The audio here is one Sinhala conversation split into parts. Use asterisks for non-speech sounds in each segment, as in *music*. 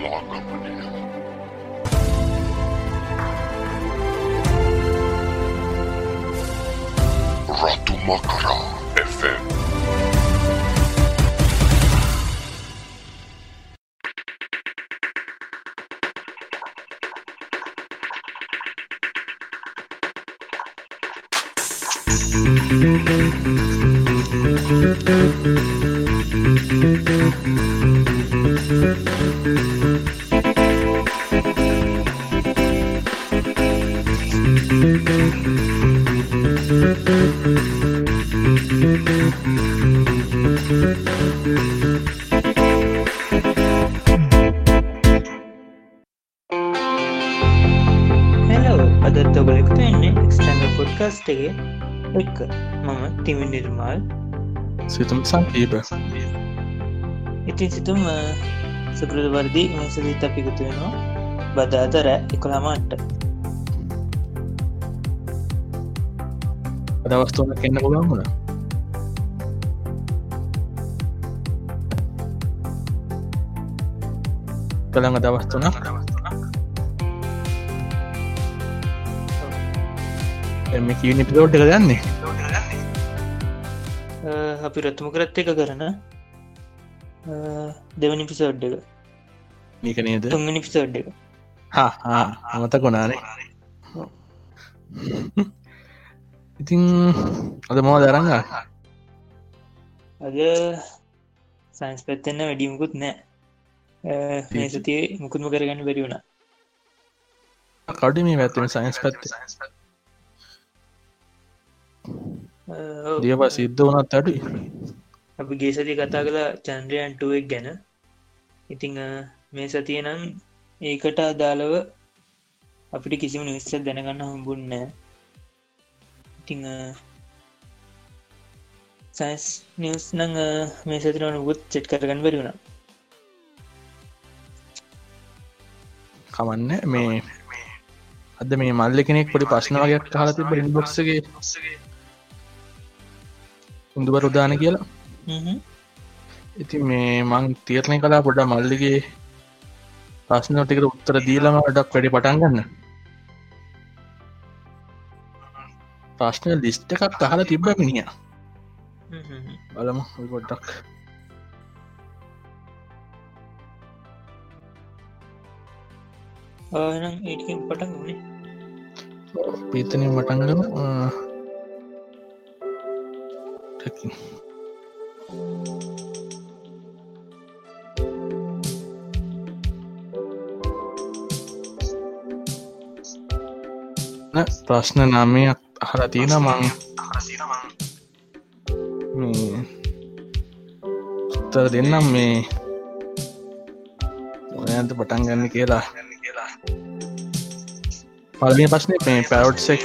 Ratu Makara FM සිතුම් සංකීප. ඉතින් සිතුම් සුකෘද වර්දි මෙසදිත් අපිකුතු වෙනවා. බදාතර එකොළමට්ට දවස්තුන කෙන්න්න පුළන් වුණ? කළඟ දවස්තුන එම කියනි පිලෝට් එක දන්නේ අපි රත්ම කරත් එක කරන දෙවනි පිසෝඩ් එක. මේක නේද? තුන්ගනි පිසෝඩ් එක. අමත කොනානේ ඉතින් අද මෝ දරඟ අද සයින්ස් පැත්තෙන්න වැඩියමුකුත් නෑ. මේ සතිය මුකුත්ම කරගන්න බැරි වුණ. කඩි මේ පැත්තම සයින්ස් පැත්ත දියප සිද්ධ වනත් අඩි අපි ගේ සති කතා කලා චන්ද්‍රයන්ටුවක් ගැන. ඉතිං මේ සතිය නම් ඒකට අදාළව අපිට කිසිම නිවිස්ස දැනගන්න හම්බුන්න ඉතිං සයින්ස් නිවස් නං මේ සතිරන ගුත් චෙට් කරගන්න බැරිුණ කමන්න මේ අද මේ මල්ල කෙනෙක් පොඩි ප්‍රශ්න වගේක් කාලති බොක්සගේ උඳුබර උදාන කියලා. ඉති මේ මං තීරණය කලා පොඩ මල්ලිගේ ප්‍රශ්නටිකට උත්තර දීලම ඩක් වැඩි පටන් ගන්න. ප්‍රශ්න ලිස්්ට එකක් අහල තිබ්බ මිනිිය බලම ගොඩ්ඩක් ඒටකින් පටන් ගුණේ පීතනය මටන්ගම ප්‍රශ්න නාමයක් අහල තියෙන මං. උත්තර දෙන්නම් මේ ඔයන්ත පටන් ගන්න කියලා. පල්ලිය පස්න මේ පැරොට්සෙක්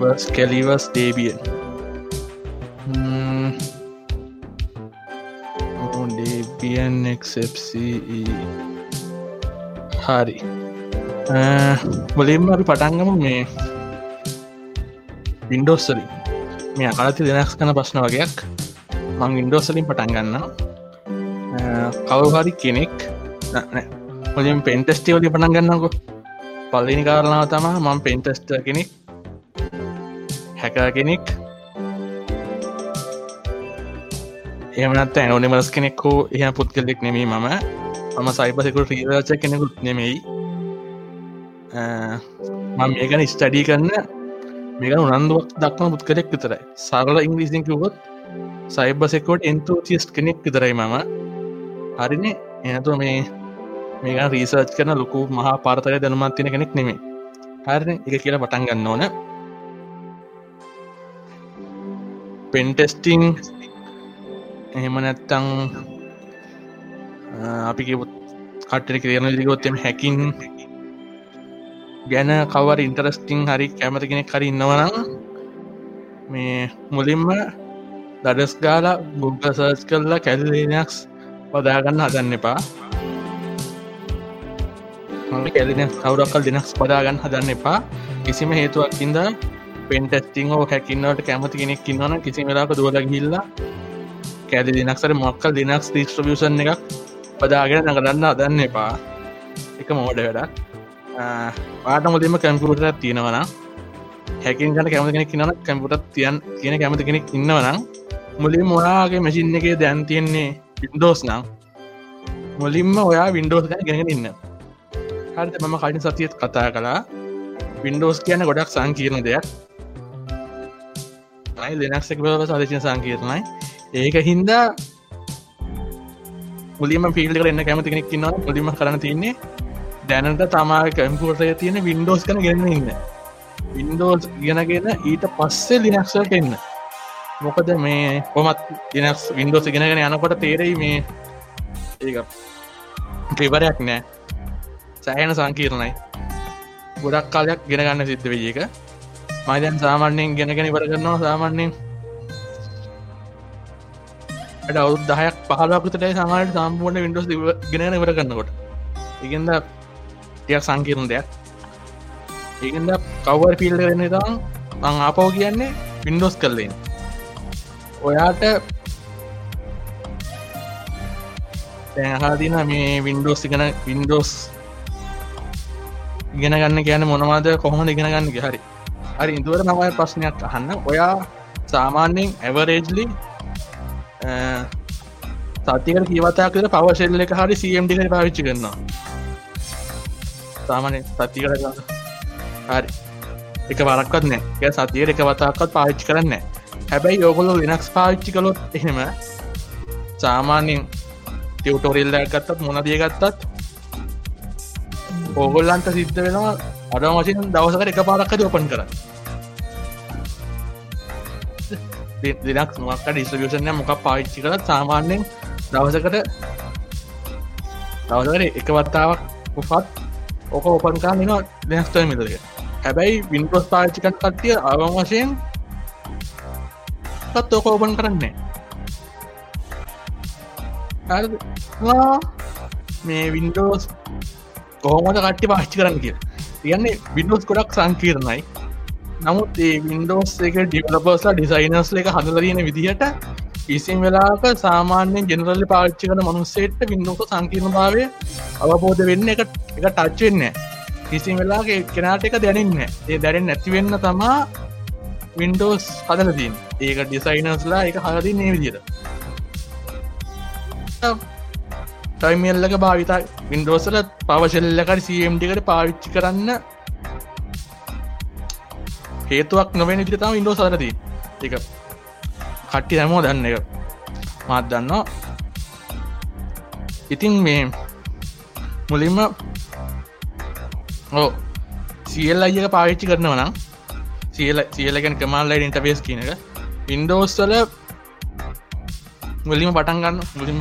වස් කෙලිවස් ඩේබියන් ඩේබියන් එක්සප්C e. හරි. මුලින්ම අපි පටන්ගම මේ වින්ඩෝස්සලින් මේ අකාලති දෙනක්ස් කන ප්‍රශ්න වගේයක් මං ඉන්ඩෝසලින් පටන් ගන්න කවහරි කෙනෙක් මුලින් පෙන්ටස්ටිවලි පටන් ගන්නකො. පල්ලිනි කාරණාව තමා මං පෙන්ටස්ට කෙනෙක් හැක කෙනෙක් එමනත් ඇනෝනිමස් කෙනෙක්කෝ එහ පුද්ගලෙක් නෙමේ මම. මම සයිපසෙකුට රීරච කෙනෙකුත් නෙමෙයි. මම මේකන ස්ටඩී කරන්න මේක උනන්දුවක් දක්ම පුද්ගලෙක් විතරයි. සරල ඉංග්‍රීසින් කිවොත් සයිබසෙකෝට එන්තෝතිස් කෙනෙක් විතරයි මම. හරිනේ? එනතු මේ මේක රීසර්ච් කරන ලොකු මහා පාර්තය දැනුමත් තින කෙනෙක් නෙමේ හරන? එක කියලා පටන් ගන්න ඕන. පෙන්ටෙස්ටිං එහෙම නැත්තං අපි කට්ට කරන දිගොත්තෙම හැකින් ගැන කවර ඉන්ටරස්ටිං හරි කැමති කෙනෙක් හරි ඉන්නවනම් මේ මුලින්ම දඩස් ගාලා ගුග සර්ච් කරලා කැල්ලනක්ස් පදාගන්න හදන්න එපා. කැලින කවරක්කල් දෙනක්ස් පදාගන්න හදන්න එපා. කිසිම හේතුවක් ඉද පෙන්ටස්ටිං හෝ හැකින්නවට කැමති කෙනෙක් කින්නවන කිසි වෙලාක දුවල ගිල්ලා කෑදි දිනක්සර මොක්කල් දිනක්ස් ඩිස්ට්‍රබියෂන් එකක් පදාගෙන නගරන්න අදන්න එපා. එක මෝඩ වැඩක්. පාට මුලින්ම කැම්පියුටරක් තියෙනවනම් හැකින් ගන කැමති කෙනෙක් කිනන කැම්පුටත් තියන් කියන කැමති කෙනෙක් ඉන්නවනම් මුලින් මොයාගේ මැසින් එක දැන් තියෙන්නේ වින්ඩෝස් නම් මුලින්ම ඔයා වින්ඩෝස් ගැන ගෙනගෙන ඉන්න. හරිත මම කලින් සතියත් කතා කලා වින්ඩෝස් කියන ගොඩක් සංකීර්ණ දෙයක්. දෙනක්ක් බව සදශන සංකීර්ණයි. ඒක හින්දා මුලින්ම පිල්ට කරන්න කැමති කෙනෙක් න්න මුලිම කරන්න තින්නේ දැනට තමා කැම්පුර්ටය තියෙන වින්ඩෝස් කන ගෙන්න්න ඉන්න. වින්ඩෝස් ගෙනගෙන ඊට පස්සේ ලිනක්සට එන්න. මොකද මේ කොමත් ලිනක්ස් වින්ඩෝස් ගෙනගෙන යනකොට තේරෙයි මේ ඒ පිවරයක් නෑ. සෑහන සංකීරණයි. ගොඩක් කාලයක් ගෙන ගන්න සිද්ධ වෙජ එක මයිදැන් සාමාන්‍යයෙන් ගෙනගෙන ඉවර කරනවා සාමාන්‍යයෙන් අවුත් දහයක් පහලකුතට සමාට සම්පූර්ණ විඩෝස් ගෙන ඉවර කරන්නකොට ඉගෙන්ද ටියක් සංකීරණ දෙයක්. ඒකද කවර් පිල්ඩ වෙන්න තම් මං ආපව කියන්නේ පින්ඩෝස් කරලෙන් ඔයාට තැහදින මේ වින්ඩෝස් ඉගෙන වින්ඩෝස් ඉගෙන ගන්න කියන මොනවාද? කොහොම ඉගෙන ගන්න හරි. හරි ඉදුවර නමයි ප්‍රශ්නයක් අහන්න. ඔයා සාමාන්‍යයෙන් ඇවරේජ්ලි සතිකට කියවතා කර පවශෙල්ල එක හරි සම්ඩික පාවිච්චි කරනවා. සාමානය සතිකට හරි. එක වරක්වත් නෑ. සතියට එක වතාක්කත් පාච්චි කරන්න හැබැයි යෝගොලො වෙනක්ස් පාච්චි කළොත් එහෙම සාමාන්‍යෙන් ටියවටෝරිල්ල ගත්තත් මොනදිය ගත්තත් ඕගොල්ලන්ට සිද්ධ වෙනවා අඩ වශයෙන් දවසකට එක පාරක්කද ඔපන් කර දිනක් මොක්ක ඩිස්විෂණය මොකක් පාච්චි කරත් සාමාන්‍යෙන් දවසකට දවසකට එක වත්තාවක් උපත් ඕක ඔපන්කා මෙන දෙනස්තය මිදරක හැබැයි වින්පොස් පාච්චිකන් කට්ටිය අවම වශයෙන් පත් ඕක ඕපන් කරන්නේ මේ වින්ඩෝස් කොහොමට කට්ටි පාච්චි කරන්න කිය තියන්නේ වින්ඩෝස් ගොඩක් සංකීරණයි. නමුත් ඒ වින්ඩෝස් එක ඩිපලපර්ස්ලා ඩිසයිනර්ස් එක හඳලරයෙන විදිහට ඉසින් වෙලාක සාමාන්‍යෙන් ජෙනරල්ලි පාච්චි කන මනුස්සේට වින්ඩෝක සංකීර්ණ භාවය අවබෝධ වෙන්න එක එක ටච්වෙන්නේ කිසි වෙලාගේ කෙනාට එක දැනන්න ඒ දැරෙන් නැතිවෙන්න තමා වින්ඩෝස් හදලතින් ඒක ඩිසයිනස්ලා එක හරදින්නේ විදිර ටයිමල්ලක භාවිතා වින්ඩෝසල පවශල්ලකට සම්ටිකට පාවිච්චි කරන්න හේතුවක් නොවෙන ඉදිරිතම ඉන්ඩෝ සරදී එක කට්ටි හැමෝ දන්න එක. මාත් දන්නවා. ඉතින් මේ මුලින්ම ඕ සියල් අයක පාවිච්චි කරනවනම් සියල සියලකෙන් කමල්ලයි ඉන්ටපේස් කියනක ඉන්ඩෝස්වල මුලිම පටන් ගන්න මුලින්ම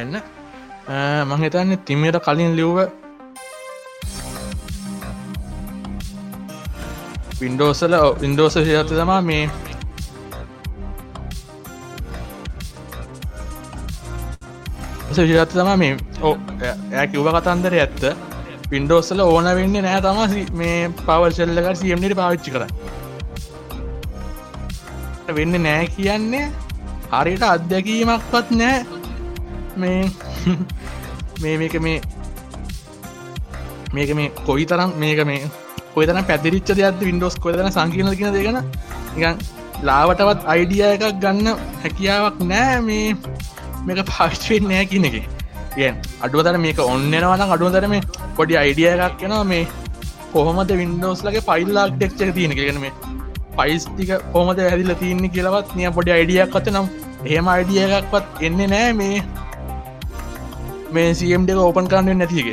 එන්න මංහිතන්න තිමට කලින් ලිව්ව වින්ඩෝසල ඉන්ඩෝස ශයත තමා මේ සජරත් තම මේ ඕ ඇ කිව්ව කතන්දර ඇත්ත. පින්ඩෝස්සල ඕන වෙන්න නෑ තම මේ පවර්ශල්ලක සියම්නට පාවිච්චි කර වෙන්න නෑ කියන්නේ හරියට අත්දැකීමක්වත් නෑ මේ *laughs* මේ මේක මේ මේක මේ කොයි තරම් මේක මේ කොයිතන පැදිරිච්ච දෙයක් වින්ඩෝස් කොතන සංකීන කියන දෙගෙන නිකන් ලාවටවත් අයිඩිය එකක් ගන්න හැකියාවක් නෑ මේ මේක පාච්චුවෙන් නෑ කියන එක. ගෙන් අඩුවතර මේක ඔන්නනවන අඩුවතර මේ පොඩි අයිඩිය එකක් කෙනවා මේ කොහොමද වින්ඩෝස් ලගේ පයිල්ලාක් ටෙක්චක තියෙන කියෙන මේ පයිස්ටික කොමද ඇදිල තියන්නේ කියලවත් නිය පොඩි අයිඩියක් අත නම් එහෙම අයිඩිය එකක්වත් එන්නේ නෑ මේ මේ සියම් දෙක ඕපන් කරන්නෙන් නැතික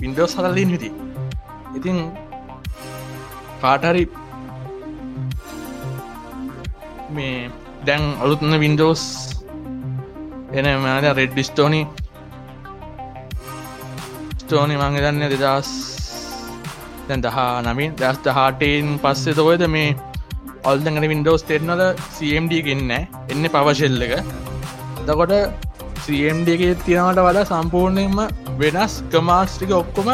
වින්ඩෝස් හදල්ලින් විති ඉතින්. කාටහරි මේ දැන් අලුත්න වින්ඩෝස් එන මද රෙඩ්ඩි ස්ටෝනි ස්ටෝනි මං දන්න දෙදස් දැන් දහා නමින් දස් දහටයෙන් පස්සේ තොයද මේ ඔල්දඟට වින්ඩෝස් තෙරනල සම්ඩ ගෙන්න එන්න පවශෙල්ල එක. දකොට සම්ඩ එක තියෙනවට වඩා සම්පූර්ණයෙන්ම වෙනස් කමාස්ටික ඔක්කොම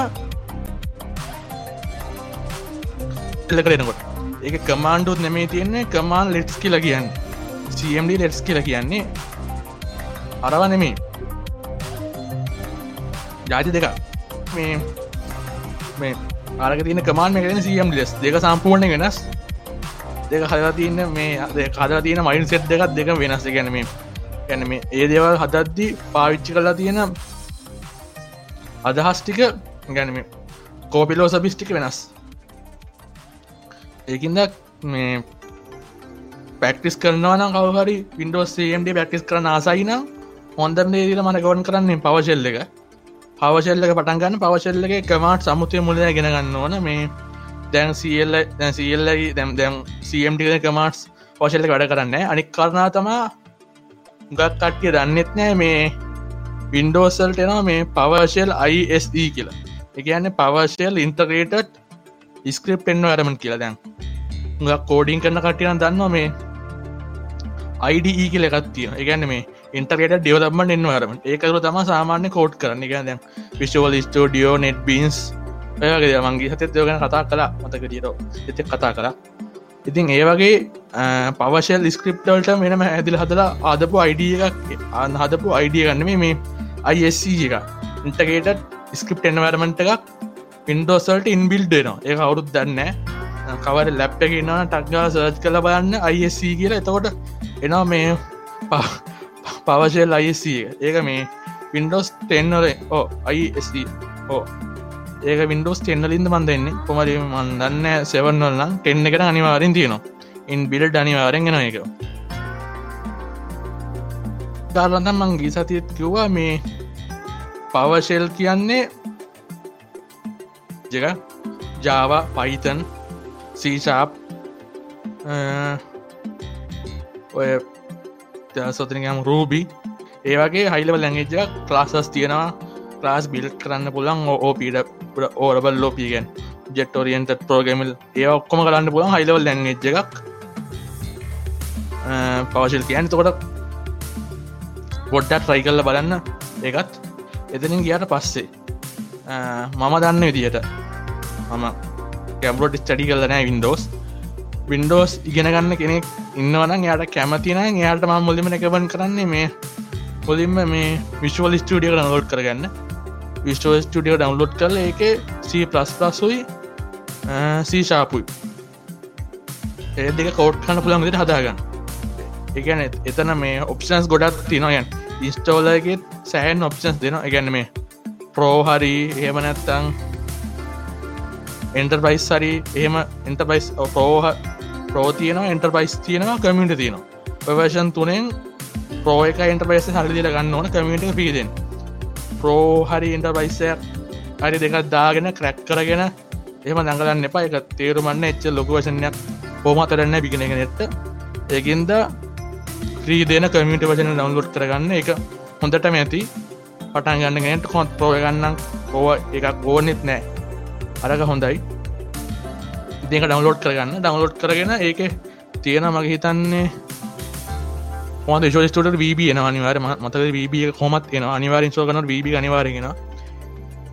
එල්ල කරෙනකොට එක කමාන්්ඩුත් නෙමේ තියන්නේ කමාන් ලෙට්ස් කියල කියන්න. CMD ලෙට්ස් කියල කියන්නේ අරව නෙමේ ජාති දෙක මේ මේ ආරක තියන කමාන් මේකෙන සියම් ලෙස් දෙක සම්පූර්ණ වෙනස්. දෙක හදලා තියන්න මේ කදලා තියෙන මයින් සෙට් දෙකක් දෙක වෙනස් ගැනීම ගැන මේ ඒ දේවල් හදද්දි පාවිච්චි කරලා තියෙන අදහස්ටික ගැනීම කෝපිලෝ සබිස්ටික වෙනස්. ඒකින්ද මේ පැක්ටිස් කරනවන කවහරි පින්ඩෝස් CMD පැක්ටිස් කරන ආසයින හොන්දරන දීල මන ගවන් කරන්නේ පවශෙල්ල එක. පවශල්ලක පටන්ගන්න පවශල්ලක කමට සමුතිය මුලද ගෙන ගන්න ඕන. මේ දැන් සියල්ල සියල්ලයි දැම් දැම් සම්ටි කමටස් පෝශල්ල වැඩ කරන්න අනික් කරනා තමා ගත් කට්ටිය දන්නෙත් නෑ මේ වින්ඩෝසල්ට එනවා මේ පවර්ශල් ISD කියලා. එකන්න පවර්ශල් ඉන්ටරේටඩ් ස්ක්‍රප් එන්න අරමන් කියලා දැන්. ගක් කෝඩින් කරන කටියන දන්නවා මේ IDE කියල එකත්තිය එකන්න මේ ඉන්ටරේට ඩියවලම්මට එන්න අරම ඒකරු තම සාමාන්‍ය කෝඩ් කරන්න. එක දැන් විශවල් ස්ටෝඩියෝ නෙට් බින්ස් ඔයගේ මංගේ සතත් යෝගන කතා කලා මතක දීරෝ එත කතා කලා ඉතින් ඒ වගේ පවශල් ස්ක්‍රප්ටල්ට මෙනම ඇදිල හදලා ආදපු අයිඩිය එකක් අන්න හදපු අයිඩිය ගන්නම මේ අයිSC එක. ඉන්ටගේට ස්ක්‍රප් එන්වරමට එකක් පින්ඩෝසල්ට ඉන්බිල්ඩනවා ඒ අවුරුත් දන්න කවර ලැප් එකන්නා ටක්ගා සර්ච් කළ බලන්න අයිSC කියල. එතකොට එනවා මේ *laughs* පවශල් අයිC ඒක මේ වින්ඩෝස් ටෙන්නල ඕ අයිSD ඕ ඒක වින්ඩෝස් ටෙන්නලින්ද මන් දෙන්නේ. කොමරි මන් දන්න සෙවන්නල්නම් ටෙන්න එකට අනිවාරෙන් තියනවා. ඉන් බිල්ඩ අනිවාරෙන් ගෙන එක දාලන්න මංගී සතිත් කිව්වා මේ පවශෙල් කියන්නේ ජක ජාව පයිතන් සීශාප් ඔය සොතනගම් රූබි ඒවගේ හයිලව ලැංගේජ ක්ලාසස් තියෙනවා. ලාස් බිල් කරන්න පුළන් ඕ පීඩ ඕරබල් ලෝපිගෙන් ජෙටෝරියන්ට පෝගමිල් ඒ ඔක්කොම කරන්න පුළන් හයිලවල් ලැංගේජ එකක්. පවශල් කියන්න තකොට පොඩ්ඩත් ට්‍රයි කල්ල බලන්න ඒකත්. එතනින් ගියට පස්සේ මම දන්න විදියට මම කැම්බලෝට් ස්ටඩි කල්ලනෑ වින්ඩෝස් වින්ඩෝස් ඉගෙන ගන්න කෙනෙක් ඉන්නවන යාට කැමතින යාට ම මුලිම එකබන් කරන්නේ මේ පොලින්ම මේ විශ්වල් ස්ටඩිය ඩවලෝඩ් කරගන්න. විස්ටෝ ස්ටඩියෝ ඩවන්ලෝඩ් කරල එක සයි සීශාපුයි ඒ දෙක කෝට් කන්න පුළන් විදිට හදාගන්න. එකන එතන මේ ඔප්ෂන්ස් ගොඩක් තිනොයන් ඉස්ටෝලගෙත් සෑන් ඔප්ෂන්ස් දෙන එකගන්න මේ ප්‍රෝහරි එහෙම නැත්තං එන්ටර්බයිස් සරි එහෙම එන්ටබයිස් ප්‍රෝහ ප්‍රෝතියනවා එන්ටර්බයිස් තියෙනවා කමිට තියෙනවා ප්‍රවර්ෂන් තුනෙන් ප්‍රෝ එක එන්ටර්බයිස් හරිදිල ගන්න ඕන කමිට පිදෙන් ප්‍රෝ හරි එන්ටර්බයිසය හරි දෙකත් දාගෙන ක්‍රැක් කරගෙන එම දඟලන්න එපා. එක තේරුමන්න එච්ච ලොකුවශනයක් හෝමතරන්න බිගෙනගෙන එත්ත ඒකින්ද ්‍රී දෙන කමිට වචන ඩවන්ලෝඩ් කරගන්න. එක හොඳටම ඇති. පටන් ගන්නගෙනට කොත් ප්‍රෝය ගන්නම්. ඕ එකක් ඕනෙත් නෑ. අරක හොඳයි. දෙක ඩවන්ලෝඩ් කරගන්න. ඩවන්ලෝඩ් කරගෙන ඒක තියෙන මගේ හිතන්නේ හොද ශෝස්ටට වීබ එන අනිවාර මතක වීබිය කොමත් එන අනිවාරින් සෝගනට වීබි අනිවාරගෙන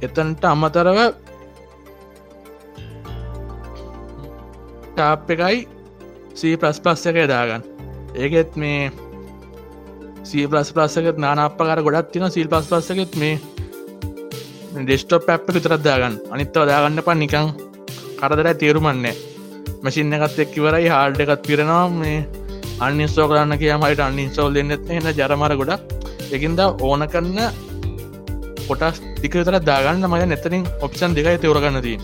එතන්ට අම්මතරව ටාප් එකයි සී ප්‍රස් ප්ලස් එක දාගන්න. ඒකෙත් මේ සී ප්ලස් ප්ලස්සක නානපකාර ගොඩත් තින සිල් පස් පස්සකෙත් මේ ඩෙස්ටෝ පැප් විතරත් දාගන්න. අනිත්තව දාගන්න පන් නිකං කරදර තේරුමන්නේ මසින්න එකත් එක් ඉවරයි හාල්ඩ එකත් පිරෙනවා. මේ අනිස්සෝ කරන්න කිය මට අනින්සෝල් දෙන්නෙත් එන්න ජරමර ගොඩක්. එකින්ද ඕන කරන්න කොටස් ටිකතර දාගන්න මය නැතරින් ඔප්ෂන් දෙකයි තවරගන්න දී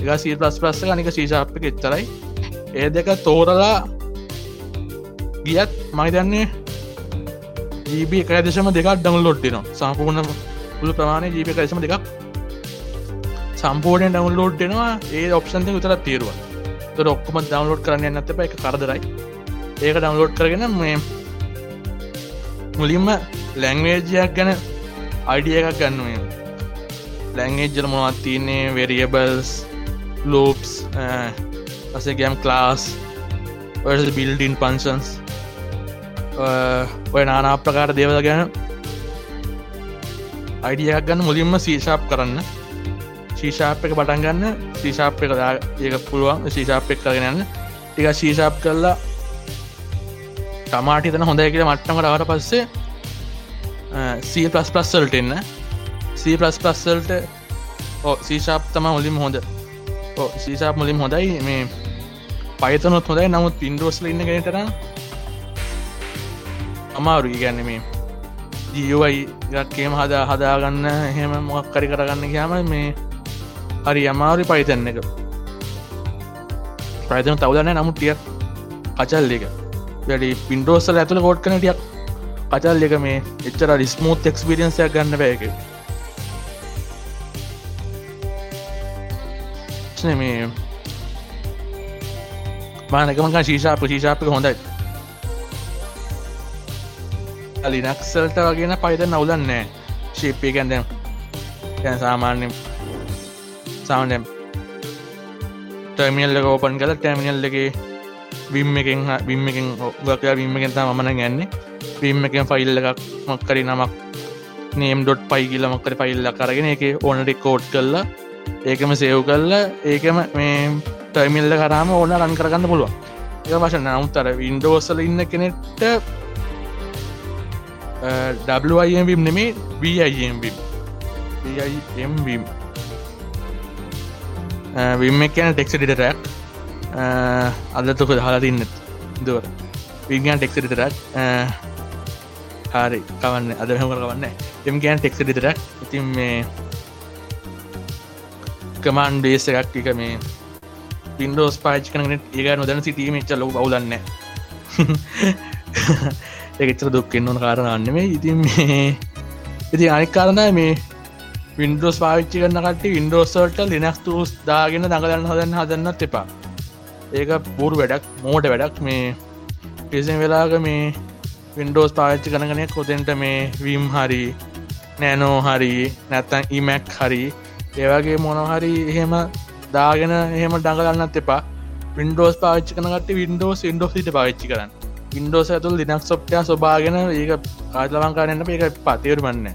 එක සී පලස් පස්ස නික සීශාප්ක එච්චරයි. ඒ දෙක තෝරලා ගියත් මයිතන්නේ ජීබ එක දශම දෙකක් ඩවන්ලෝඩ්ටිනවා සම්පූර්ණ පුළු ප්‍රමාණය ජීප කරසම දෙකක් සම්පෝර්ණය ඩවන්ලෝඩ් දෙනවා. ඒ ඔප්ෂන්ය විතර තේරුව. තොර ඔක්කොම ඩවන්ලෝඩ් කරන්න නැත එක කරදරයි. ඒක ඩවන්ලෝඩ් කරගෙන මේ මුලින්ම ලැංවේජයක් ගැන අයිඩිය එකක් ගන්නුවේ ලැංගේජ්ජල මොනවත් තියන්නේ? වෙරියබල්ස් ලෝප්ස් පසේ ගම් ක්ලාස් බිල්ඩින් පන්සන්ස් ඔය නානා ප්‍රකාර දේවල ගැන අයිඩියක් ගන්න මුලින්ම සීශාප් කරන්න. ශීශාප් එක පටන් ගන්න. ශීශාප් එක ඒක පුළුවන්. ශීශාප් එක් කරගෙනන්න ටික ශීෂාප් කරලා තමාටි තන හොඳයි කියල මට්ටමට අවට පස්සේ සී පලස් පස්සල්ට එන්න. සී පලස් පස්සල්ට සීශාප් තම මුලින් හොඳ. සීශාප් මුලින් හොඳයි. මේ පයිතනොත් හොඳයි. නමුත් පින්ඩෝස්ල ඉන්න ගෙනටර අමාරු ගැන්න මේ ජීවයි ගක්කේම හදා හදාගන්න එහෙම මොක් කරි කරගන්න කියම මේ හරි අමාරු පයිතන්න එක. ප්‍රයිතන තවදන්න නමුත් ටිය කචල් එක. වැඩි පින්ඩෝස්සල ඇතුළ කෝට් කන ටියක් කචල් එක මේ එච්චර රිස්මූත් එක්ස්පිරියන්සයක් ගන්න බෑක මේ මානකමක ශීෂාප ශීෂාපක හොඳයි. ලිනක්සල්ට වගෙන පයිත නවුලන්නෑ ශිප්පී ගැන්දම් ගැන සාමාන්‍යෙන් සවන්ඩම් ටර්මියල්ල ඕපන් කල ටැමිනල්ලගේ විම් එකෙන් විම් එකෙන් ගකයා විම්මකෙන් තා මන ගැන්නේ විම් එකෙන් ෆයිල්ල එකක් මක්කරි නමක් නේම් ඩොට් පයි කියල මක්කර පයිල්ල කරගෙන එක ඕනට කෝඩ් කල්ලා ඒකම සේව් කල්ලා ඒකම මේ ටර්මිල්ල කරාම ඕන රන් කරගන්න පුළුවන්. ඒ වශන නමුත්තර වින්ඩෝසල ඉන්න කෙනෙට්ට WIMවිම් නෙමේ වIMවිම් වIMවිම් විම් කියන ටෙක්සඩිටරක් අදතුක දහලා තින්න දුව. විගන් ටෙක්සඩිතරක් හරි කවන්න අද හම කවන්න. එම ගෑන් ටෙක්සඩිතරක් ඉතින් මේ කමන් ඩේස එකක් ටික මේ පින්ඩෝස් පාච් කනට ඒක නොදැන සිටීම එච්ච ලොක බවලන්න *laughs* එකච්චර දුක්කෙන්න්න ඕන කාරණන්න මේ ඉතින් මේ ඉති අනික් කාරණය මේ වින්ඩෝස් පාවිච්චි කරන්න කට වින්ඩෝස්වල්ට ලිනක්ස් තුස් දාගෙන දඟලන්න හදන්න හදන්නත් එපා. ඒක පුර වැඩක් මෝට වැඩක්. මේ පිසින් වෙලාග මේ වින්ඩෝස් පාච්චි කනගනය කොතෙන්ට මේ වීම් හරි නෑනෝ හරි නැත්තන් ඉමැක් හරි. ඒවගේ මොනහරි එහෙම දාගෙන එහෙම ඩඟලන්නත් එපා. වින්ඩෝස් පාච්චි කනට වින්ඩෝස් ඉන්ඩෝ සිට පාච්චි කරන්න. ඉන්ඩෝස ඇතුල් දිනක් සොප්ටයා සොබාගෙන ඒක කාජලවංකාරන්න ඒක පතේරුමන්න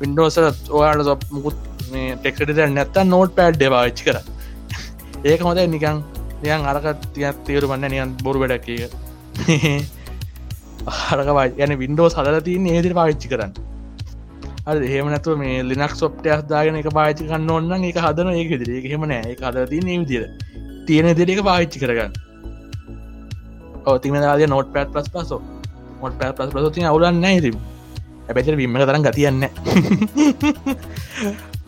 වින්ඩෝස ඔයාට සොප් මුකුත් මේ ටෙක්ට නැත්ත නෝට් පෑඩ් පාච්චි කර ඒක හොඳ නිකං නියන් අරක තියක් තේරුමන්න නියන් බොරු වැඩක් එක අරකවා යන වින්ඩෝ සදල තියන්න ඒදිර පාච්චි කරන්න. අ එහෙම නැතුව මේ ලිනක් සොප්ටයක් දාගෙන එක පාචි කන්න ඔන්න එක හදන ඒක දිරේ හෙම නෑ එක හද තිය විදිර තියෙන දෙරක පාච්චි කරගන්න. තිම දාද නොට පැත් පස් පසෝ මොට පැත් පස් පස ති අවුලන්න හිරම් ඇැචර විම්ම තරම් ගතියන්න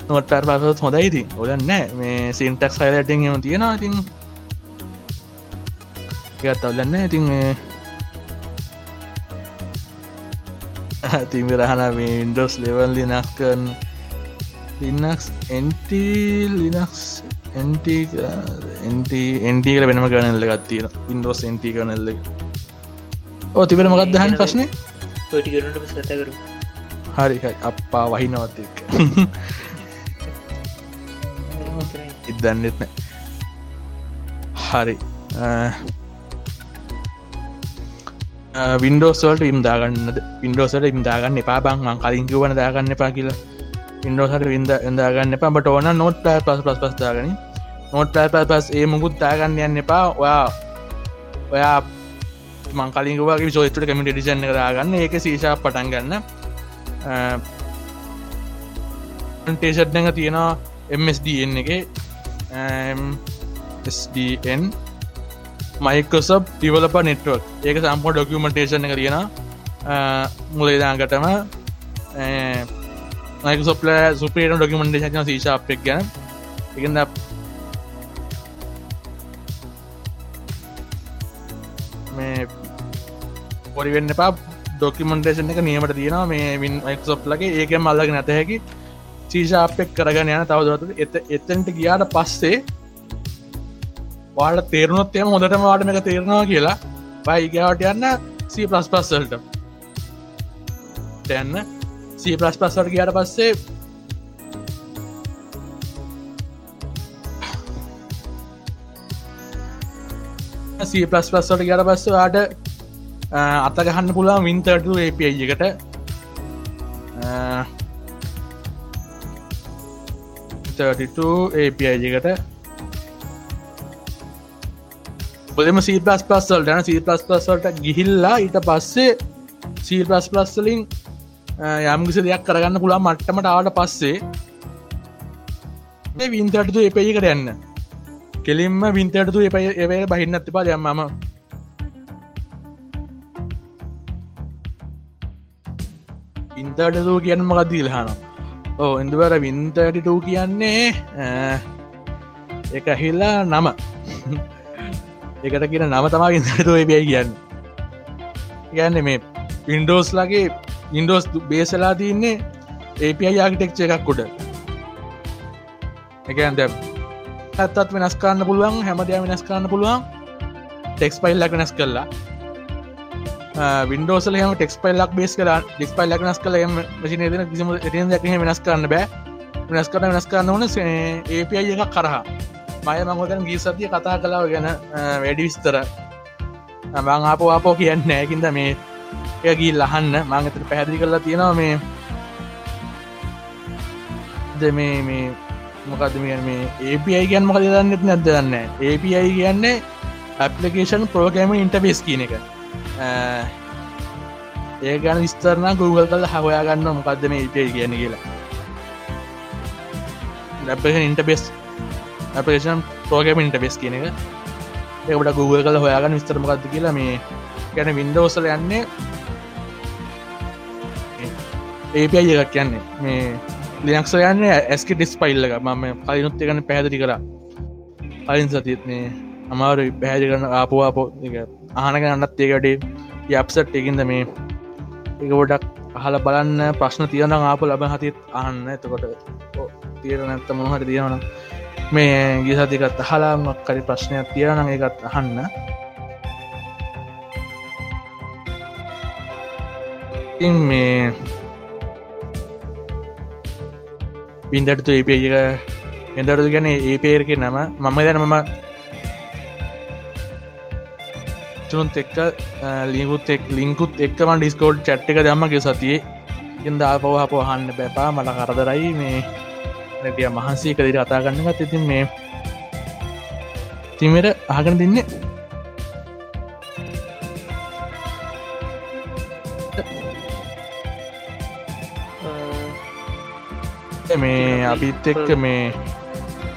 නොට පැත් පස හොඳයිති ඔලන්න මේ සින්ටක් සයිලටෙන් හෙම තියෙනවා ඉතින් ගත් අවලන්න ඉතින් තිම රහන ඉන්ඩෝස් ලෙවල් ලිනක් කරන ලිනක්ස් එන්ට ලිනක්ස් එන්ට එන්ටක වෙනම ගනල්ල ගත්තිය ඉන්ඩෝස් එන්ට කනල්ල ඕ තිබෙන මගත් දහන් ප්‍රශ්නය සතකරු හරි අප්පා වහිනවත් එක් ඉදන්නෙත් නෑ හරි Uh, වින්ඩෝස්වල්ට ඉම් දාගන්නද? පින්ඩෝසට ඉම් දාගන්න එපා. බං කලින් කිවන දාගන්න එපා කියලා. ඉන්ඩෝසට විද එදාගන්න එපා. බට ඕන නොට් පෑ පස් පස් පස් දාගන නොට් පෑ පස් පස් ඒ මුකුත් දාගන්න යන්න එපා. ඔයා ඔයා මං කලින්ගවාගේ සෝතුට කමිට ඩිසන්න දාගන්න. ඒක සීශා පටන් ගන්න. Uh, ටේෂට් එක තියෙනවා MSDN එක. SDN මයිකසබ් ඩිවලප නෙට්වක් ඒක සම්පෝ ඩොකමටේෂන එක තියෙන මුලේදාගටම මයික සොප්ල සුපේට ඩොකමටේෂන සීශාප්ෙක් ගැන. එකද මේ පොරිවෙන්න පා ඩොකිමන්ටේෂන් එක නියමට තියෙන මේ වින් යික්සොප් ලගේ. ඒක මල්ලග නැතහැකි සීශාපෙක් කරගන්න යන තවදුරට එත එතැන්ට ගියාට පස්සේ වාට තේරුණොත් එම හොඳටම වාට එක තේරෙනවා කියලා. බයිගවට යන්න සී පලස් පස්සල්ට දැන්න සී පලස් පස්සට කියට පස්සේ සී පලස් පස්සට ගට පස්ස වාට අත ගහන්න පුළා වින්තටු ඒපයි එකට. ඒපයි එකට. ඔොදම සී පස් පස්සල් ටන සී පස් පස්සල්ට ගිහිල්ලා ඊට පස්සේ සී පස් පස්සලින් යම්කිසි දෙයක් කරගන්න පුළා මට්ටමට ආවට පස්සේ වින්තටතු එපයි කරයන්න කෙලින්ම වින්තටතු එපයි එවය බහින්න ඇති පා යම්මම ඉන්තටතු කියන්න මකදීල්හන ඕ ඉඳවර වින්තටටූ කියන්නේ එක හිල්ලා නම. එකට කියන නම තමා ඉන්තටතු එබයි කියන්න. කියන්න මේ වින්ඩෝස් ලගේ ඉන්ඩෝස් බේසලා තියන්නේ API ආකිටෙක්ච එකක් කොට එකන් දැම් ඇත්තත් වෙනස්කාන්න පුළුවන් හැමදයා වෙනස්කාන්න පුළුවන්. ටෙක්ස් පයිල්ලක් වෙනස් කරලා. වින්ඩෝසල හම ටෙක්ස් පයිල්ලක් බේස් කලා ඩිස් පයිල්ලක් වෙනස් කල මසින ද කිසිම ට වෙනස් කරන්න බෑ. වෙනස් කරන වෙනස් කරන්න ඕන API එකක් කරහා මය මංගතන ගී සතිය කතා කලාව ගැන වැඩි විස්තර. මං ආපෝ ආපෝ කියන්න නෑකින්ද මේ එයගී ලහන්න මංගතට පැහැදිි කරලා තියෙනවා මේ ද මේ මේ මොකද මේ මේ API ගැන් මොක දන්නෙත් නැද දන්න API කියන්නේ ඇපලිකේෂන් පෝගෑම ඉන්ටබේස් කියන එක. ඒ ගැන විස්තරන Google කල හොයා ගන්න මොකක්ද මේ API කියන කියලා. ඉන්ටබෙස් අපේෂන් පෝගම ඉන්ටබෙස් කියන එක. ඒකට Google කල හොයාගන්න විස්තරමකක්ද කියලා මේ ගැන වින්ඩෝසල යන්නේ. ඒපයි එකක් කියන්නේ. මේ ලියක්ෂ යන්න ඇස්ක ඩිස් පයිල්ලක මම කලිනුත් එකන පැහැදිරි කර. අයින් සතිත්නේ අමාරු පැහැදි කරන ආපුවාපෝ ආනක අන්නත් ඒකටේ යප්සට් එකින්ද මේ එක ගොඩක් අහල බලන්න ප්‍රශ්න තියන ආප ලබ හතිත් අහන්න. එතකොට තීර නැත්ත මොහට තියෙනවන මේ ගිසතිකත් අහලාමක් කරි ප්‍රශ්නයක් තියෙන එකත් අහන්න. ඉන් මේ පින්දටතු ඒප එක එදරතු ගැන ඒ පේරක නම. මම දැන මම තුනුත් එක්ක ලිකුත් එක් ලින්කුත් එක්කම ඩිස්කෝඩ් චට් එක දම්මගේ සතියේ. ඉද ආපව හප අහන්න බැපා මට කරදරයි මේ. නැටිය මහන්සේ කදිර අතාගන්නගත් ඉතින් මේ තිමට අහගෙන දෙන්නේ. මේ අපිත් එක්ක මේ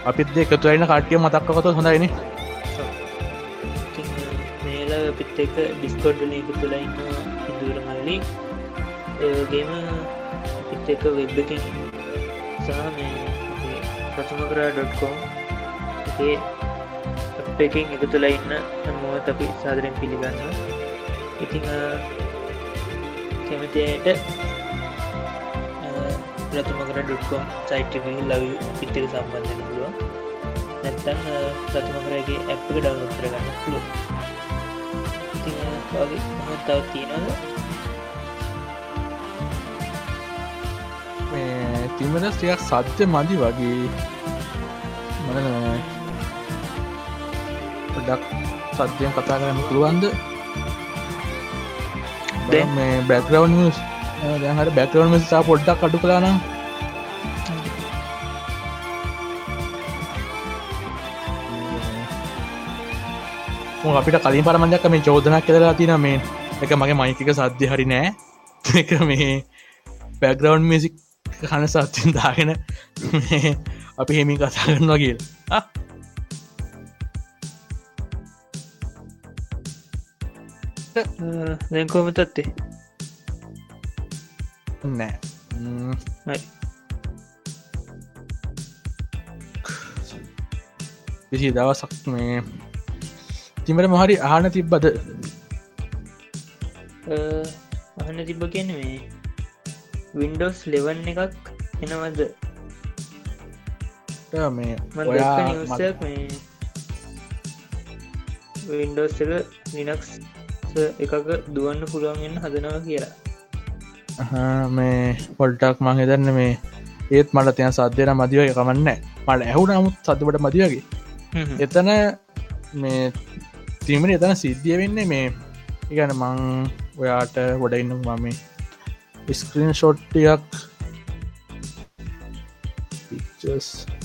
අපිත් එකතුයින කට්ටිය මතක්කකොත හොඳයින මේල පිත් එක ඩිස්කොඩ් ලීකු තුළ ඉන්න ඉදුර මල්ලි. ඒගේම පිත් එක වෙබ්බකින් සහ මේ ප්‍රථමකරා ඩොට්කෝම් ඒ එකින් එක තුළ ඉන්න මොවත් අපි සාදරෙන් පිළිගන්න ඉතිං කැමතියට ප්‍රථමකර ඩුක්කොම් සයිට්ක ලව පිත්තක සම්බන්ධන පුළුව නැත්තන් ප්‍රථමකරගේ ඇප්ක ඩවලෝඩ් කරගන්න පුළුව වගේ හොත් තව තියෙනද මේ තිමට ටියක් සත්‍ය මදි වගේ. මන පොඩක් සත්‍යයෙන් කතා කරන්න පුළුවන්ද? මේ බැක්රවන්් දැහට බැක්රවන්් සා පොඩ්ඩක් කටු කලානම් අපිට කලින් පරමජක් මේ චෝදනක් කෙදලා තින මේ. එක මගේ මයිතික සද්ධ්‍ය හරි නෑ. *laughs* එක මේ බැග්‍රවන්් මිසික් කන සත්තින් දාගෙන අපි හෙමි කතා කරන්න වගේ දැන්කෝම තත්තේ නෑ. විසි දවසක් මේ තිමට මොහරි ආන තිබ්බද? අහන්න තිබ්බ කියන මේ වින්ඩෝස් ලෙවන් එකක් එනවද? මේ වින්ඩෝස් එක ලිනක්ස් එකක දුවන්න පුළුවන්ගන්න හදනවා කියලා. මේ පොල්ටක් මං හිතන්න මේ ඒත් මට තියන සද්ධයන මදිව කමන්න මට ඇහුන නමුත් සද්ධවට මදිවගේ. එතන මේ තිීමට එතන සිද්ධිය වෙන්නේ මේ ඉගැන මං ඔයාට ගොඩ ඉන්න මම ස්ක්‍රීන් ෂොට්ටියක් අට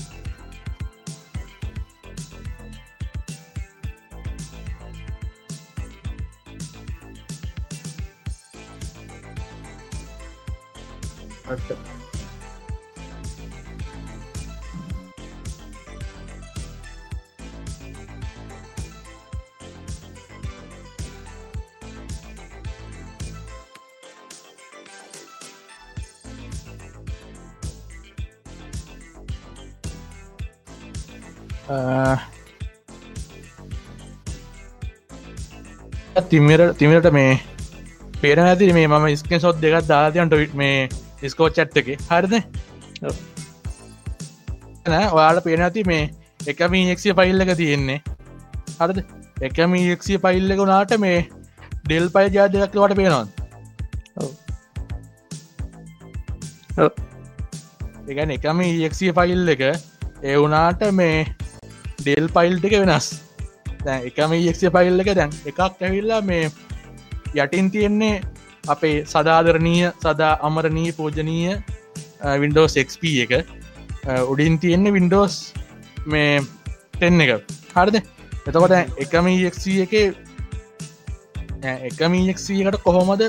තිමට තිමට මේ පේර ඇති මේ මම ස්කෙන් සොත් දෙකක් දාතියන්ට විට මේ ස්කෝ චට් එක. හරිද? ඔයාල පේන ඇති මේ එක මීක්සිය පයිල් එක තියෙන්නේ. හරිද? එක මීක්සිය පයිල් එක වුණාට මේ ඩෙල් පයි ජා දෙයක් වට පේනවා. එකන එකම ඒක්සිය ෆයිල් එක ඒ වුනාට මේ ඩෙල් පයිල් එක වෙනස් දැන් එකම ඒක්සිය පයිල් එක දැන් එකක් ඇවිල්ලා මේ යටින් තියෙන්නේ අපේ සදාදරණීය සදා අමරණී පෝජනීය වින්ඩෝ එක්ප එක. අ, උඩින් තියෙන්නේ වින්ඩෝස් මේ තෙන්න එක. හරිද? එතකොට එකම එක් එක එකම එක්කට කොහොමද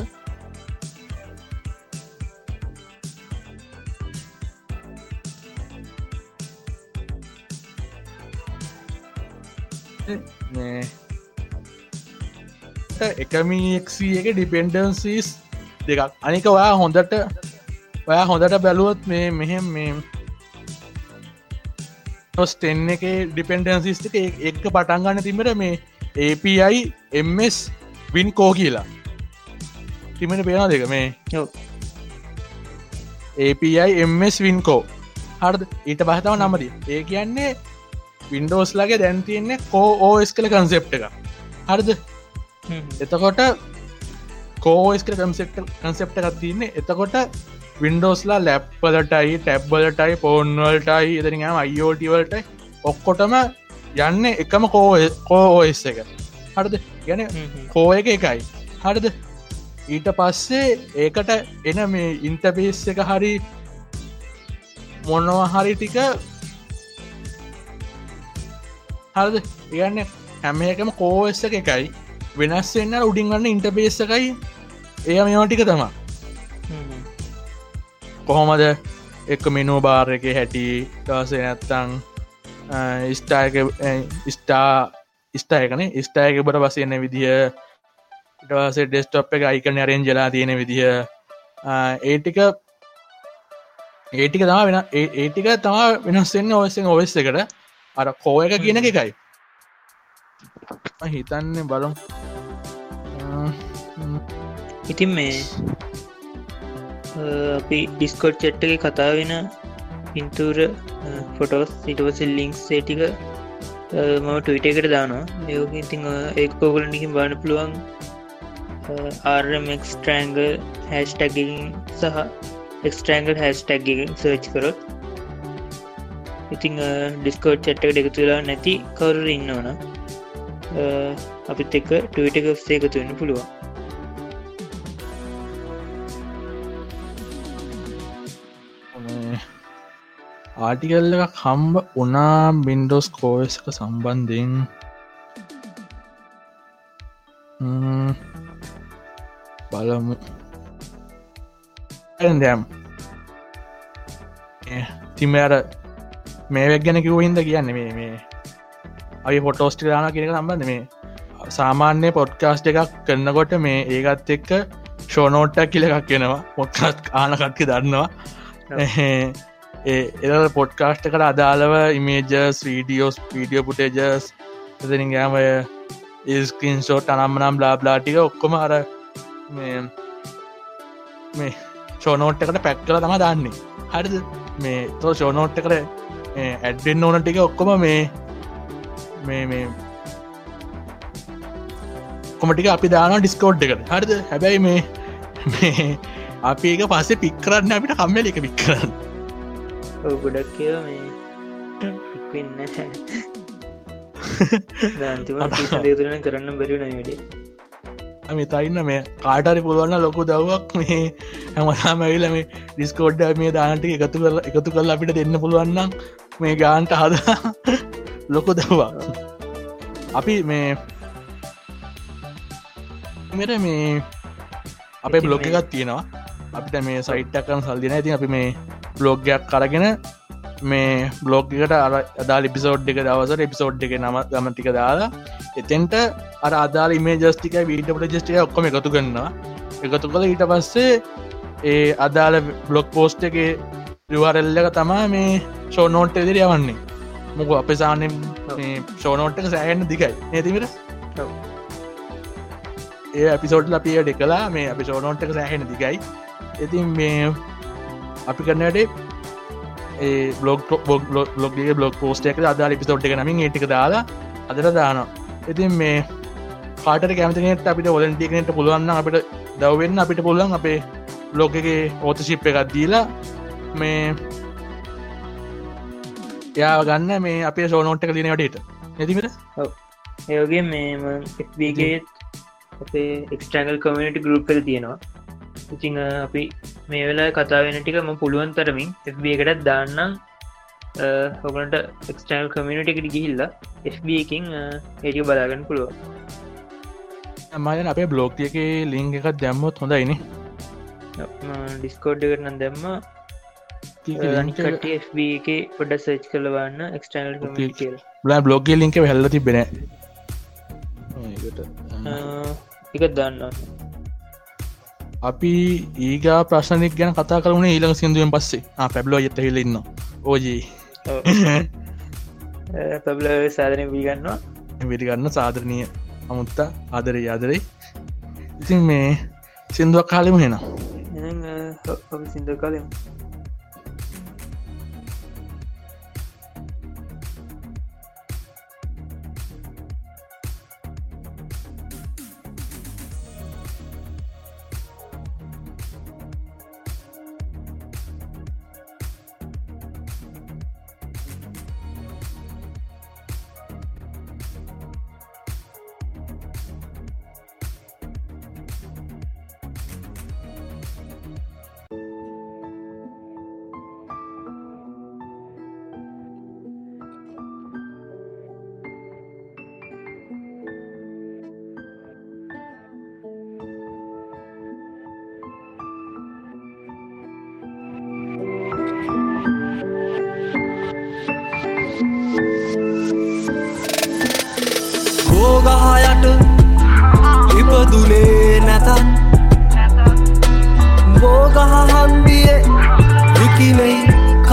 මේ එකමක්ෂ එක ඩිපෙන්ඩන්සිස් දෙකක්. අනික ඔයා හොඳට ඔයා හොඳට බැලුවොත් මේ මෙහෙම මේ ටෙන් එක ඩිපෙන්ඩන්සිස් එක එක්ක පටන්ගන්න තිමට මේ API එම්ස් වින් කෝ කියලා. තිමට පේන දෙක මේ. API එම්ස් වින්කෝ හරද? ඊට පහතාව නමද ඒ කියන්නේ වින්ඩෝස් ලගේ දැන් තියන්නේ කෝ ඕස් කළ කන්සෙප් එක හරිද. එතකොට කෝස් කල කන්සෙප් කන්සෙප්ට එකක් තියන්නේ. එතකොට වින්ඩෝස්ලා ලැප්පලටයි ටැබ්බලටයි පෝන්වල්ටයි එදරිම අයිෝටවලට ඔක්කොටම යන්න එකම කෝෝස් එක. හරිද? ගැන. කෝ එක එකයි. හරිද? ඊට පස්සේ ඒකට එන මේ ඉන්ටබේස් එක හරි මොනව හරි ටික හරිද? ඉගන්න හැම එකම කෝස් එක එකයි. වෙනස් වෙන්න උඩින් ගන්න ඉන්ටබේස් එකයි. එය මේවා ටික තමා හ්ම්. හ්ම්. කොහොමද? එක මිනෝ බාර එක හැටි දස නැත්තං ස්ටායක ස්ටා ස්ටායකන ස්ටායක බට පසයන්න විදිහ ටස ඩෙස්ටොප් එක අයිකන අරෙන් ජලා තියෙන විදිහ ඒටික ඒටික තම වෙන ඒටික තම වෙනස්සෙන්න ඔවස්සෙන් ඔවෙස් එකට අර කෝ එක කියන එකයි. හිතන්නේ බලම්. ඉතින් මේ අ, අපි ඩිස්කොට් චෙට්ට එක කතා වෙන පින්තූර ෆොටෝස් සිටවස ලිංක්ස් සේටික මම ටවිට එකට දානවා. යෝක ඉතිං ඒ කෝගලනිකින් බාන පුළුවන්. ආර්මක්ස්ට්‍රෑන්ගල් හැස්ටැගින් සහ එක්ස්ට්‍රෑන්ගල් හැස්ටැගින් සර්ච් කරොත් ඉතිං ඩිස්කෝට් චට්ට එකතු වෙලා නැති කවරු ඉන්නවන අපිත් එක්ක ටවිට එක සේ එකතු වෙන්න පුළුවන් ආටිකල්ල එක කම්බ උනා බින්ඩෝස් කෝස් එක සම්බන්ධයෙන් ම්ම්. බලමු දැම් තිමර මේවක් ගැන කිව හිද කියන්න මේ මේ අයි පොටෝස්ටි දාන කියනක සම්බන්ධ මේ සාමාන්‍ය පොඩ්කාස්ට එකක් කරන්නකොට මේ ඒගත් එක්ක ෂෝනෝට්ටක් කියල එකක් කියෙනවා පොට්කාස්ට ආනකත්ක දන්නවා. එ පොඩ්කාස්ට කට අදාළව ඉමේජස් වීඩියෝස් වීඩියෝ පුටේජස් එතනින් ගෑමය ඉස්කින් ෂෝට් අනම්මනම් බ්ලාබ්ලාටික ඔක්කොම අර මේ මේ ෂෝනෝට් එකට පැක් කල තම දන්නේ. හරිද? මේ තෝ ෂෝනෝට් එකට ඇඩ්ඩෙන් ඕන ටික ඔක්කොම මේ මේ මේ කොමටික අපි දාන ඩිස්කෝඩ් එකට හරිද? හැබැයි මේ අපි ඒක පස්සේ පික් කරන්න අපිට කම්මල එක පික් කරන්න. ඔව ගොඩක් කියව මේ ඉක්වෙන්න දන්තිම දේතුරන කරන්න බැරි නවිඩේ මේ තයින්න මේ කාටරි පුළුවන්න ලොකු දවක් මේ හැමතාම ඇවිල මේ ඩිස්කෝඩ්ඩ මේ දානට එකතු කර එකතු කල් අපිට දෙන්න පුළුවන්නම් මේ ගාන්ට හද *laughs* ලොකු දවා අපි මේ මෙර මේ අපේ බ්ලොග එකත් තියෙනවා. අපිට මේ සයිට්ටකන සල්දින ඉතින් අපි මේ බ්ලොග්ගයක් කරගෙන මේ බ්ලොග්ගකට අර අදා ලිපිසෝඩ් එක දවසර එපිසෝඩ් එක නම ගමටික දාලා එතෙන්ට අර අදාල මේ ජස්ටික වීඩට ජස්ටික ඔක්කොම එකතු කරන්නවා එකතු කළ ඊට පස්සේ ඒ අදාල බ්ලොග් පෝස්ට් එක රිවාරල්ලක තමා මේ ෂෝනෝට් එදිර යවන්නේ. මොක අප සානෙන් ෂෝනෝට් එක සෑහන්න දිකයි නතිමට ඒ අපිසෝට් ලපියට එකලා මේ අපි ෂෝනෝට් එක සෑහෙන දිගයි ඉතින් මේ අපි කරන්නට බ්ලොග් බ්ලොග්ගේ බ්ලොග් පෝස්ට එක අදා ලිපිසෝට් එක නමින් ඒටික දාලා අදර දානවා. ඉතින් මේ කාට කැමතිනට අපිට ඔලන්ටිකනට පුළුවන්න අපිට දවවෙන්න අපිට පුළුවන් අපේ බ්ලොග් එක ඕතශිප් එකක් දීලා මේ යා ගන්න මේ අපේ සෝනෝට් එක දිනවටට නැතිමට ඒගේ මේම FBගේ අපේ එක්ස්ටගල් කමියටි ගරුප් එක තියෙනවා ඉතිං අපි මේ වෙලා කතා වෙන ටිකම පුළුවන් තරමින් FB එකටත් දාන්නම්. හොගලට එක්ස්ටල් කමියනිට එකට ගිහිල්ලා FB එකින් ඒටික බලාගන්න පුළුව මයන අපේ බ්ලෝග් එක ලිංග එකක් දැම්මොත් හොඳයින ඩිස්කෝඩ් එකටනම් දැම්ම. FB එක පොඩ සච් කලවන්න එක්ස්ටල් බලා බ්ලොග්ගේ ලින්ක හැල්ල තිබෙන එක. දන්න අපි ඒගා ප්‍රශ්නයක් ගැන කතා කරුණේ ඊළඟ සිදුවෙන් පස්සේ. පැබ්ලෝ ඇත හිලඉන්න ඕජී. පැබ්ල සාධනය වීගන්නවා විරිගන්න සාධරණය අමුත්තා. ආදර යාදරයි ඉතින් මේ සිින්දුවක් කාලෙම හෙන සිින්ද කාලෙම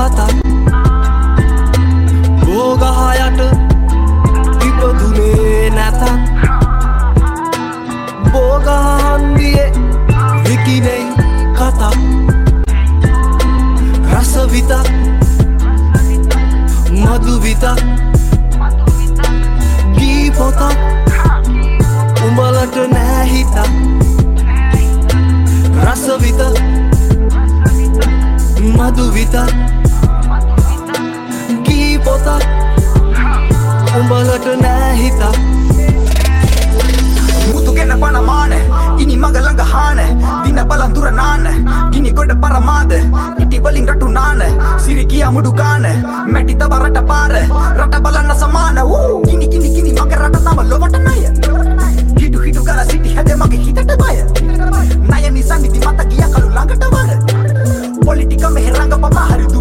කතත් බෝගහයට ඉපදුනේ නැතත්. බෝගහන්දිය විකිනෙයි කතත් රසවිතක් මදුවිතක් ගී පොතක් උඹලට නෑහිතක් රසවිත මදුවිත නෑහිතක් මුතුගෙන පනමාන ඉනි මගලඟ හාන දින බලන්දුර නාන ගිනි ගොඩ පරමාද ඉටිවලින් රටු නාන සිරිකිය මුඩු ගාන මැටි තව රට පාර රට බලන්න සමාන වූ ගිනි ගිනි ගිනි මගේ රට තම ලොවට නය හිටු හිටු කල සිටි හැද මගේ හිතට බය නය නිසා නිති මත ගිය කළු ළඟට වර පොලිටික මෙහෙරංග පපා හරි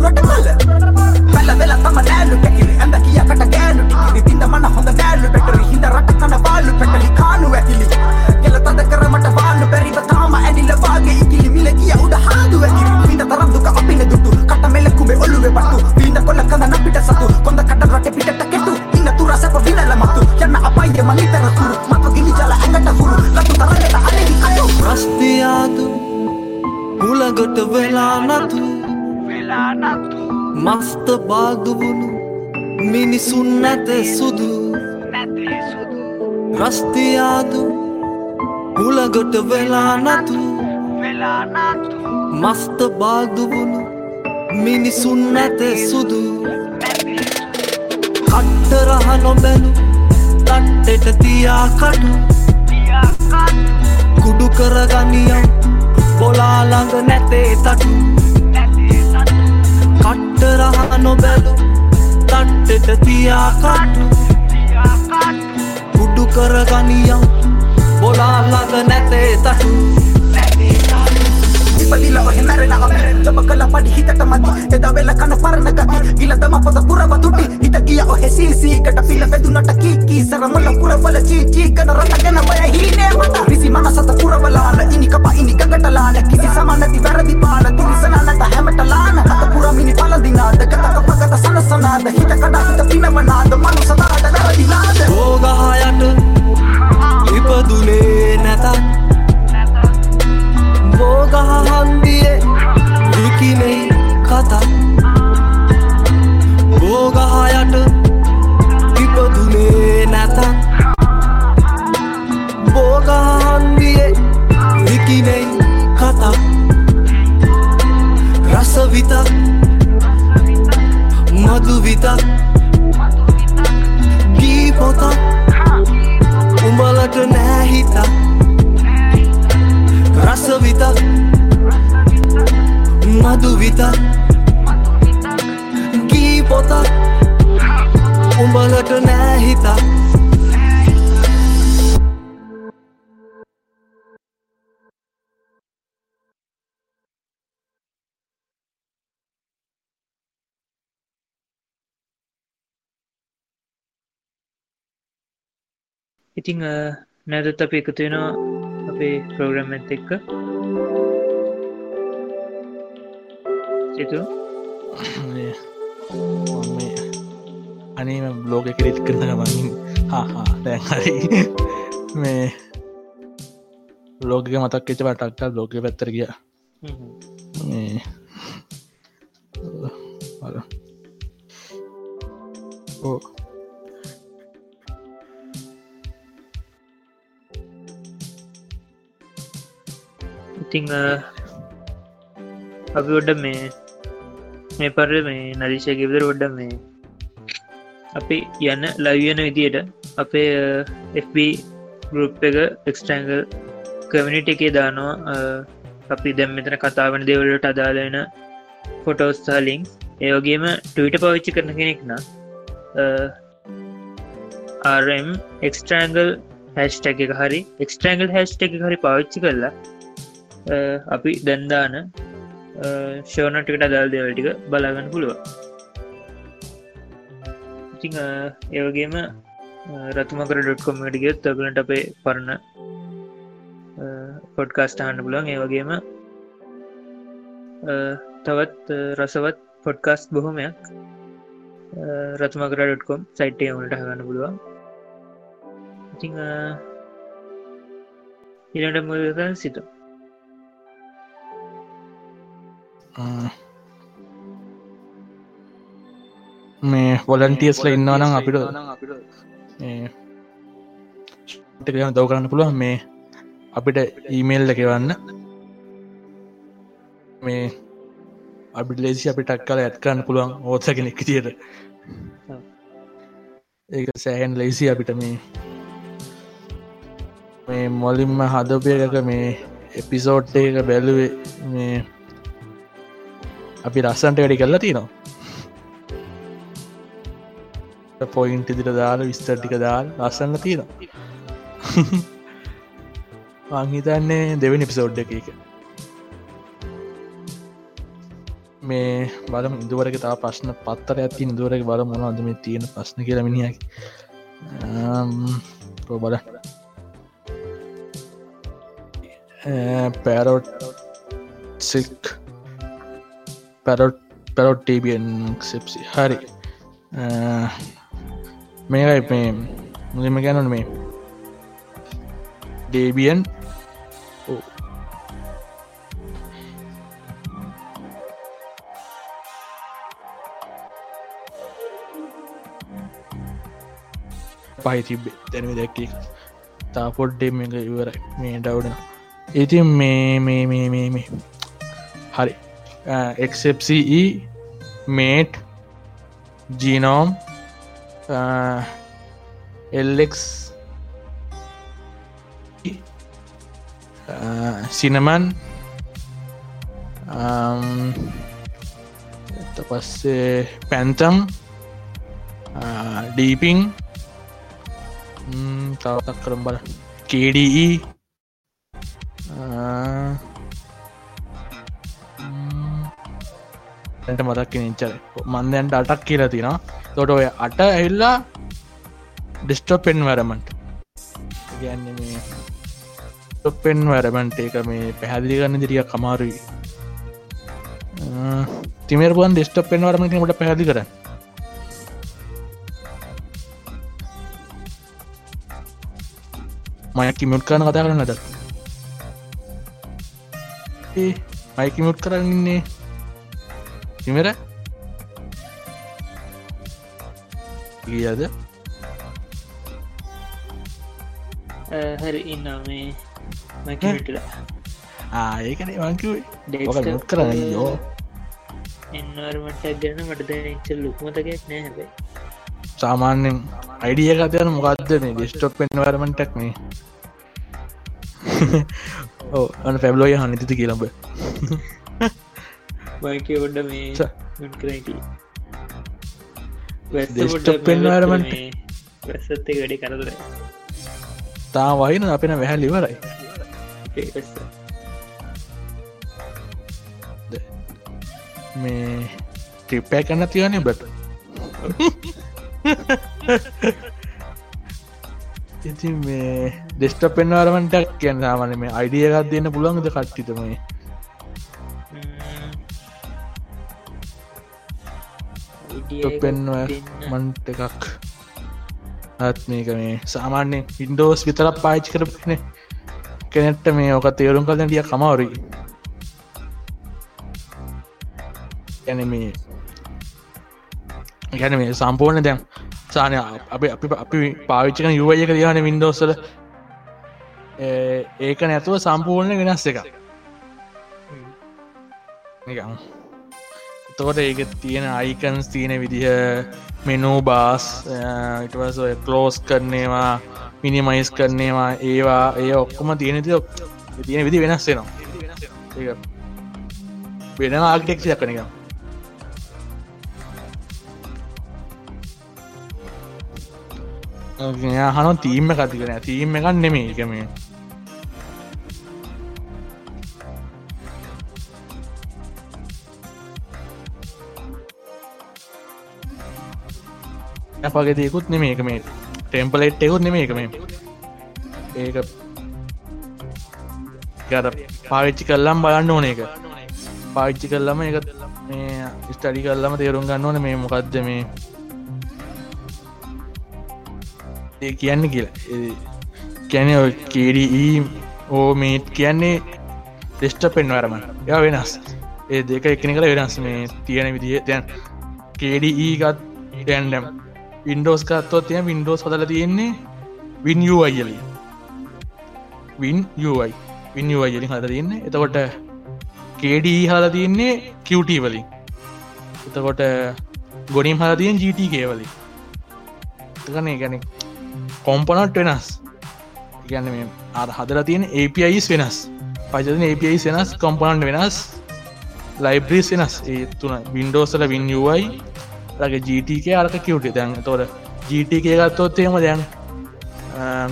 මුලගොට වෙලා නතු. මස්ත බාදුවුණු මිනිසුන් නැත සුදු. රස්තියාදු මුලගොට වෙලා නතු. මස්ත බාදුවුණු මිනිසුන් නැත සුදු. කට්ටරහ නොබැලු තට්ටෙට තියා කටු කුඩු කරගනියම් බොලාළඟ නැතේ තටු කට්ටරහ නොබැලු තට්ටෙට තියා කටු කුඩු කරගනියම් බොලාළඟ නැතේ තටු ඉපදිලා ඔහෙ මැරෙන අපි ලබ කළ පඩි හිතට මදි එදා වෙල කන පරණ ගති ගිල දම පොත පුරව තුටි හිත ගිය ඔහෙ සීසීකට පිල වැදුනට කීකී සරමල පුරවල චීචී කන රට ගැන බය හීනේ මට රිසි මනසත පුරවලාල ඉනි කප ඉනි ගගටලාල කිසි සමනති වැරදි පාල තිරිසනනට හැමටලාන හත පුරමිනි පලදිනාද ගතක පගත සනසනාද හිත කඩා හිත පිනවනාද මනුසදාට වැරදිලාද බෝගහයට ඉපදුනේ නැතත් බෝගහ හන්දියේ විකිනෙයි කතා. බෝගහයට ඉපදුනේ නැතත් බෝගහන්දියේ විකිනෙයි කතා. රසවිතක් මදු විතක් ගී පොතක් උඹලට නෑහිතා රසවිතක් මදු විතක් ගී පොතක් උඹලට නෑහිතා ඉතිං නැදත් අප එකතු වෙනවා අපේ ප්‍රෝග්‍රම් ඇත් එක්ක. සිතු අනේම බ්ලෝග කෙරෙත් කරන ගමන් හා දැන් හරි. මේ ලෝක මතක් එච පටක්කල් ලෝක පැත්තර ගිය. ඕ ඉතිං අපි ඔඩ මේ මේ පර මේ නරිෂයගෙවිදර ඔඩ්ඩ මේ අපි යන්න ලවියන විදියට අපේ FB ගරුප් එක එක්ස්ටංගල් කමිනිට එකේ දානවා. අපි දැම් මෙතන කතාවන දෙවලට අදාලෙන ෆොටෝස්ථා ලිින්ක් ඒවගේම ටවිට පවිච්චි කරන කෙනෙක් න RM එක්ස්ට්‍රංගල් හැස්ටැක එක හරි එක්ස්ට්‍රංගල් හැස්ට එක හරි පාවිච්චි කරලා අපි දැන්දාන ෂෝනටිකට අදාල් දෙවල්ටික බලාගන්න පුළුව ඉතිං ඒවගේම රතුමකර ඩොට්කොමට ගියත් තබලට අපේ පරණ පොඩ්කාස්ට අහන්න පුලන් ඒවගේම තවත් රසවත් පොඩ්කාස්ට බොහොමයක් රතුමකර.කොම් සයිට්ය වලට හගන්න පුළුවන්. ඉතිං ඉලට මුදකන් සිතු මේ වොලන්ටියස්ල ඉන්නවනම් අපිට ගන දව කරන්න පුළුවන්. මේ අපිට ඊමේල් එකවන්න මේ අපිට ලේසි අපි ටක් කල ඇත් කරන්න පුළුවන් ඕත්ස කෙනෙක් තියට ඒක සෑහන් ලේසි අපිට මේ මේ මොලින්ම හදපයක මේ එපිසෝට් එක බැලුවේ මේ අපි රස්සන්ට වැඩි කරලා තියනවා. පොයින්ට ඉදිර දාල විස්තර්ටික දාල් අසන්න තියෙනවා. මංහිතන්නේ දෙවනි පිසෝඩ් එක එක. මේ බලම ඉදුවරක තා ප්‍රශ්න පත්තර ඇති ඉදුවරක බල මොන අද මේ තියෙන ප්‍රශ්න කියල මිනිියකි බල Parrot Sec Parrot Parrot Debian සෙප්සි හරි. මේකයි මේ මුලිම ගැනන මේ. ඩේබියන් පහි තිබ්බේ. තැනව දැක්කේ. තාපොඩ්ඩේ එක ඉවරයි. මේ ඩව්ඩන ඉතින් මේ මේ මේ මේ මේ. හරි. එක්සෙප්සE මේට් ජීනෝම් එල්ලෙක් සිනමන් එත පස්සේ පැන්තම් ඩීපිං තවතක් කරම් බල KDE ඇට මතක් නිච්චර මන්දයන්ට අටක් කියලා තිනවා තොට ඔය අට ඇල්ලා ඩිස්ටොප් පෙන් වැරමට ගැන්න මේ පෙන් වැරමන්ට එක මේ පැහැදිලි ගන්න දිරිය කමාරුයි තිමරපුන් ඩෙස්ටප් පෙන් වරමටට පැහැදි කර මයකි මුට් කරන කතා කරන්නද ඒ මයිකි මුට් කරන්නන්නේ තිමර ගියද හරි ඉන්න මේ මැකටලා ආඒකන වංකිවේ මුත් uh, කරන්න යෝ එන්නවරමට ගැන මට දැච්ච ලුක්මතකයක් නෑ හැබයි සාමාන්‍යෙන් අයිඩිය කතයන මොකක්ද මේ ඩිස්ටොප් පෙන්වරමටක් මේ ඕ අන පැබ්ලෝය හනිතිති කියලබ මයික ඔොඩ මේ environment. වැස්සත්තේ වැඩි කරදර තා වහින අපෙන වැහැල් ඉවරයි. මේ ටිප්පෑ කන්න තියනේ බට ඉති මේ ඩෙස්ට පෙන්වාරමටක් කියන්න සාමන මේ අයිඩිය එකක් දෙන්න පුළන්ගද කට්ටිතමයි පෙන්ව මන්ට එකක්. අත් මේක මේ සාමාන්‍ය ඉන්ඩෝස් විතරක් පාච්චි කරපන කෙනෙට්ට මේ ඕක තේරුම් කලන ටිය කමවරි ගැන මේ ගැන මේ සම්පූර්ණ දැන් සානය අප අපි අපි පාවිච්චිකන යුවයක දයන වින්ඩෝසල ඒක නැතුව සම්පූර්ණ වෙනස් එක නිකම් එතකොට ඒක තියෙන අයිකන්ස් තියෙන විදිහ මෙනූ බාස් ඉටවස කලෝස් කරනේවා මිනිමයිස් කරනේවා ඒවා ඒ ඔක්කොම තියෙනති තියෙන විදි වෙනස් වෙනවා. වෙන ආර්ටෙක්ෂ යකනක හන තීම්ම කතිකන තීම්ම එකක් නෙමේ එකම අපගේ දෙකුත් නෙම එක මේ ටෙම්පලෙට් එකුත් නෙම එක මේ. ඒක ගර පාවිච්චි කල්ලම් බලන්න ඕන එක පාවිච්චි කල්ලම එක මේ ස්ටඩි කල්ලම තේරුම් ගන්න ඕන මේ මොකක්ද මේ ඒ කියන්න කියලා. කැන කේඩී ඕ මේට් කියන්නේ දෙස්ට පෙන් වරම ය වෙනස්. ඒ දෙක එකනි කළ වෙනස් මේ තියෙන විදිහ. තැන් කේඩී ගත් ටැන්ඩම් වින්ඩෝස් කත්තොත් තිය වින්ඩෝස් හදල තියෙන්නේ වින් අයිලි වින් යයි වින් අයිලි හද තියන්න. එතකොට කේඩ හල තියන්නේ කිව්ට වලින්. එතකොට ගොනිම් හල තියෙන් ජීට කේවලි ගන ගැන කොම්පනට් වෙනස්. ගැන මේ අ හදල තියෙන APIස් වෙනස්. පජන APIස් වෙනස් කොම්පනන්් වෙනස් ලයිබ්‍රීස් වෙනස්. ඒ තුන වින්ඩෝසල වින් යයි ලගේ ජීටක අරක කිව්ට. දැන් තොර ජීටක ගත්තොත් එම දැන්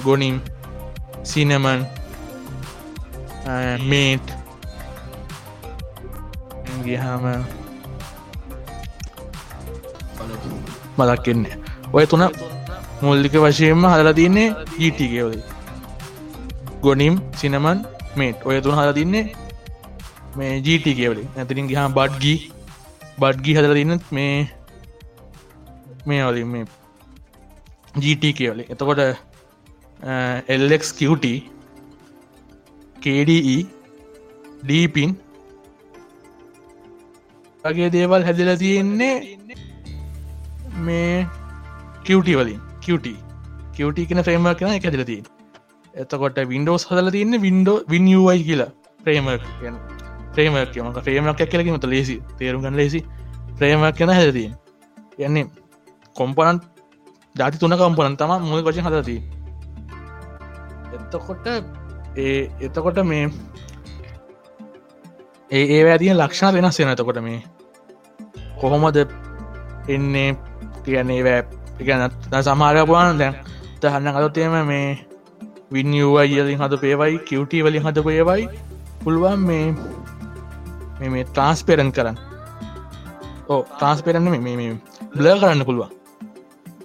ගොනිම් සිනමන් මේට් ගහම මදක්කෙන්නේ ඔය තුන මුල්ලික වශයෙන්ම හදලා තින්නේ ඊටිකවද ගොනිම් සිනමන් මේට් ඔය තුන හල තින්නේ මේ ජීටි කියවලි ඇතිරින් ගහා බඩ්ගී බඩ්ගී හදල තින්නත් මේ මේ වලින් මේ GT කියවලි. එතකොට එල්ලෙක්ට KDE ඩීපින් වගේ දේවල් හැදිල තියෙන්නේ මේ කිවටි වලින්. කිවටි කිවටි කෙන ෆ්‍රේම කෙන එක හැදිල තින් එතකොට වින්ඩෝස් හදල තියන්න වින්ඩෝ විනියයි කියලා ප්‍රේමක් ප්‍රේමක් මක ්‍රේමක් කියලකි මත ලේසි තේරුගන්න ලේසි ප්‍රේමක් කෙන හැදතින් යන්නේ කොම්පනන්් ජාති තුන කම්පනන් තම මුල වචන හදති එතකොට ඒ එතකොට මේ ඒ ඒ ඇතිය ලක්ෂණ වෙනස් වෙන එතකොට මේ. කොහොමද එන්නේ? කියන්නේ වැෑ ගැන සමාරපුවාන දැන් තහන්න කතොත්තේම මේ විනිියවයිලින් හද පේවයි කිවටි වලින් හද පේවයි පුළුවන් මේ මේ ට්‍රන්ස්පෙරන් කරන්න. ඕ ට්‍රන්ස්පේරන්න මේ බ්ල කරන්න පුළුවන්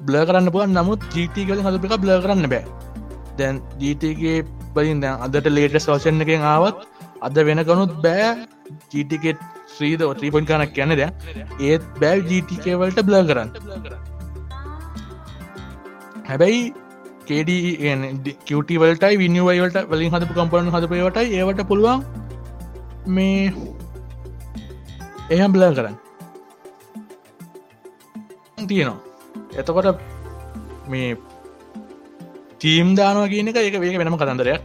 බ්ල කරන්න පුුවන් නමුත් ජීට කල හදප එක බ්ල කරන්න බෑ. දැන් ජීටගේ බලින් දැන් අදට ලේට සෝෂන් එකෙන් ආවත් අද වෙනකනුත් බෑ ජීටිකෙට් ශ්‍රීද ත්‍රීපොන් කනක් කියන්න දැ ඒත් බෑ ජීටිකවලට බ්ල කරන්න. හැබැයි කේඩ කටවලටයි විනිවයිවලට වලින් හදපු කම්පන හදපේවට ඒවට පුළුවන් මේ එහම් බ්ල කරන්න. තියෙනවා. එතකොට මේ තීම් දානවා කියන එක ඒක වේක වෙනම කතන්දරයක්.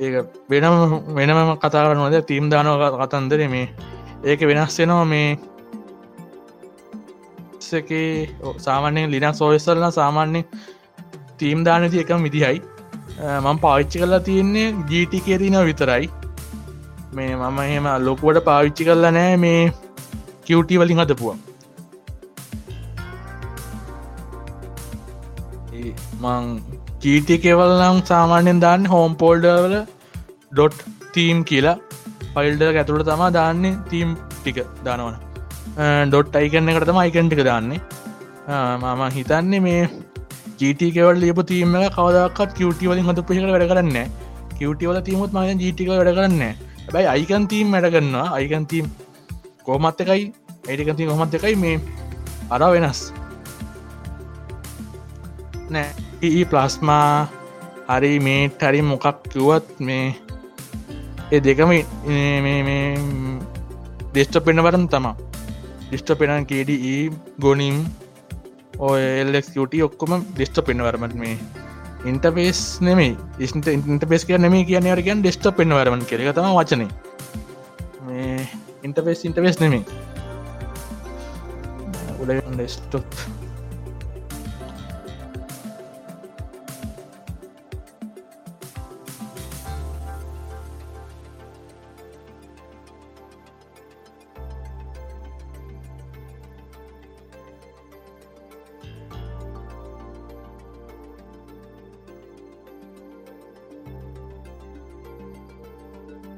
ඒක වෙනම වෙනම කතාරනවද තීම් දානව කතන්දර මේ ඒක වෙනස් වෙනවා මේ එකේ සාමාන්‍යෙන් ලිනක් සෝයස්සල්ල සාමාන්‍ය තීම් දානති එකම විදිහයි. මං පාවිච්චි කරලා තියෙන්නේ ජීටි කියතින විතරයි. මේ මම එහෙම ලොකුවට පාවිච්චි කරලා නෑ මේ කිවටි වලින් හදපුුවන් මං ජීටි කෙවල් නම් සාමාන්‍යෙන් දාන්න හෝම් පෝල්ඩවල ඩොට් තීම් කියලා. පයිල්ඩ ඇතුළ තමා දාන්නේ තීම් ටික දානවන. ඩොට් අයිකන්න එකට තම අයිකන් ටික දාන්නේ. මම හිතන්නේ මේ ජීට කෙවල් ලියප තීම කවදක්ත් කිවටි වලින් හඳ පිහික වැඩ කරන්න කිවටි වල තීමුත් මග ජීටික වැඩ කරන්න බැයි අයිකන් තීම් වැඩ කරන්නවා අයිකන් තීම් කෝමත් එකයි? ඒටිකති කොමත් එකයි මේ අර වෙනස්. නෑ. ඊ ප්ලස්මා හරි මේට හරි මොකක් කිවත් මේ ඒ දෙකම දෙස්ට පෙනවරම් තමා. ඩිස්ට පෙනන් කේඩ ඒ ගොනිම් ඔයල්ලෙක්ට ඔක්කොම ඩිස්ට පෙන්වරමට මේ ඉන්ටපේස් නෙමේ ඉස්ට ඉන්ටපේස් කිය නෙම කියන රගෙන් ඩෙස්ට පෙන්වරමන් කෙරෙ තම වචන. මේ ඉන්ටපේස් ඉන්ටපේස් නෙමේ උඩ ඩෙස්ටොප්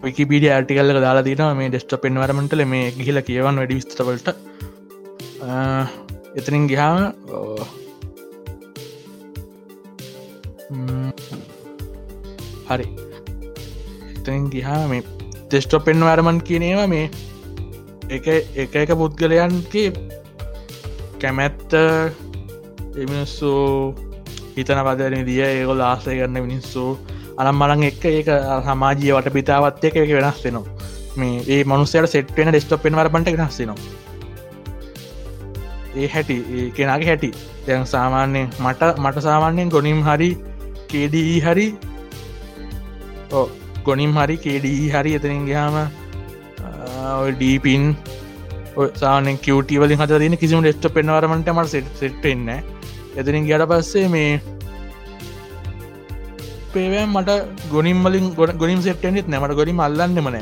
විකිපිඩ ආටිකල්ල දාලා දින මේ ඩෙස්ට පෙන්වරමටල මේ ගිහිල කියවන් වැඩි විස්තරවලට එතනින් ගිහාම හරි. එතනින් ගිහා මේ ටෙස්ටෝ පෙන්වරමන් කියනේවා මේ එක එක එක පුද්ගලයන්ගේ කැමැත්ත එමිනිස්සු හිතන පදරන දිය ඒගොල් ආසය කරන්න මිනිස්සු අනම් මලන් එක් ඒක සමාජිය වට පිතාවත් එක එක වෙනස් වෙනවා. මේ ඒ මනුස්සයට සෙට්වෙන ඩෙස්ටප් පෙන් වරපට වෙනස්සෙනවා ඒ හැටි කෙනගේ හැටි. දැන් සාමාන්‍යයෙන් මට මට සාමාන්‍යයෙන් ගොනිම් හරි කේඩී හරි ගොනිම් හරි කේඩී හරි එතනින් ගහම ඩීපින් සාන කිවටවල හත දන කිසිම ෙස්ට පෙන්වරමට මට සෙට් සෙට්ෙන්න එතනින් ගට පස්සේ මේ පේවම් මට ගොනිම්මලින් ගොඩ ගොනිම් සෙට්ටෙනෙත් නෑමට ගොඩිම අල්ලන්න මන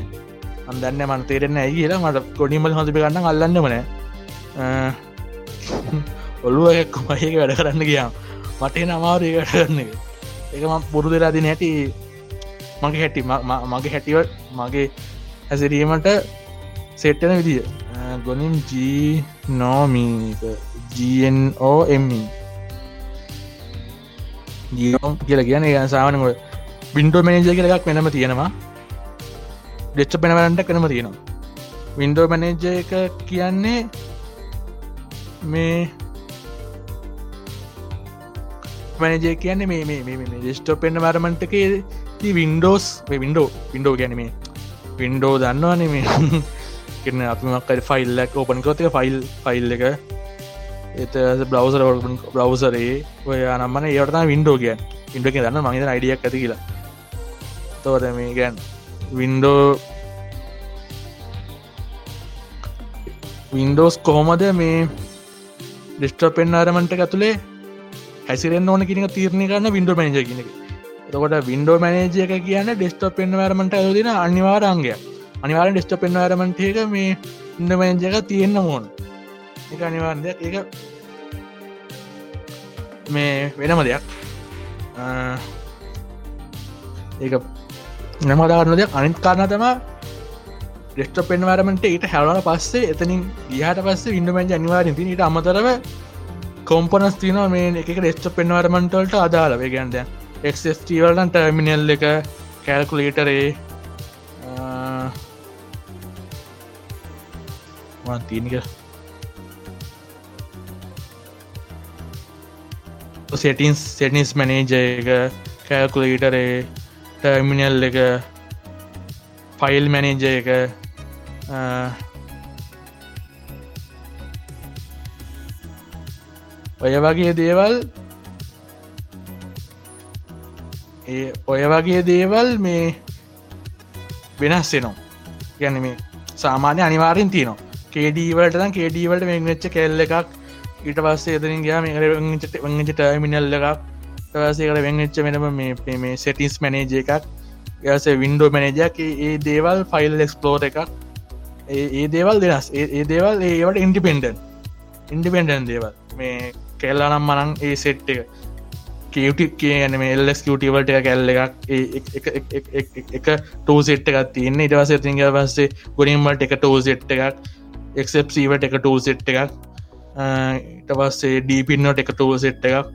අන්දන්න මන් තේරෙන්න ඇයි කියලා. මට ගොඩිමල් හොඳ ගන්න අල්ලන්න මන ඔල්ලුව එක්කොමඒක වැඩ කරන්න ගියාම්. මටේ නමාරය වැඩ කරන්න එක. ම පුරු දෙරාදි නැටි මගේ හැටි මගේ හැටිව මගේ ඇසිරීමට සෙට්ටන විදිිය. ගොනිම් ජී නෝමීක ජෝඑම්මී ජීෝම් කියල කියන සාමනකොට බින්ඩෝ මනජ කියල එකක් වෙනම තියෙනවා. ඩෙච්ච පෙනවරන්ට කනම තියෙනවා. වින්ඩෝ මනේජ එක කියන්නේ මේ මනජය කියන්නේ මේ මේ ඩෙස්ටෝ පෙන්න්න වරමන්ටකේ වින්ඩෝස් වින්ඩෝ වින්ඩෝ ගැනීමේ වින්ඩෝ දන්නවාන මේ. කරන අපමක්කට ෆයිල්ලක් ඕපන් කොතික ෆයිල් ෆයිල් එක එත බ්ලවසර බ්‍රවසරේ ඔය නම්මන ඒවටතා වින්ඩෝ කිය ඉන්ඩක දන්න මහිත අයිඩියක් ඇති කියලා. තෝද මේ ගැන් වින්ඩෝ වින්ඩෝස් කොහොමද මේ ඩිස්ට පෙන් අරමන්ට ඇතුළේ හැසිරෙන් ඕන කිනක තීරණය කරන්න වින්ඩෝ මනජ කියනක එතකොට වින්ඩෝ මනජය එක කියන්න ඩෙස්ට පෙන් වරමට ඇතින අනිවාරංගය අනිවාර ඩෙස්ට පෙන් වරමට එක මේ ඉන්ඩ මනජක තියෙන්න්න ඕන්. එක අනිවාර්දයක් එක මේ වෙනම දෙයක්. ඒක නමදාරන දෙයක්. අනිත් කාරණ තම ඩෙස්ට පෙන්වාරමට ඊට හැලන පස්සේ එතනින් ගහට පස්සේ ඉන්ඩමෙන්ජ අනිවාරෙන් ඊට අමතරව කොම්පනස් තින මේ එක ඩෙස්ට පෙන්වාරමන්ටල්ට අදාලව ගැන්ද එක්ස්ටවලන් ටර්මිනල් එක කැල්කුලේටරේ තියනික සෙටින්ස් සෙටින්ස් මනේජ එක කැල්කුලේටරේ ටර්මිනල් එක ෆයිල් මැනේජ එක ඔය වගේ දේවල් ඒ ඔය වගේ දේවල් මේ වෙනස් වෙනවා. ගැන මේ සාමාන්‍ය අනිවාරෙන් තියනවා. කේඩීවලට කේඩීවලට මේ වෙච්ච කෙල්ල එකක් ඊට පස්සේ එතරින් ගයා මේට වංච ටර්මිනල් එකක්. තවසේකට වෙංච්ච වෙනම මේ මේ සෙටිස් මැනේජ එකක්. යස වින්ඩෝ මැනේජයක් ඒ දේවල් ෆයිල් එක්ස්පලෝර එකක්. ඒ දේවල් දෙනස් ඒ දේවල් ඒවට ඉන්ඩිපෙන්ඩන් ඉන්ඩිපෙන්ඩන් දේවල්. මේ කෙල්ලනම් මනං ඒ සෙට් එක. කියට කියන එල්ස් කටවලට එක කැල්ල එකක්. එක ටෝ සෙට් එකක් තියන්න. ඉටවස තිංග පස්සේ ගොඩින්මට එක ටෝ සෙට් එකක්. එක්සප්සීවට එක ටෝ සෙට් එකක්. ඉට පස්සේ ඩීපින්නට එක ටෝ සෙට් එකක්.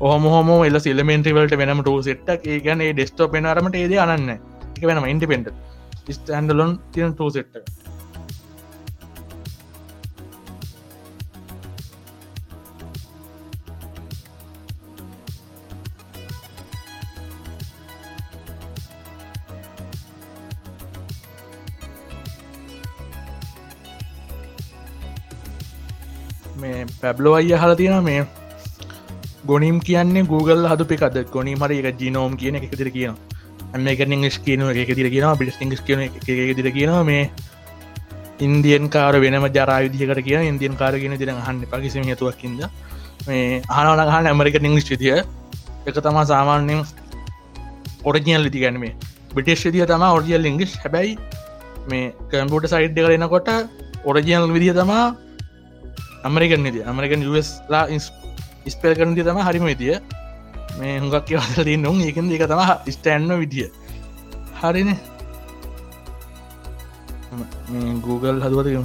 ඔහම හොම එල සිල්මෙන්ට්‍රිවලට වෙනම ටෝ සෙට්ක් ඒ ගැන ඩෙස්ටෝ පෙනරමට ඒද අන්න එක වෙනම ඉන්ඩිපෙන්ට ස්ටන්ඩලොන් තියන ටෝ සෙට්ට මේ පැබ්ලෝ අය හල තියෙන මේ ගොනිම් කියන්නේ Google හදු පිකද ගොනි මර එක ජිනෝම් කියන එක තිර කියන මේක ඉංගස් කියන එක තිර කියන පිට ඉංගස් කියන එක තිර කියන මේ ඉන්දියන් කාර වෙනම ජරාවිදිකට කියන ඉන්දියන් කාර කියන තිර හන්ඩ පකිසිම හතුවක්කින්ද මේ හනවනහන් ඇමරික ඉංගස් විතිය එක තමා සාමාන්‍යෙන් ඔරජියල් ලිති ගැනීමේ බිටේශදිය තම ඔරියල් ඉංගිස් හැබැයි මේ කම්පුට සයිඩ් කරනකොට ඔරජියල් විදිිය තමා අමරිකන් නිති අමරිකන් ලා ඉස්පෙල් කරනති තම හරිම විදිිය. මේ හුඟක් කියවතල දී නොම් ඒකද එක තම ස්ටෑන්ම විදිිය. හරින. Google හදුවතගෙන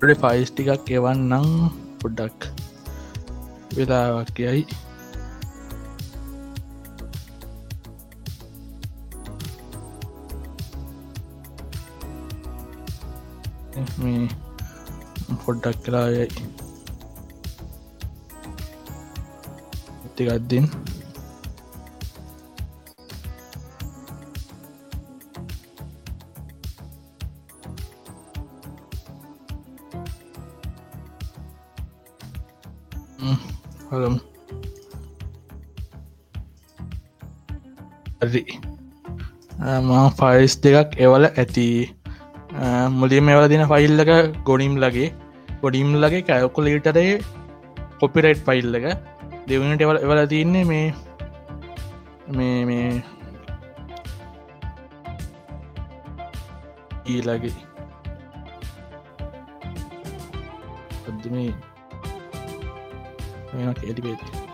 හොඩ්ඩක්කින් ෆයිස් ටිකක් එවන්නම් පොඩ්ඩක් වෙලාවක් කියයි මේ පොඩ්ඩක් කලායයි ටිකක්දින් හලම් හරි. මං ෆයිස් දෙකක් එවල ඇති. මුලින් එවල දින ෆයිල්ලක ගොඩිම් ලගේ. ගොඩිම් ලගේ කැල්කුලීටරේ කොපිරයිට් ෆයිල්ලක දෙවනට එවල එවල තින්නේ මේ මේ මේ ඊලගේ අද මේ මේක එඩිබේති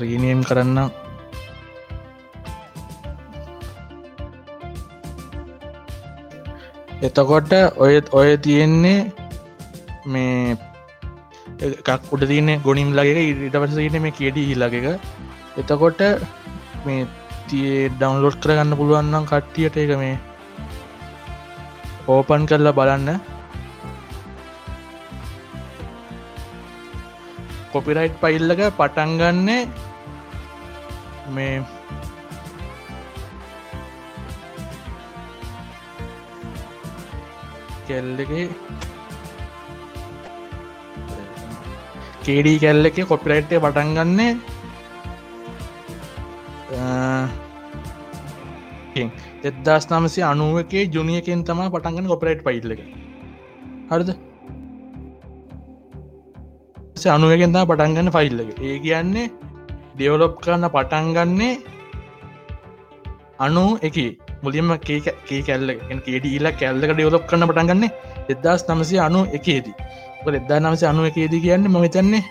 රීනියම් කරන්න. එතකොට ඔයත් ඔය තියෙන්නේ මේ එකක් උඩ තියන්න ගොනිම් ලගේ ඉට පසට මේ කියඩ හිලක එතකොට මේ තිය ඩවන්ලෝඩ් කරගන්න පුළුවන්නම් කට්ටියට එක මේ ඕපන් කරලා බලන්න. කොපිරයිට් පයිල්ලක පටන්ගන්නේ මේ කෙල්ලගේ කේඩී කැල්ල එක කොපිරයිට්ය පටන් ගන්නේ එදදාස් නමසේ අනුවකේ ජුනියකෙන් තම පටන්ගන්න කොපරයිට් පයිල්ල එක. හරිද? අනුවගෙන් තම පටන්ගන්න ෆයිල්ලක ඒ කියන්නේ ඩෙවලොප් කරන්න පටන්ගන්නේ අනු එක. මුලින්ම කේ කැල්ල කේඩ ඊලා කැල්ලක ඩෙවලොප් කරන්න පටන්ගන්නේ එදදාස් නමසේ අනු එකේදී. එදදා නමස අනුව එකේදී කියන්න මහිතන්නේ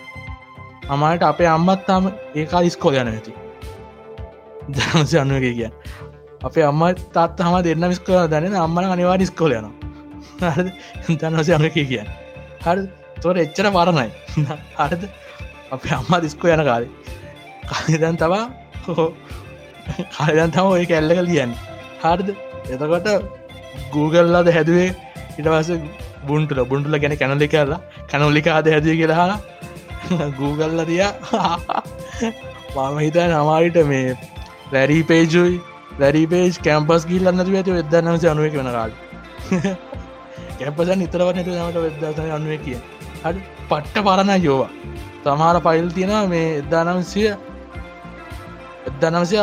අමාට අපේ අම්මත්තාම ඒකා ඉස්කෝ යන ඇති දනස අනුව එක කියන්න. අපේ අම්ම තාත් හම දෙන්න විස්කල දැන අම්මන අනිවා ඩිස්කොල යන තන්නවස අම කිය කියන්න. හරි තොර එච්චර පරණයි හරිද? අපේ අම්මා දිස්කෝ යන කාරි කාදන් තවා හෝ කාදන් තම ඔය කැල්ලක ලියන්න හරිද? එතකොට ගූගල්ලාද හැදුවේ ඉටවස බුන්ටුල බුන්ටුල ගැන කැනලි කරලා කැනොල්ලිකාද හැදිය කියලාහලා ගූගල්ල තියා. *laughs* මම හිත නමාරිට මේ වැරී පේජුයි වැරිපේජ් කැම්පස් ගිල්ලන්නතු ඇති වෙදන්නම අනුව වන කාල්. කැම්පසන් ඉතරවන්න නට වෙදසන අනුව කිය හරි පට්ට පරණ යෝවා. තමාර පයිල් තියෙන මේ එද්දානම්සිය එද්දානම්සය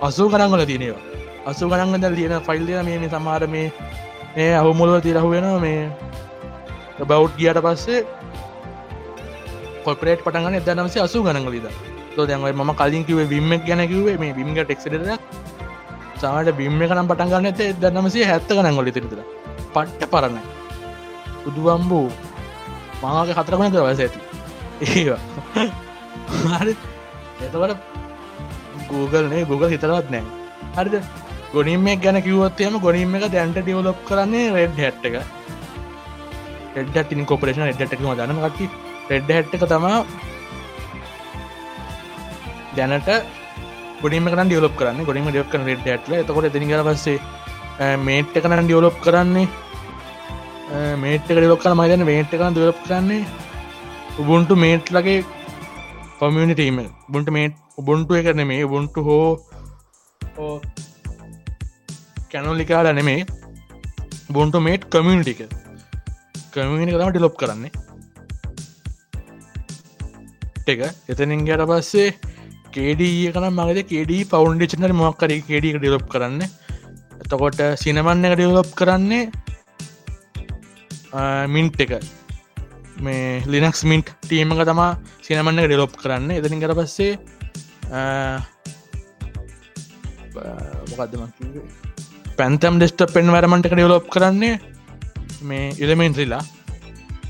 අසූ කරංගල තියෙනවා. අසු ගනන්ගද තියෙන ෆයිල්ලිය මේ සමාර මේ මේ අහුමුළුව තිරහු වෙන මේ බෞ් ගියට පස්සේ කොපරේට පටගන්න එදනම්සේ අසු ගනගලීද තෝ දැන්වයි ම කලින් කිවේ විම්මක් ගැනකිවේ මේ විම්ග ටෙක්සිට සාට බිම්ම කනම් පටන්ගන්න ඇත දන්නමසේ හැත්ත කනංගොල තිරිතර පට්ට පරණයි උදුවම්බූ. මාක හතරමන දවස ඇති. ඒ හරි. එතවට Googleනේ Google හිතරවත් නෑ. හරිද? ගොනිම ගැන කිවත්තයම ගොනිම එක දැන්ට ඩියවලොප් කරන්නේ රෙඩ් හැට් එක. එඩ ටින් කොපරේෂන එඩ්ටම දනමකි රෙඩ් හැට් එක තමා දැනට ගොඩිම කන ඩියලොප් කරන්න. ගොඩිම ඩියොක් කන රෙඩ් ඇටල එතකොට දෙනිගර පස්සේ මේට් කන ඩියලොප් කරන්නේ මේට ඩියලොක් කන මයිදන මේට් කන දලොප් කරන්නේ උබුන්ටු මේට් ලගේ කොමියනිටීම බුන්ට මේට් උබුන්ටුව කරන මේ උබුන්ටු හෝ කැනොලිකාල නෙමේ බොන්ට මේට් කමියනිටික කමියනි කරම ඩිලොප් කරන්නේ. එක. එතනින් ගැට පස්සේ කේඩී කන මගද? කේඩී පවන්්ඩේචනර මොක්කර කේඩික ඩිලොප් කරන්න. එතකොට සිනමන්න එක ඩිලොප් කරන්නේ මින්ට් එක. මේ ලිනක්ස් මින්ට් ටීමක තමා සිනමන්න ඩිලොප් කරන්න. එදනින් කර පස්සේ මොකක්දම පැන්තම් ඩෙස්ට පෙන් වැරමට එක ඩියලොප් කරන්නේ මේ ඉලමෙන්ට්‍රිලා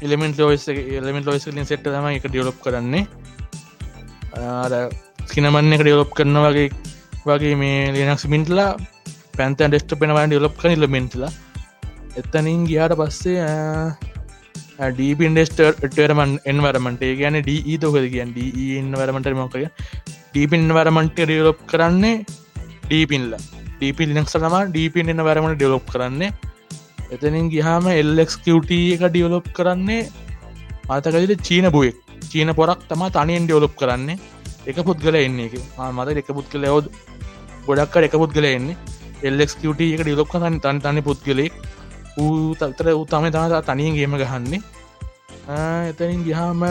එලිමෙන්ට ලෝස් එලිමෙන්ට ලෝස් ලින් සෙට් තම එක ඩියලොප් කරන්නේ. සිනමන්න එක ඩියලොප් කරන වගේ වගේ මේ ලිනක්ස් මින්ටලා පැන්තන් ඩෙස්ට පෙනවා ඩියලොප් කන ඉලමෙන්ටලා එත්තනින් ගියාට පස්සේ ඩීපින්ඩෙස්ටර්මන් එන්වරමට ගැන ඩී තෝකද කියන් ඩන්න වරමට මොකය ඩීපින් වරමන්ට ඩියලොප් කරන්නේ ඩීපින්ල ඩීපි ලිනක්ස තම ඩීපින් එන්න වැරමට ඩියලොප් කරන්නේ. එතනින් ගිහාම එල්ලක්ට එක ඩියලොප් කරන්නේ අතකදිට චීන බුවෙක් චීන පොරක් තම තනියෙන් ඩියලොප් කරන්නේ. එක පුද්ගල එන්නේ. එක මත එක පුද්ගල යෝද ගොඩක්ක එක පුද්ගල එන්නේ. එල්ලක්ට එක ඩියලොප් කරන්න තන් තනි පුද්ගලෙක් ඌ තතර උත්තම තම තනියෙන් ගේම ගහන්නේ. එතනින් ගිහාම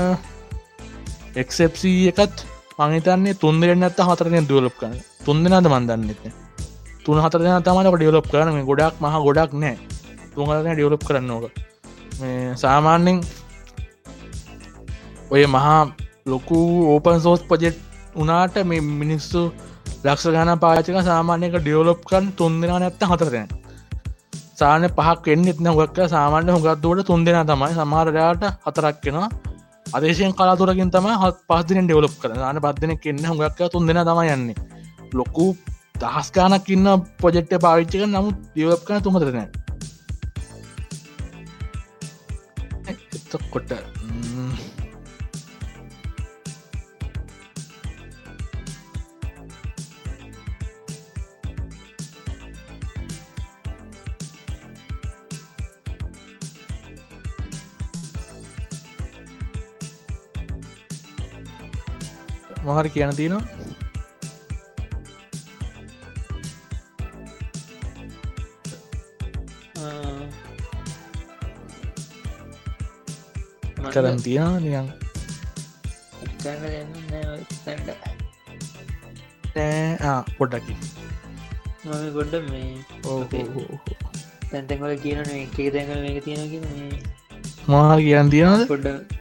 එක්සප්C එකත් මහිතන්නේ තුන්දෙන් ඇත්ත හතරෙන් දුවලප් කරන තුන් දෙනාද මන්දන්නෙත්න තුන් හතර දෙන තමට ඩියලොප් කරන ගොඩක් මහ ගොඩක් නෑ. තුහරන ඩියලොප් කරන්න ඕක. සාමාන්‍යෙන් ඔය මහා ලොකු ඕපන් සෝස් පජෙට් උනාට මේ මිනිස්සු ලක්ෂ ගන පාචක සාමාන්‍යක ඩියවලොප්කන් තුන් දෙෙන නැත්ත හතරෙන සාන පහක් එන්න එත්න ගොක්ක සාමාන්‍ය හොගත්දුවට තුන් දෙෙන තමයි. සමහරයාට හතරක්කෙනවා අදේශයෙන් කලාතුරකින් තම හත් පහදින ඩෙවලොප් කර න පදනෙක් එන්න හොගක්ක තුන් දෙෙන තම යන්නේ. ලොකු දහස්කානක් ඉන්න පොජෙට්ට පාවිච්චක නමුත් දියලප් කන තුමතරනෑ එතකොට මොහර කියන තියෙනවා? කරම් තියෙනවා නියන් නෑ පොඩ්ඩකි මම ගොඩ මේ තැන්තැන්වල කියන එක තැන්ගල එක තියෙන මහල් කියන් තියෙන පොඩ්ඩ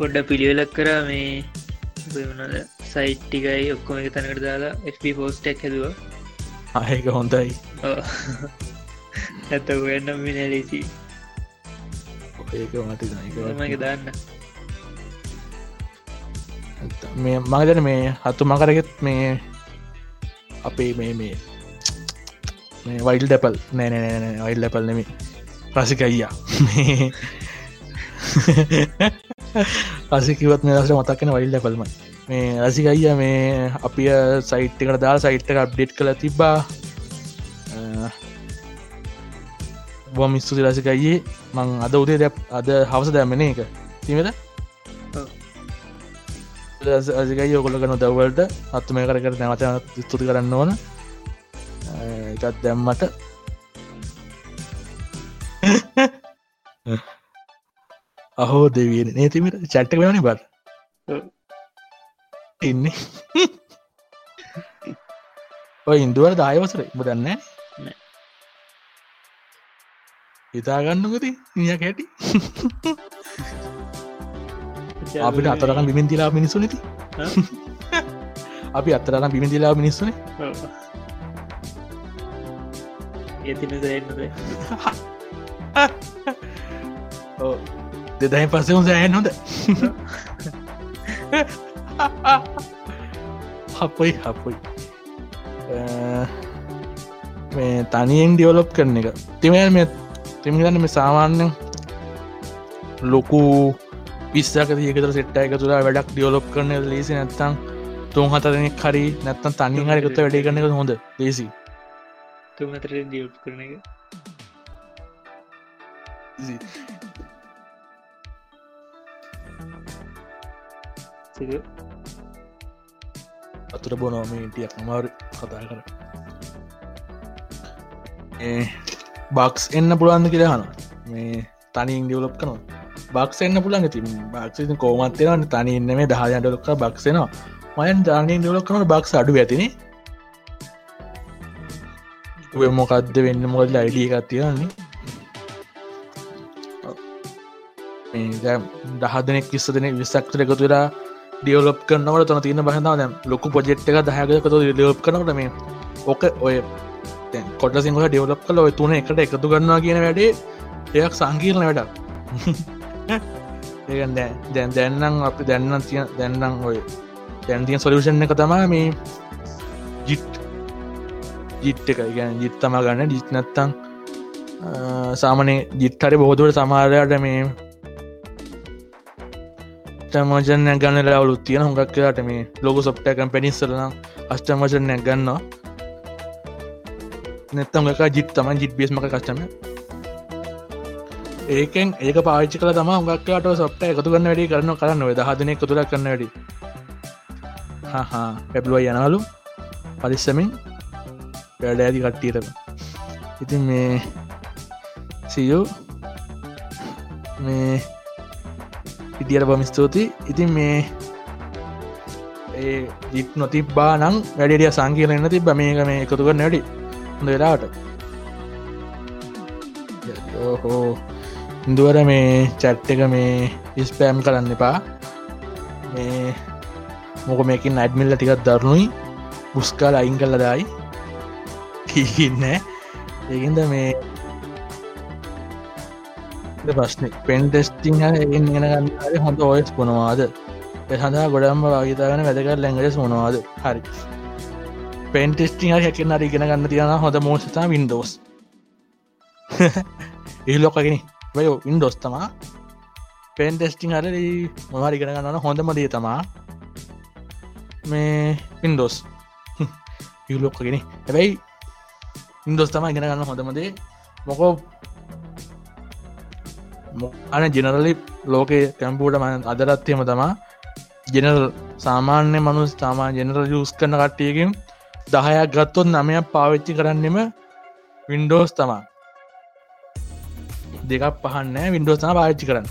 පොඩ්ඩ පිළිවෙලක් කර මේ බනද සයිට් ටිකයි ඔක්කොම එක තැනකට දාලා FP පෝස්ටක් හැදවා. අයක හොඳයි. ඇත වෙන්නම් මිනලීසි ඒක මට මගේ දාන්න. මේ මගදන මේ හත්තු මකරගෙත් මේ අපේ මේ මේ මේ වයිල් ඩැපල් නෑනෑන වයිල් ඩැපල් නෙමි රසික අයියා *laughs* රසිකිවත් මේ දසට මතක්කෙන වයිල් ඩැපල්ම මේ රසික අයිය මේ අපි සයිට්කට දා සයිට්ක අප්ඩේට් කළ තිබ්බා. බොම ස්තුති රසිකයේ මං අද උදේ දැ අද හවස දැම්මන එක තිමද අසිකයි ඔකොල කන දවල්ට අත්තු මේ කර කර නැවත ස්තුති කරන්න ඕන. එකත් දැම්මට *laughs* අහෝ දෙවිය නේතිමට චැට්ට වෙනනි බත් ඉන්නේ. ඔය ඉන්දුවට දායවසර උඹ දන්න හිතාගන්නකති නිය කැටි. අපිට අතරකම් බිමින්තිලා මිනිස්සු නති. අපි අත්තරනම් බිමිදිලා මිනිස්සුනේ ඇතින දන්නද දෙදයි පස්සෙම සෑන් හොඳ හපොයි හපොයි මේ තනියෙන් ඩියවලොප් කරන එක තිමල් මේ තිමිගන්න මේ සාමාන්‍යෙන් ලොකු පිස්සක ඒකතර සෙට්ට එක තුලා වැඩක් ඩියවලොප් කරන ලේසි නැත්තං තුන් හතරනෙක් හරි නැත්තන් තනි හරිකත වැඩේ කරන එක හොඳ ලේසි තුන් අතර දියුට් කරන එක සික අතුර බොනෝමටියක් අමාර කතා කර බක්ස් එන්න පුළුවන්ද කියලා හන මේ තනින් ඩියවලප් කනවා බක්ස එන්න පුළන් ති බක්ෂ කෝමත්තරවන්න තනි ඉන්න මේ දහයන්ට ලොක්ක බක්සනවා මයන් ජානයෙන් ඩියලොක් කනට බක්ස අඩු ඇතින මොකක්ද වෙන්න මොකද අයිඩිය එකත් තියන්නේ දහ දෙනෙක් විස්ස දෙනෙක් විස්සක්තර එකතු වෙලා ඩියවලොප් කරනවට තන තියන බහතාව දැම් ලොකු පොජෙට් එක දහයකතු ඩියලොප් කනට මේ ඕක ඔය කොට සිංහ ඩියවලොප් කල ඔය තුන එකට එකතු ගන්නවා කියන වැඩේ එයක් සංකීරණ වැඩක්. *laughs* ඒගන් දැන් දැන්නම් අපි දැන්නම් තිය දැන්නම් ඔය දැන්තිය සොලිෂන් එක තමා මේ ජිට් ජිට් එක. ගැන ජිත් තම ගන්න. ජිත් නැත්තං සාමනය ජිත්හරි බොහෝදුවට සමාරයට මේ මජන ගන්න ලවලු තියෙන හොඟක් කියලාට මේ ලොක සොප්ටකම් පැනිස්සලනම් අෂ්ටමචනයක් ගන්නවා නැත්තම් එක ජිත් තම ජිත් බේස්මක කස්ටම ඒකෙන් ඒක පාච්චි කල තම ගක්කට සොප්ට එකතු කන්න වැඩි කරන්න කරන්න දහදන එකතුර කන්න වැඩි. හා පැබලුව යනලු පරිස්සමින් වැඩ ඇති කට්ටියටම ඉතින් මේ සියු මේ ඉටියට බම ස්තුති ඉතින් මේ ඒ ජිත් නොතිබ්බා නම් වැඩිය සංකීල එන්න තිබ මේක මේ එකතු කරන්න වැඩි හොඳ වෙලාට ඕහෝ ඉදුවර මේ චැට් එක මේ ඉස්පෑම් කරන්න එපා. මේ මොක මේකින් අඩ්මිල්ල ටිකත් දරුණුයි. බුස්කාල අයින් කල්ල දායි. කීන්න ඒකද මේ ප්‍රශ්න. පෙන් ටෙස්ටිං එගෙන් ගෙන ගන්න හොඳ ඔයස් පොනවාද සඳහා ගොඩම්ම වාගතාගන වැදකර ලැංගලෙස් මොනවාද? හරි. පෙන් ටෙස්ටිං හැකෙන් අර ඉගෙන ගන්න තියෙන හොඳ මෝෂතා වින්ඩෝස් ඒලොකගෙන වයෝ වින්ඩෝස් තමා. පෙන් ටෙස්ටිං හර මොහරි ඉගෙන ගන්න හොඳම දේ තමා. මේ පින්ඩෝස් යුලොක්කගෙන හැබැයි ඉන්දොස් තම ඉගෙන ගන්න හොඳමදේ මොකෝ අන ජෙනරලි ලෝකේ කැම්පූට ම අදරත්යම තමා. ජෙනරල් සාමාන්‍ය මනු තමා ජෙනරල් යස් කරන කට්ටියකින් දහයක් ගත්තොත් නමයක් පාවිච්චි කරන්නෙම වින්ඩෝස් තමා. දෙකක් පහන්න වින්ඩෝස් තම පාච්චි කරන්න.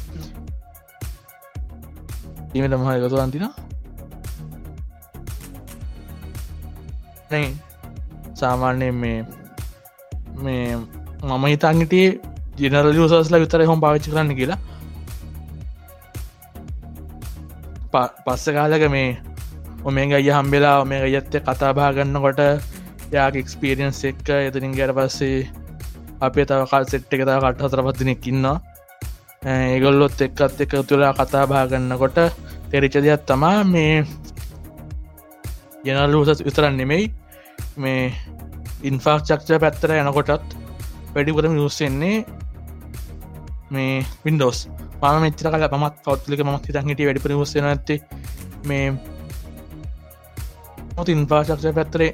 ීම තමහ එකතු අන්තින සාමාන්‍යයෙන් මේ මේ මම හිතන්ගටේ ජනරල් යසස්ලා විතර හොම පාවිච්චි කරන්න කියලා. පස්ස කාලක මේ ඔමේ අය හම්බෙලා මේ අයත්ත කතා බාගන්න කොට යාක එක්ස්පිරියන්ස් එක්ක එතනින් ගැට පස්සේ අපේ තව කල් සෙට් එක තව කට හතර පත්තිනෙක් ඉන්නවා. ඒගොල්ලොත් එක්කත් එක තුලා කතා බාගන්න කොට තෙරිච දෙයක් තමා මේ ජනල් උසස් විතරන්න නෙමෙයි මේ ඉන්ෆාක් චක්ෂ පැත්තර යනකොටත් වැඩිපුරම යුස්සෙන්නේ මේ වින්ඩෝස් මම මෙච්චර කල පමත් පෞත්ලික මත් හිතන්හිට වැඩිපුර උස්සෙන ඇත්තේ මේ මොත් ඉන්ෆාශක්ෂ පැත්තරේ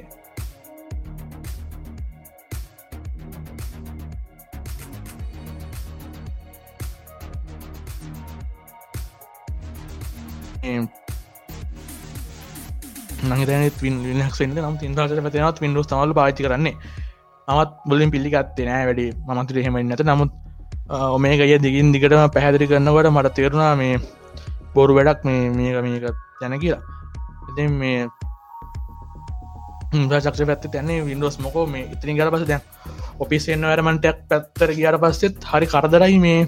නහිතනත් විනක්ෙන්ට නම් තින්පාශ පැතිනත් වින්ඩෝස් තමල පාචි කරන්නේ. මත් බොලින් පිල්ලිගත්තේ නෑ වැඩි. මතුර හෙමෙන් නැත නමුත් ඔමේ ගය දිගින් දිගටම පැහැදිරි කරන්නවට මට තේරුණා මේ බොරු වැඩක් මේ මේක මේක යැන කියලා. ඉතින් මේ චක්ෂ පැත්ත තැන්නේ වින්ඩෝස් මොකෝ මේ ඉතිරින් ගර පස දැන් ඔපිසෙන්න්න වැරමටක් පැත්තර කියට පස්සෙත් හරි කරදරයි මේ.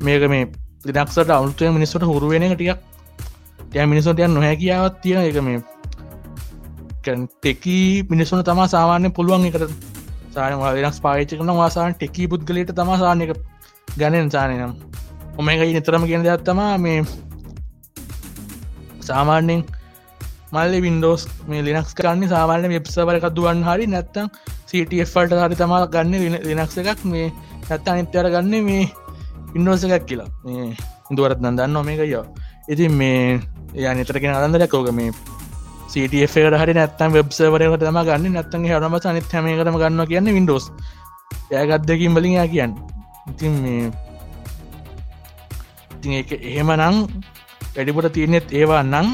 මේක මේ ලිනක්සට අවුතුය මිනිස්සට හුරුවෙන ටියක් ය මිනිසොට යන් නොහැ කියාවත් තියෙන එක මේ. ටෙකී මිනිස්සුන තමා සාමාන්‍ය පුළුවන් එකට සාන වෙනස් පාච්ච කරන වාසාන් ටෙකී පුද්ගලට තම සානක ගැනෙන් සානනම් ඔමකයි නිතරම කියෙන දෙයක් තමා මේ සාමාන්‍යෙන් මල්ල වින්ඩෝස් මේ ලිනක්ස් කරන්න සාමාන්‍ය වෙබ්සවර එකක් දුවන් හරි නැත්තම් සටෆල්ට හරි තමා ගන්න ලිනක්ස එකක් මේ නැත්ත අනිත්‍යර ගන්න මේ ඉන්ඩෝස එකක් කියලා. මේ ඉදුවරත් නදන්න නොමකයෝ ඉතින් මේ ය නිතරගෙන අදන්දරකෝක මේ සටF හරි නැත්තම් වෙබ්සවරකට තම ගන්න. නැත්තන් හරම අනිත් හැම කරම ගන්න කියන්න විඩෝස් යගත්දකින් බලින් යා කියන්න. ඉතින් මේ ඉතින් එක එහෙම නං වැඩිපුට තියනෙත් ඒවා නං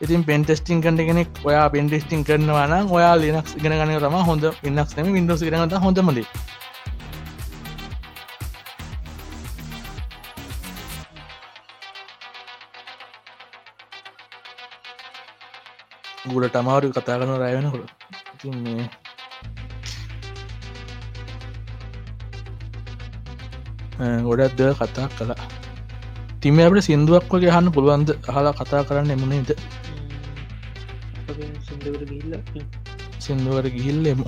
ඉතින් පෙන්ටෙස්ටිං කට කෙනෙක් ඔයා පෙන්ටෙස්ටිං කරනවා නම් ඔයා ලිනක්ස් ගෙන ගන රම හොඳ. ඉන්නක් නම විඩෝස් කරනත ගුලට අමාරු කතා කරන රැවෙනකොට ඉතින් මේ ගොඩත් දෙ කතා කලා තිම අපට සිින්දුවක් වගේ හන්න පුළුවන්ද? හලා කතා කරන්න එමුණේද සිින්දුවට ගිහිල්ල එමු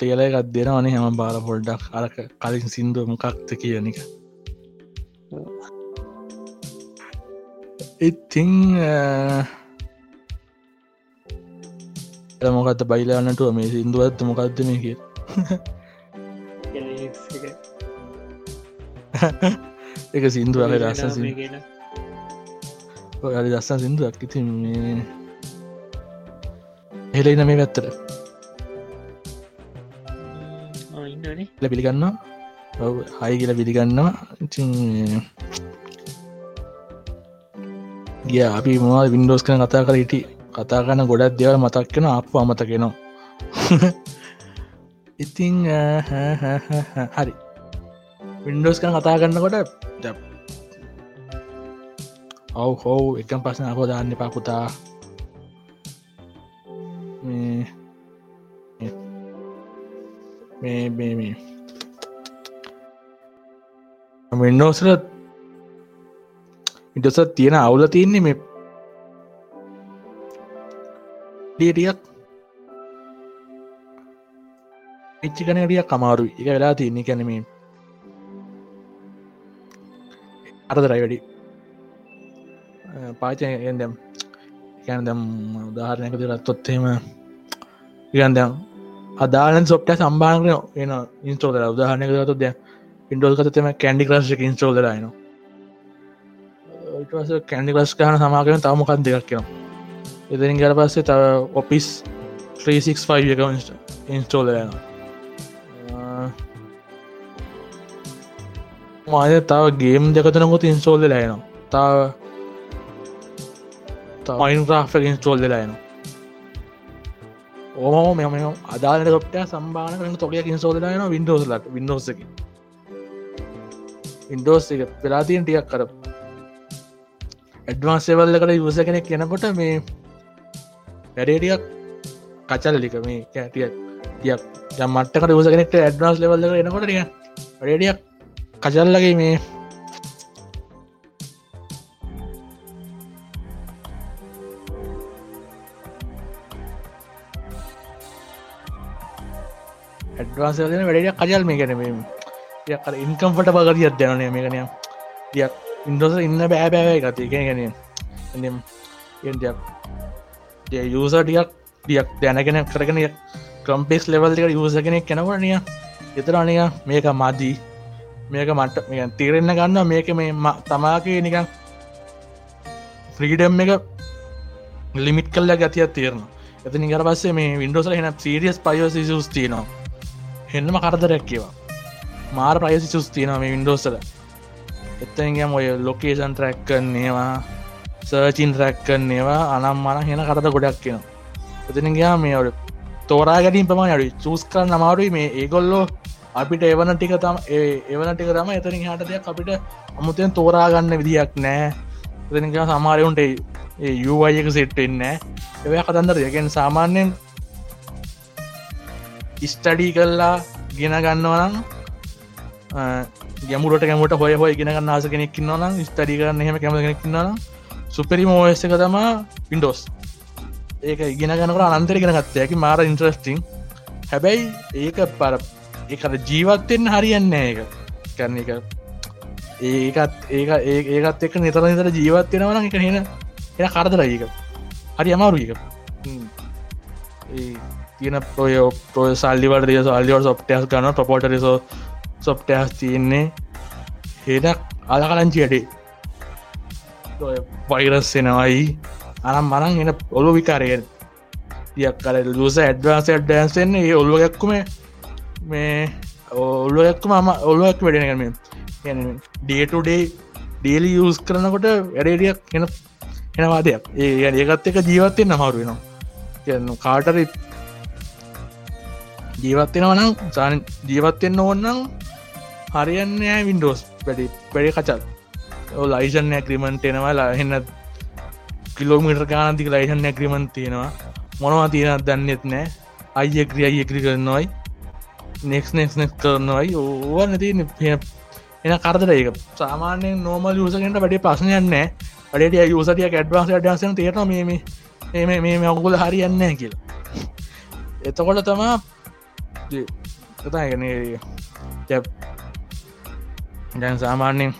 ෆ්ලේල එකක් දෙෙන අනේ හැම බාර පොඩ්ඩක්. අරක කලින් සිින්දුව මොකක්ත කියනක ඉතිං මොකත් බයිලාන්නටුව මේ සිින්දුවත් මොකක්ද මේ කිය *laughs* එක සිින්දුව රස හරි දස්සන් සිින්දුවක්. ඉති මේ හෙලයින මේ පැත්තර ල පිළිගන්න ඔව හයි කියල පිළිගන්නවා. ඉතින් ගිය. අපි මොවා වින්ඩෝස් කන කතා කර හිටි කතා කන්න ගොඩක් දෙවල් මතක් කෙන අප අමතකෙනවා ඉතිං හරි. වින්ඩෝස් කන කතා කරන්නකොට ඔව් හෝ එකම් පස්සන අපෝ දාන්න එපා පුතා. මේ මේ මේ මේ. වෙන්ඩෝසල ඉටස තියෙන අවුල තියන්නේ මේ ඩියටියක් එච්චි කනටියක් කමාරු එක වෙලා තියන්නේ. කැනීම අරදරයි වැඩි. පාචය දැම් එකැන දැම් උදාහරණයක රත්තොත්තේම ඉගන් දැම් අදාලන් සොප්ට සම්බානකන එන ඉන්ස්ටෝල උදාහරනක තු දැ පින්ඩෝල් කතම කැන්ඩි ක්‍රශ් ඉන්ස්ටෝල් රයින කැන්ඩි ලස් කහන සමාකන තවමකක් දෙයක් කියෙන එතින් ගැල පස්සේ තව ඔපිස් 365 එක ඉන්ස්ටෝල යන මාය තව ගේම් දෙකතනකොත් ඉන්ස්ටෝල්ද ලයනවා තාව මයින් රාෆ ඉන්ස්ටෝල් දෙලායනවා ඕම මෙම අදාලට ොප්ට සම්බාන කරන තොලිය ඉන්සෝදලායන වින්ඩෝස්ලට වින්ඩෝසක ඉන්ඩෝස් එක පෙලාතියෙන් ටියක් කර ඇඩ්වාන්ස් සෙවල්ල කළ යුස කෙනෙක් කියනකොට මේ වැඩේටියක් කචල්ලික මේ කැටිය යක් මට්ට යුස කෙනෙක්ට ඇඩ්වාන්ස් ලෙවල්ල එනකොට ටිය වැඩඩියක් කචල්ලගේ මේ ඇඩ්වාන්සලන වැඩ කජල් මේ ගැන ඉන්කම්පට පගරිය අධ්‍යයනය මේ කනය යක් ඉන්ඩෝස ඉන්න බෑ බෑවයි ගති ගැන ගැන යසටියක් ටියක් දැනගෙන කරගෙන කම්පෙස් ලෙවල් එක යස කෙනෙක් කෙනවරනිය එතර අනිය මේක මදී. මේක මට තීරෙන්න්න ගන්න මේක මේ තමාගේ නිකන් ෆ්‍රීඩම් එක ලිමිට් කල්ල ගතියක් තේරන ඇති නිගර පස්සේ මේ වින්ඩෝසල හෙන සීරියස් පයෝස සුස් තියනවා. හෙන්නම කරදරැක් කියවා මාර ප්‍රයසි සුස් තියනවා මේ වින්ඩෝසල එත්තගම් ඔය ලොකේෂන් ට්‍රැක් කරන්නේවා සර්චින් රැක් කරන්නේවා අනම් මන හෙන කරද ගොඩක් කියෙන එතිනගයා මේ ඔඩ තෝරා ගැටින් පම අඩු චූස් කර නමාරුයි මේ ඒගොල්ලෝ අපිට එවන ටික තම එවන ටික තම එතනින් හට දෙයක් අපිට අමුතෙන් තෝරාගන්න විදියක් නෑ. එතනික සමාරයුන්ට යුවයක සෙට්ටෙන්න එව කතන්දර යකෙන් සාමාන්‍යයෙන් ඉස්ටඩී කල්ලා ගෙන ගන්නවනම් ගැමුට ගැමට හොය හොය ගෙන ගන්න ආස කෙනෙක් න්නවනම් ස්ටඩි කරන්න හෙම කැම කෙනෙක්න්නන සුපරි මෝස්ස එක තමා පින්ඩෝස් ඒක ඉගෙන ගනකට අන්තර ගෙන ගත්තයකි මාර ඉන්ට්‍රස්ටිං හැබැයි ඒක පර එකට ජීවත්තෙන් හරියන්න ඒක. කරන එක ඒකත් ඒක ඒකත් එක නිතර නිතර ජීවත්වෙනවන එක හෙන එන කරදර ඒක. හරි අමාරු එක තියෙන පොය පොය සල්ලිවට සල්ලිවට සොප්ටස් ගන්න ප්‍රපෝටරිසෝ සොප්ටස් තියන්නේ හෙදක් අලකලංචියටේ වෛරස්සෙනවයි අනම් මනන් එන ඔලු විකාරයෙන් තියක් කර ලස ඇඩ්වාස ඩන්සෙන් ඒ ඔල්ුවගැක්කුම මේ ඔල්ුවක්ම ම. ඔල්ුවක් වැඩෙනගම ඩේටුඩේ ඩේලි යස් කරනකොට වැඩේඩියක් එන එනවාදයක් ඒ ඒකත් එක ජීවත්තය නමරු වෙනවා. කාටරි ජීවත්වෙනවනම් සාන ජීවත්වෙන්න ඕන්නම් හරියන්න වින්ඩෝස් වැඩි වැඩි කචල්. ලයිසන් ඇක්‍රීමන්ට එනවා එන්න කිලෝමිට ගානතික ලයිසන් ඇක්‍රීමන් තියෙනවා. මොනවා තියෙනත් දන්නෙත් නෑ. අයිය ක්‍රිය අයක්‍රි කරනවයි. Next next නෙක් කරනවයි. ඕවන්න තියන එන කරදර ඒක. සාමාන්‍යෙන් නෝමල් යසකට වැඩි ප්‍රශ්නයන්නේ අඩට යසටිය කැඩ්වාස ඩසන තේරන මේ එම මේ අකුල හරියන්න කියලා. එතකොට තමා කතාගෙන දැන් සාමාන්‍යෙන්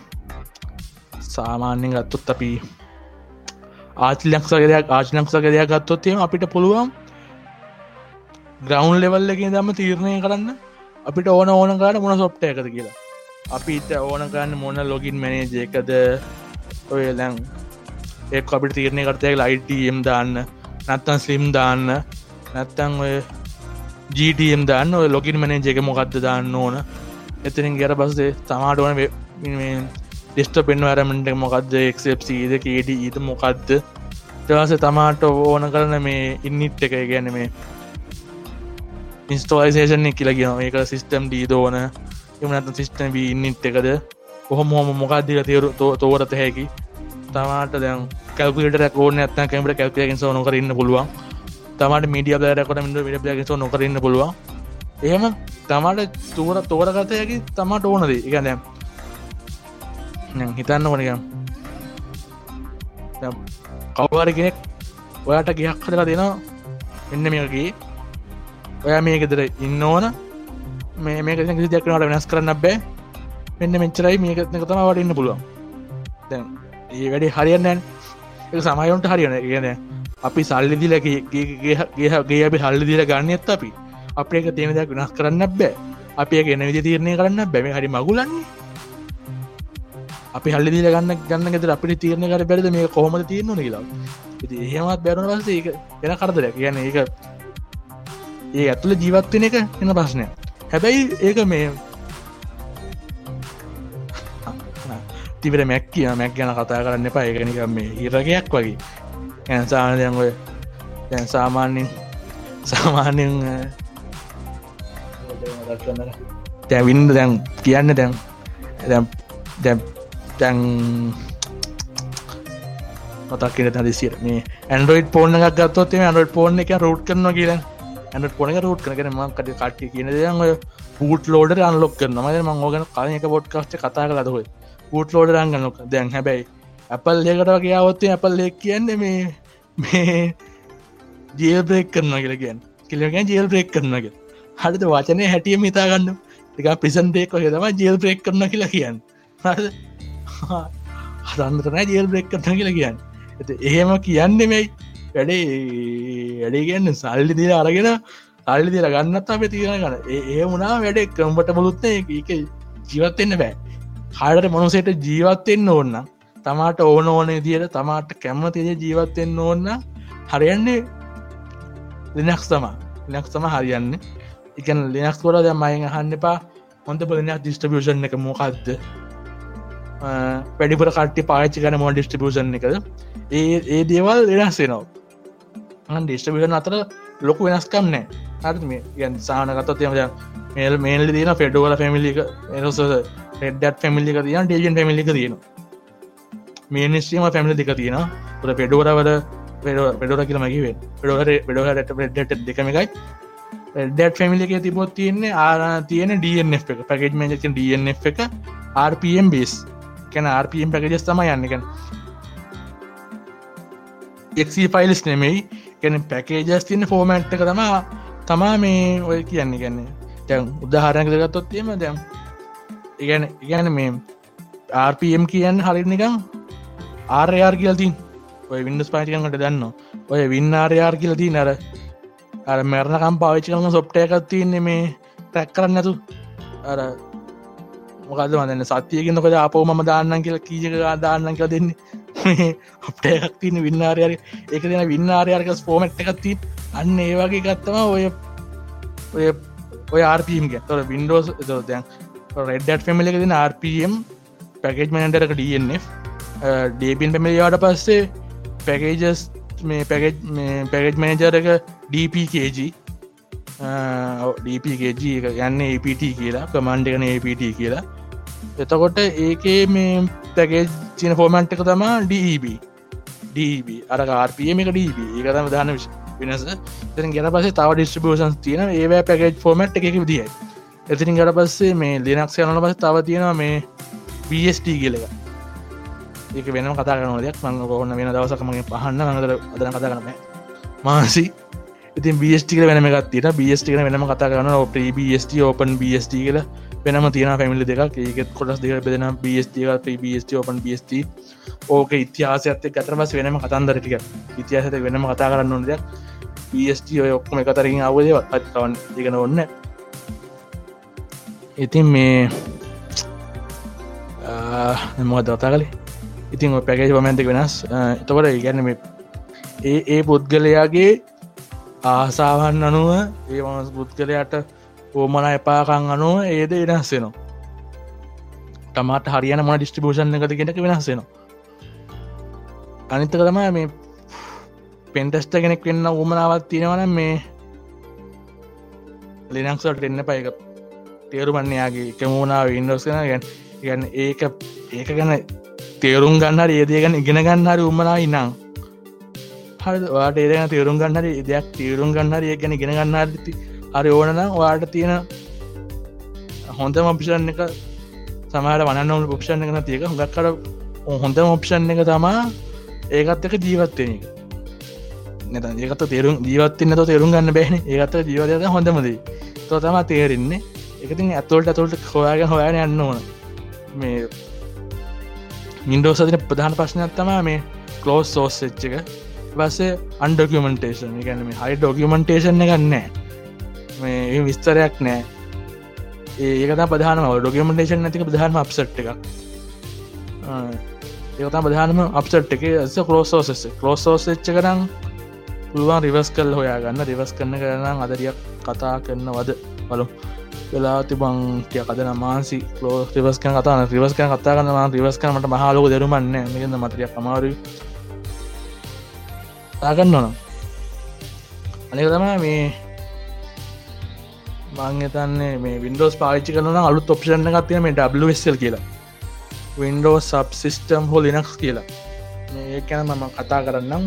සාමාන්‍යෙන් ගත්තුත් අපි ආචිලක්ෂක දෙයක් ආචිලක්ෂක දෙයක් ගත්තොත්තිම අපිට පුළුවන් ග්‍රවන්් ලෙවල් එකින් දම තීරණය කරන්න අපිට ඕන ඕන කාට මොන සොප්ට එකද කියලා. අපිට ඕන කරන්න මොන ලොගින් මැනේජ එකද? ඔය ලැං ඒ අපිට තීරණය කරතය ලයිටම් දාන්න නැත්තන් ස්ලිම් දාන්න නැත්තං ඔය ජීටම් දාන්න ඔය ලොකින් මනේජ එක මොකක්ද දාන්න ඕන? එතනින් ගැර බස්සේ තමාට ඕන ඩෙස්ට පෙන්වරමට මොකක්ද එක්සප්සීද කේඩ ඊත මොකක්ද තවාස තමාට ඕන කරන මේ ඉන්නත් එක ගැන මේ ඉන්ස්ටෝයිසේෂන් කියලා කියන ඒක සිිස්ටම් ඩීද ඕන? එමනත සිිස්ටම් ඉන්නත් එකද? කොහොම හොම මොකක්දිල තේරු තෝරත හැකි. තමාට දැන් කැල්පිට කෝන ඇත්න කැමට කැල්පියකින් සෝ නොකරන්න පුළුවන්. තමට මීඩිය බෑරකොට මිට විඩ පියකින් සෝ නොකරන්න පුළුවන්. එහෙම තමට තූර තෝරගතයකි තමාට ඕනද ඉගැන හිතන්න ඕනකම් කවවාර කෙනෙක් ඔයාට ගයක් හදලා දෙනවා. එන්න මේකගේ ඔය මේකෙදර ඉන්න ඕන. මේ මේක කිසි දෙයක්නට වෙනස් කරන්න බෑ. මෙන්න මෙච්චරයි මේකත්න තම වටඉන්න පුළුවන්. දැන් ඒ වැඩි හරියන්න එක සමයොන්ට හරියන කියන අපි සල්ලි දිල ගේ අපි හල්ලි දිල ගන්න එත් අපි. අප එක තියෙන දෙයක් වෙනස් කරන්න බෑ. අපි එක එන විදි තීරණය කරන්න බැම හරි මගුලන්නේ. අපි හල්ලි දිල ගන්න ගන්න ගෙත අපි තීරණ කර බැරිද? මේ කොහොම තියන්න නිලා එහෙමත් බැරුණ පස ඒක එන කරදර කියන ඒක ඒ ඇතුළ ජීවත්වෙන එක එන ප්‍රශ්නය හැබැයි ඒක මේ තිබට මැක් කිය මැක් ගැන කතා කරන්න එපා. ඒකනිකම් මේ හිරගයක් වගේ. ඇන්සානයන් ඔය දැන් සාමාන්‍යෙන් සාමාන්‍යෙන් තැවින්ද දැන් කියන්න දැන්. දැම් දැම් තැන් මතක්කට හදිසිර මේ ඇන්ඩරෝයිඩ් පෝර්න එකක් ගත්තොත් ඇන්ඩරෝඩ් පෝර්න එක රෝට් කරන කියල. ඇන්ඩ පොන රෝට් කරන මකට කට්ටි කියන දයන් ඔය පූට් ලෝඩ අන්ලොක් කරන මද මංගෝගන කල එක පොඩ්කාස්ට කතා කලදහොයි පූට් ලෝඩ රංගනොක දැන් හැබැයි ඇපල් ලේකට වගේ අවත්තේ ඇපල් ලෙක් කියන්නේ මේ මේ ජියල් බ්‍රේක් කරන කියල කියන්න කියලගැන් ජියල් බ්‍රේක් කරනග හරිත වචනය හැටියම හිතාගන්න. ටික පිසන්ටේක හෙතම ජෙල් බ්‍රේක් කරන කියලා කියන්න. හදන්තරන ජෙල් බ්‍රේක් කරන කියලා කියන්න. ඇති එහෙම කියන්න මෙයි වැඩේ වැඩේ කියන්න සල්ලි දිල අරගෙන අල්ලි දිල ගන්නත් අප තිරන ගන්න ඒ වුණා වැඩේ කම්පට මුළුත්න එක ජීවත්වෙන්න බෑ. හඩට මොනසේට ජීවත්වෙන්න ඕන්න තමාට ඕන ඕන දියට තමාට කැම්ම තිය ජීවත්වෙන්න ඕන්න හරියන්නේ ලිනක්ස් තමා ලිනක්ස් තම හරියන්න. එකන ලිනක්ස් කොල ද මයින් හන්න එපා. හොඳ පලනයක් ඩිස්ට්‍රිියෂන් එක මොකක්ද වැඩිපුර කට්ටි පාච්චි කන මො ඩිස්ට්‍රිියෂන් එකද? ඒ ඒ දේවල් වෙනස්සේනවා ඩිස්ට්‍රිියෂන් අතර ලොකු වෙනස්කම් නෑ හරි මේ ගැන් සාහනකතත් යම මේල් මේල් දන ෆෙඩෝල ෆැමිලික එනස රෙඩ්ඩත් ෆැමිලික තියන ඩේජන් ෆැමිලික තියෙන මේ නිස්්‍රීම ෆැමිලි දෙක තියෙන ොට පෙඩෝරවද පෙඩෝර කියල මකිවේ පෙඩෝර පෙඩෝහට ඩ දෙකමකයි ඩැට් ෆැමිලික තිබොත් තියන්නේ ආර තියෙන DNF එක. පැකෙජ් මජක DNF එක RPM බේස් කැන RPM පැකජස් තම යන්නකැන එක් ෆයිල්ස් නෙමෙයි. කැන පැකේජස් තින්න ෆෝමට් එක තමා තමා මේ ඔය කියන්නේ. ගැන්නේ තැන් උදාහරණක දෙගත්තොත් තියම දැම් ඉගැන ඉගැන මේ RPM කියන්න හරි නිකං ආර්යාර් කියලතින් ඔය වින්ඩස් පාටිකකට දන්න ඔය වින්න ආර්යාර් කියලති නර අර මැරණකම් පාවිච්චි කරන සොප්ට එකත් තියන්නේ මේ ටැක් කරන්න නැතු. අර මොකද වන්න සතියගෙනකොට අපෝ ම දාන්න කියල කීජක දාන්න කියල දෙන්නේ. අපට එකක් තින වින්නාරයාර එක දෙන වින්නාරයාර්ක ස්පෝමට් එකත්ති අන්න ඒ වගේ ගත්තම ඔය ඔය ඔය ආර්පම් ගැතොර වින්ඩෝස් දැන් රෙඩ්ඩ ෆෙමිල එක දෙන RPM පැකේජ් මනටරක DNF ඩේපින් පැමිලියාට පස්සේ පැකේජස් මේ පැකෙජ් පැකෙජ් මනජර එක DPKG DPKG එක යන්න APT කියලා කමන්්ඩ එකන APT කියලා. එතකොට ඒකේ මේ පැකේජ් චින ෆෝමන්ට් එක තමා DB DB අර RPM එක DB ඒක තම දාන වෙනස. ගෙන පස තව ඩිස්ට්‍රිබියෂන් තියෙන ඒවැ පැකේජ් ෆෝමට් එක විදියි එතිරින් ගට පස්සේ මේ ලිනක්ෂ යනට පස තව තියෙනවා මේ පස්ට කියලක ඒක වෙන කතා කරන දෙයක්? මං ඔන්න වෙන දවසකමගේ පහන්න මඟතර අදන කතා කරන මාසි ඉතින් බස්ටික වෙනම ගත්තිට බස්ටික වෙනම කතා කරන ඔප බස්ට ඕපන් බස්ට කියල වෙනම තියෙන පැමිලි දෙක ඒකත් කොටස් දෙක බෙදෙන බස්ට බස්ට ඕපන් බස්ට ඕක ඉතිහාසඇත ගතරමස් වෙනම කතන්දරටික ඉතිහාසත වෙනම කතා කරන්න ඕන දෙයක්. බස්ට ඔය ඔක්කොම එකතරින් අවදේ අත්කවන් ඉගෙන ඔන්න ඉතින් මේ මොද දතා කලේ ඉතින් පැකේජ් පමැන්තික වෙනස්. එතකොට ඉගැනම ඒ ඒ පුද්ගලයාගේ ආසාවන් අනුව ඒ වනස් පුද්ගලයට ඕමන එපාකං අනුව ඒද වෙනස්සෙනවා තමට හරියන ම ඩිස්ටිබූෂන් එකද කෙනක වෙනස්සෙනවා අනිත්තක තම මේ පෙන්ටස්ට කෙනෙක් වෙන්න උමනාවත් තියෙනවන මේ ලිනක්සට එන්න පයක තේරුමන්නයාගේ එකමුණනාව ඉන්ඩෝස්කන ගැන්. ගැන් ඒක ඒක ගැන තේරුම් ගන්නර ඒදයගන ඉගෙන ගන්නර උමනා ඉන්නම්. හවාට ඒදන තේරුම් ගන්නර දෙයක් තේරුම් ගන්නර ඒ ගැන ගෙන ගන්නරති හරි ඕනනම් වාට තියෙන හොඳම ඔපිෂන් එක සමහට වනන්න පක්ෂණ එකන තියක. හොඟක්කර හොඳම ඔප්ෂන් එක තමා ඒකත් එක. ජීවත්වෙන නැත ඒකත තේරුම් ජීවත්වන්න තේරුම් ගන්න බෑන. ඒකත ජීවතය හොඳමදී තෝ තම තේරෙන්නේ එකතින් ඇතුවලට ඇතුළට හොයාගෙන හොයාන යන්න ඕන. මේ මින්ඩෝ සතින ප්‍රධාන ප්‍රශ්නයක් තමා මේ කලෝස් සෝස් එච්ච එක පස්සේ අන්ඩොකියමටේෂන් ගැනම හයි ඩොකියමටේෂන් එකන්නෑ මේ විස්තරයක් නෑ. ඒක ප්‍රධාන ඩොකියමටේෂන් ඇතික ප්‍රධානම අප්සට් එක ඒකතා ප්‍රධානම අප්සට් එක. ඇස කලෝසෝසෙස් කලෝසෝස් එච්ච කරම් පුළුවන් රිවස් කල් හොයාගන්න. රිවස් කරන්න කරනම් අදරියක් කතා කරන්න වද බලු වෙලා තිබං කිය කදන මාන්සි ලෝ රිවස්කන කතා රිවස්කන කතා කන්න රිවස් කනට මහලෝක දෙරුමන්න මෙගන්න මතරිය අමාරු තාගන්න ඕනම් අනික තම මේ මංගතන්නේ මේ වින්ඩෝස් පාච්චි කරන අලුත් ඔප්ෂණ ගත්තිය මේ ඩල් කියලා. වින්ඩෝ සබ් සිිස්ටම් හෝ ලිනක්ස් කියලා. මේ කැන මම කතා කරන්නම්.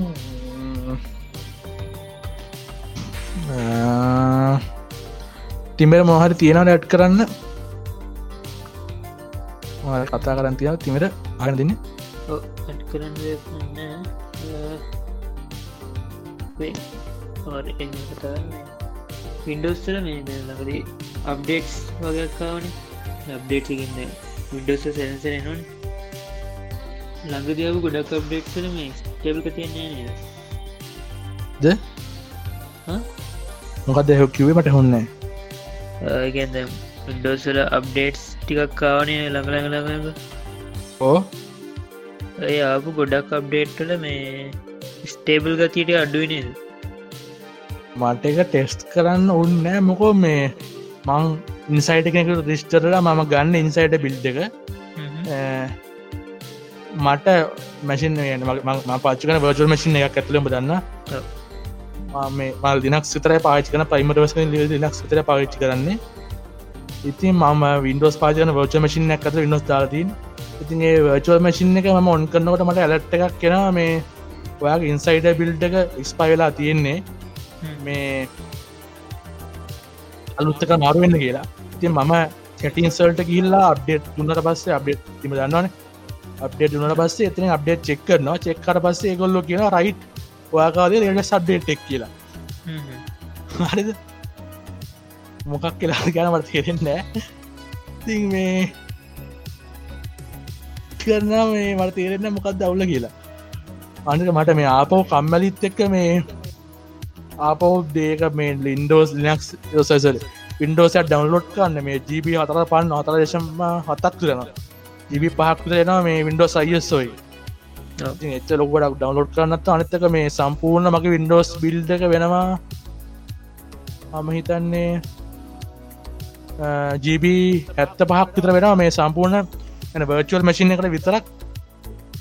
තිමර මොහරි තියෙනවට ඇට් කරන්න? කතා කරන්න තියාව තිමට අගන කරන්න වින්ඩෝස්තල මේ ලකදී අප්ඩේට්ස් වගේකාවන අප්ඩේට්කින්න විඩෝස් සැන්සර නොන් ළඟදියාව ගොඩක් අප්ඩේට්සල මේ ටේබල්ක තියන්නේ ද? මොකද එහ කිවේ මට හොන්න ගැද වින්ඩෝසල අප්ඩේට්ස් ටිකක් කාවනය ළඟ ළඟ ළඟ ඕ ඒ ආපු ගොඩක් අප්ඩේට්ටල මේ ස්ටේබල් ගතියට අඩුවනේද මට එක ටෙස්ට් කරන්න ඔන්නෑ මොකෝ මේ මං ඉන්සයිට කෙනෙක රිස්ටරලා මම ගන්න ඉන්සයිට බිල්් එක. මට මැසින් ම පාචකන වර්ජල් මසින් එකක් ඇතුළම දන්න මේ මල් දිනක් සිතර පාචකන පයිමට වස දිනක් සිතර පාවිච්චි කරන්නේ. ඉතින් මම වින්ඩෝස් පාචන වර්ච මසින් ඇත වින්නස් දාලතින් ඉතින් ඒ වර්චුවල් මසින් එක ම ඔන් කරනවට මට ඇලට් එකක් කෙන මේ ඔයාගේ ඉන්සයිඩ බිල්් එක ඉස්පයිලා තියෙන්නේ මේ අලුත්තක මාරුවෙන්න කියලා. ඉතින් මම කැටින්සල්ට ගිල්ලා අප්ඩේට් දුන්නට පස්සේ අප්ඩේට් තිම දන්නවන. අප්ඩේට් දුන්නට පස්සේ එතින අප්ඩේට් චෙක්කරනවා චෙක්කට පස්සේ ගොල්ලො කියන රයිට් ඔයාකාදේ රට සබ්ඩේට් එක් කියලා. හරිද? මොකක් කියලා ගැනමට තේරෙන්නෑ ති මේ කරන මේ මට තේරෙන්න මොකක් දවුල කියලා අනික මට මේ ආපෝ කම්මලිත් එක්ක මේ ආපෝ දේක මේ ලින්ඩෝස් ලිනක්ස් සසර පින්ඩෝස ඩවන්ලෝඩ් කන්න මේ ජීබ හතර පන්න අතර දේශම හතක් කරන ජිබි පහක් කරෙනවා මේ වින්ඩෝ සයිස්සෝයි එච්ච ලොකට ඩවන්ලෝඩ් කරන්නත් අනත්තක මේ සම්පූර්ණ මගේ වින්ඩෝස් බිල්් එක වෙනවා. මම හිතන්නේ ජීබ ඇත්ත පහක් විතර වෙනවා මේ සම්පූර්ණ වර්චුවල් මසින් එකට විතරක්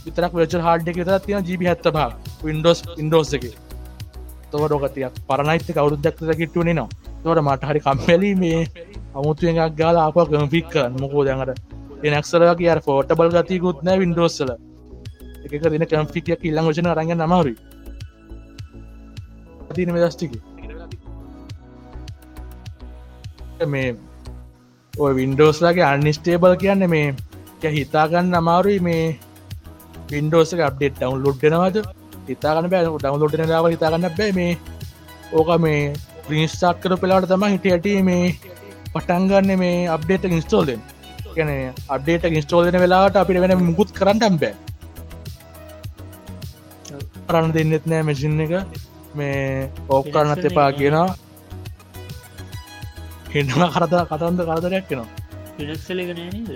විතරක් වච හාඩ් එක විතර තියෙන ජීබ හැත්ත පහ වින්ඩෝස් ඉන්ඩෝස් එක. තව ඩෝකතියක් පරණයිත කවුරුද්දක්ත කිට්ටුවනේ නවා තොට මට හරි කම්පැලි මේ අමුතුවෙන් එකක් ගාල අප කම්පික් මොකෝ දැඟට එනක්සරක කිය ෆෝටබල් ගතිකුත් නෑ වින්ඩෝස්සල එක දින කම්ෆිකයක් ඉල්ලං වචන රඟ නමරුයි තින දස්ටික මේ ඔය වින්ඩෝස්ලාගේ අනිස්ටේබල් කියන්න මේ හිතාගන්න අමාරුයි මේ වින්ඩෝස අප්ඩේට් ඩවන්ලෝඩ්නවද හිතාගන්න බෑ. ඩවන්ලෝඩ්න ලාව හිතාගන්න බෑ මේ. ඕක මේ ප්‍රින්ස්ටාක් කර පෙලාට තම හිට ඇට මේ පටන්ගන්න මේ අප්ඩේට ඉන්ස්ටෝල්ලෙන් ගැන අප්ඩේට ඉන්ස්ටෝල්න වෙලාට අපිට වෙන මුකුත් කරන්නටම් බෑ. කරන්න දෙන්නෙත් නෑ මැසින් එක. මේ ඕක් කරන්නත් එපා කියනවා. හෙන්නවා කරත කතන්ද කරදරයක් කෙනවා පිනක්සලක නෑනද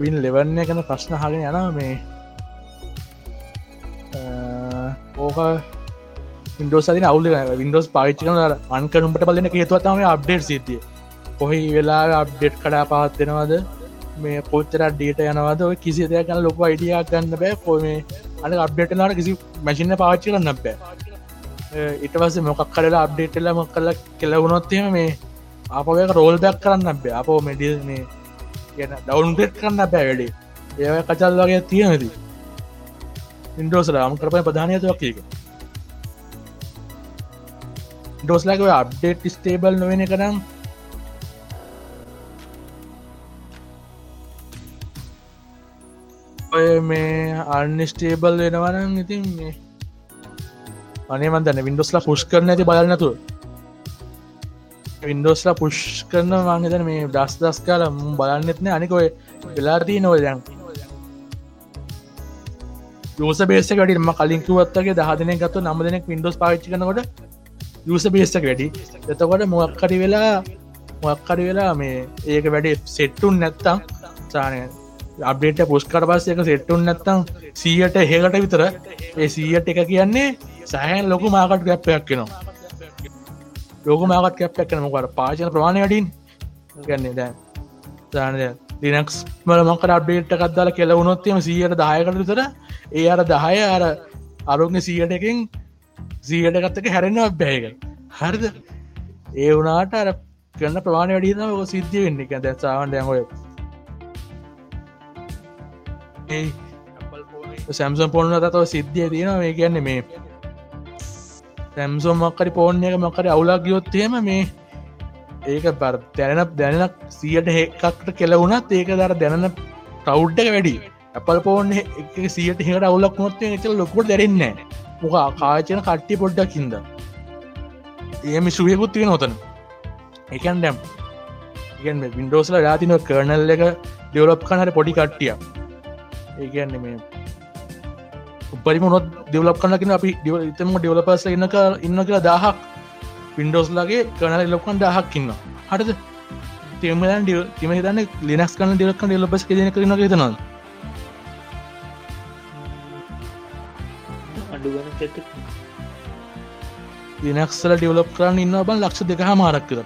වින් ලෙවන්න ගැන ප්‍රශ්න හගෙන යන මේ. ඕක ඉන්ඩෝසදින අවුල වින්ඩෝස් පාච්චි කන අන්කනුම්ට බලන හේතුවත්තම අප්ඩේට් සිතිය කොහි වෙලා අප්ඩේට් කඩා පහත්වෙනවාද මේ පොච්චර ඩේට යනවාද? කිසි දෙයක් ගන්න ලොක අයිඩියක් ගන්න බෑ. කොම අන අප්ඩේට ලාට කිසි මැසින්න පාච්චි කරන්න බෑ. ඉට පස මොකක් කරලා අප්ඩේට්ල මොක් කල කෙලවුණොත්තිම මේ අපක රෝල් බැක් කරන්න බෑ. අපෝ මෙඩිල් මේ කියන ඩවන්ටෙට් කරන්න බෑ වැඩේ. ඒව කචල් වගේ තියෙනද. ඉන්ඩෝසල අම කරපය ප්‍රධානයතුවක් එක ඩෝස්ලාක අප්ඩේට් ස්ටේබල් නොවෙන කරම් ඔය මේ අර්නිස්ටේබල් වෙනවනම් ඉතින් මේ අනේමන්තන්න වින්ඩෝස්ලා පුෂ් කරන ඇති බලන්නතුව වින්ඩෝස්ලා පුෂ් කරන මංගතන මේ දස් දස් කාල බලන්නෙත්න අනිකොය වෙලාර්දී නොව දැන් යස බේස වැඩිම කලින්කුවත්තගේ දහදන ගත්තු නම දෙනෙක් වින්ඩෝස් පාච්චි කනකොට යස බේසක වැඩි. එතකොට මොක්කරි වෙලා මොක්කරි වෙලා මේ ඒක වැඩි සෙට්ටුන් නැත්තම් සානය අප්ඩේට පුස්කට පස් එක සෙට්ටුන් නැත්තම් සීයට හෙකට විතර. ඒ සීයට එක කියන්නේ සෑහන් ලොකු මාකට ගැප්පයක් කෙනවා ලෝක මාකත් කැප්යක් කන මොකට පාචන ප්‍රමාණය වඩින් ගන්නේ දැන් දානද ලිනක්ස් මල මොකට අප්ඩේට් කත්දාල කෙලවුණොත්තම සියට දායකට විතර ඒ අර දහය අර අරුග සියට එකින් සීයට ගත්තක හැරෙන්න්න බෑක හරිද? ඒ වනාට අර කරන්න ප්‍රමාණය වැඩින ඔ සිද්ධිය වෙන්න. එක දැත්සාවන් දැන්හොය සැම්සම් පොන්න තව සිද්ධිය තියෙන මේ කියන්නේ මේ සැම්සොම් මක්කරි පෝර්ණයක මකර අවුලක් ගියොත්තේම මේ ඒක බර දැන දැනන සියට එකක්ට කෙලවුණත් ඒක දර දැනන ප්‍රෞඩ්ඩක වැඩි. ඇපල් පෝන් එක සියට හට අවුලක් නොත් ච ලොකුට දැරෙන්න මොක කාචන කට්ටි පොඩ්ඩක් හිද ඒම සුවයකුත් තියෙන නොතන එකන් ඩැම් ඉගන් වින්ඩෝස්ල රාතින කරනල් එක ඩෙවලප් කනට පොඩි කට්ටිය ඒගන්න මේ උපරිම නොත් දෙවලප් කනකින අපි ඩිවතම ඩෙවලපස ඉන්නක ඉන්න කියලා දාහක් පින්ඩෝස්ලගේ කනල ලොකන් දාහක් ඉන්න හටද තේමලන් තිම හිතන්න ලිනක්ස් කන ඩෙලක්ක ඩෙලපස් කෙන කරන ඇත ලිනක්සල ඩියවලප් කරන්න ඉන්න බන් ලක්ෂ දෙක හමාරක් කර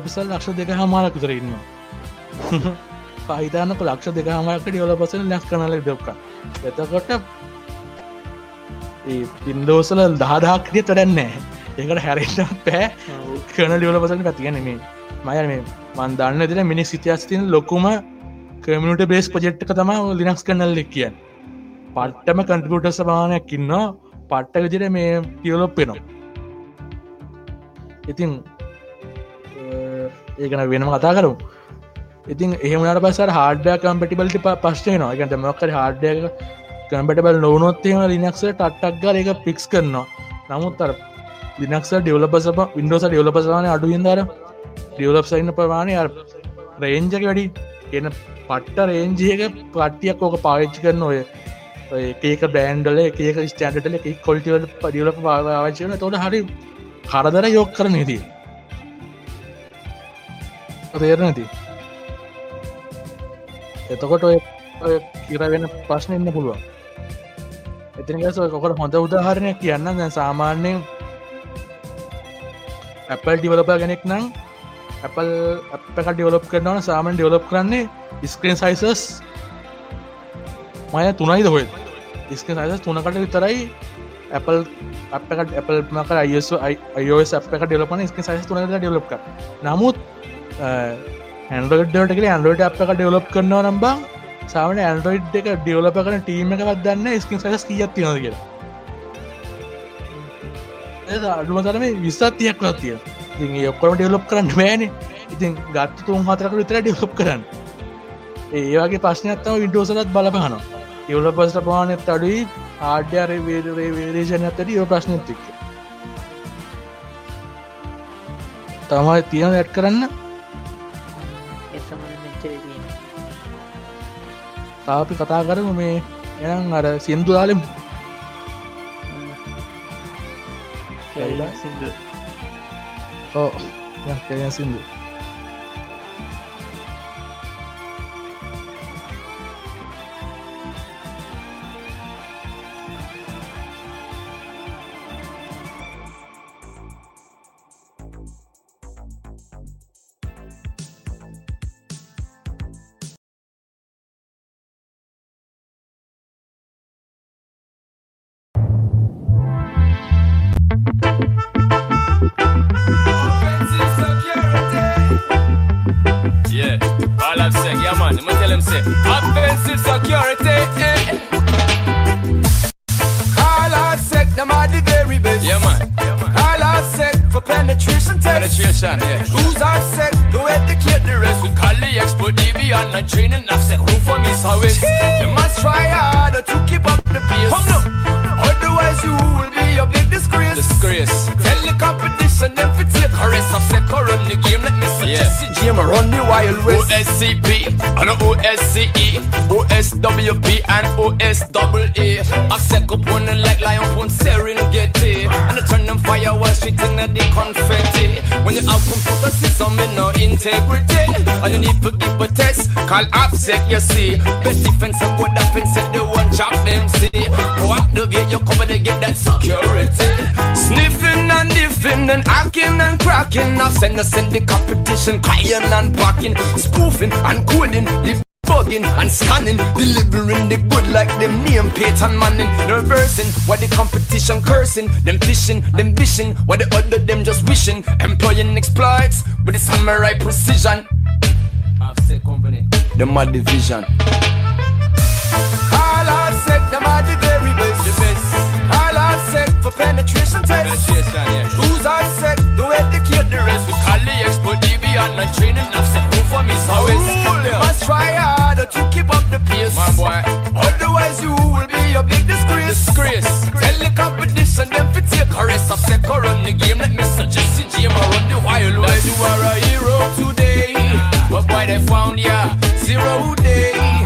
පිසල් ලක්ෂ දෙක හමාරක් කර ඉන්න *laughs* පහිතානක ලක්ෂ දෙක හමරක ඩියවල පසන ලැස් කනල දක්ක එතකොට පින්දෝසල දහදාක්ටිය තරන්නේ ඒකට හැරෙන්ට පෑ කන ලියවල පසන පැතිගැනීමේ මය මේ. මන් දන්න තින මිනි සිතිහස්තින ලොකුම කමිට බේස් පජෙට්ක තම ලිනක්ස් කනල්ල කියන්න. පට්ටම කන්ටිකුට සභානයක් ඉන්න පට්ට විදිර මේ කියලොප් වෙනවා. ඉතින් ඒකන වෙනම කතා කරු ඉතින් එහමට පස හඩ කම්පටිබලට පශ්ය නවා එකට මක්කර හඩ කම්පටබල් නොවනොත්තේම ලිනක්ස ටට්ටක් ගල එක පික්ස් කරනවා. නමුත් අර ලිනක්ස ඩියවලපස වින්ඩෝස ඩියවලපසවාන අඩුින්දර ඩියවලප්සයින්න ප්‍රමාණය අර රේන්ජක වැඩි. එන පට්ට රේන්ජයක පට්ටියක් ඕක පාවිච්චි කරන ඔය ඒක බෑන්ඩල ඒක ස්ටන්ඩල එක කොල්ටිවල පඩියලප පාවාචයන තොට හරි කරදර යොක් කරන දී තේර නැති එතකොට ඔය කිරවෙන ප්‍රශ්න ඉන්න පුළුවන්. එතිනිගස කොකට හොඳ උදාහරණයක් කියන්න දැ සාමාන්‍යයෙන් ඇපල් ඩිවලප කෙනෙක් නම් ඇපල් අපක ඩියවලප් කරනවන සාමන් ඩියවලප් කරන්නේ ස්ක්‍රීන් සයිසස් මය තුනයිද හොය ස්ක සයිස තුනකට විතරයි Apple අපකට Apple මක අයස අයෝස් අපක ඩෙලපන ස්ක සයිස් තුනට ඩෙලප්ක නමුත් හැන්ඩඩට ඇන්ඩෝට අපක ඩෙවලප් කරනවා නම්බං සාමන ඇන්ඩරෝයිඩ් එක ඩියවලප කරන ටීම එකක් දන්න ස්කින් සයිස් කියත් තිනද කියලා. අඩුම තරම විස්සත්තියක් වත්තිය ඉතින් ඔක්කොම ඩෙවලප් කරන්න බෑන. ඉතින් ගත්ත තුන් හතරක විතර ඩෙවලප් කරන්න. ඒවාගේ ප්‍රශ්නයක්ත්තම විඩෝසලත් බලපහනවා. ඉවල පස්ට පානත් අඩුයි ආඩ්‍යාර වේදරේ වේදේශන අතට යෝ ප්‍රශ්නතික්ක තමයි තියෙන ඇත් කරන්න. තාපි කතා කරමු මේ එනම් අර සින්දු දාලෙම් සිද ඕ කැ සිින්දු Yeah, I'ma say, offensive security. Eh. All I said, them are the very best. Yeah man, yeah man. All I said for penetration test. Penetration, yeah. Who's I said to educate the rest? We call the expert DB and not training. I've said, who for me, so it's. You must try harder to keep up the pace. Otherwise, you will be disgrace. Disgrace. Tell the competition to take a rest. I've said, run the game, let me suggest Yeah. the game, run the wild west. OSCP and OSCE, OSWP and OSAA. I set up on like lion on Serengeti. And I turn them fire while shooting at the confetti. When you have computer system in no integrity. And you need to give a test, call AppSec, you see. Best defense of what offense set the one chop them see. Go activate your cover to get that security. Sniffing and diffing and hacking and cracking. I send us in the competition, crying and packing, spoofing and coding. The bugging and scanning, delivering the good like them name Peyton Manning. Reversing what the competition cursing, them fishing, them wishing, what the other them just wishing. Employing exploits with the samurai precision. Offset company, them are division. For penetration test. penetration, yeah. Who's I said to the rest. We call the expert deviant and training enough. Say who for me so it's They must try harder to keep up the pace. My boy. Otherwise you will be a big disgrace. Disgrace. Tell the competition them fi take a rest. Of second run the game. Let me suggest the game or run the wild west. You are a hero today. But boy they found ya zero day.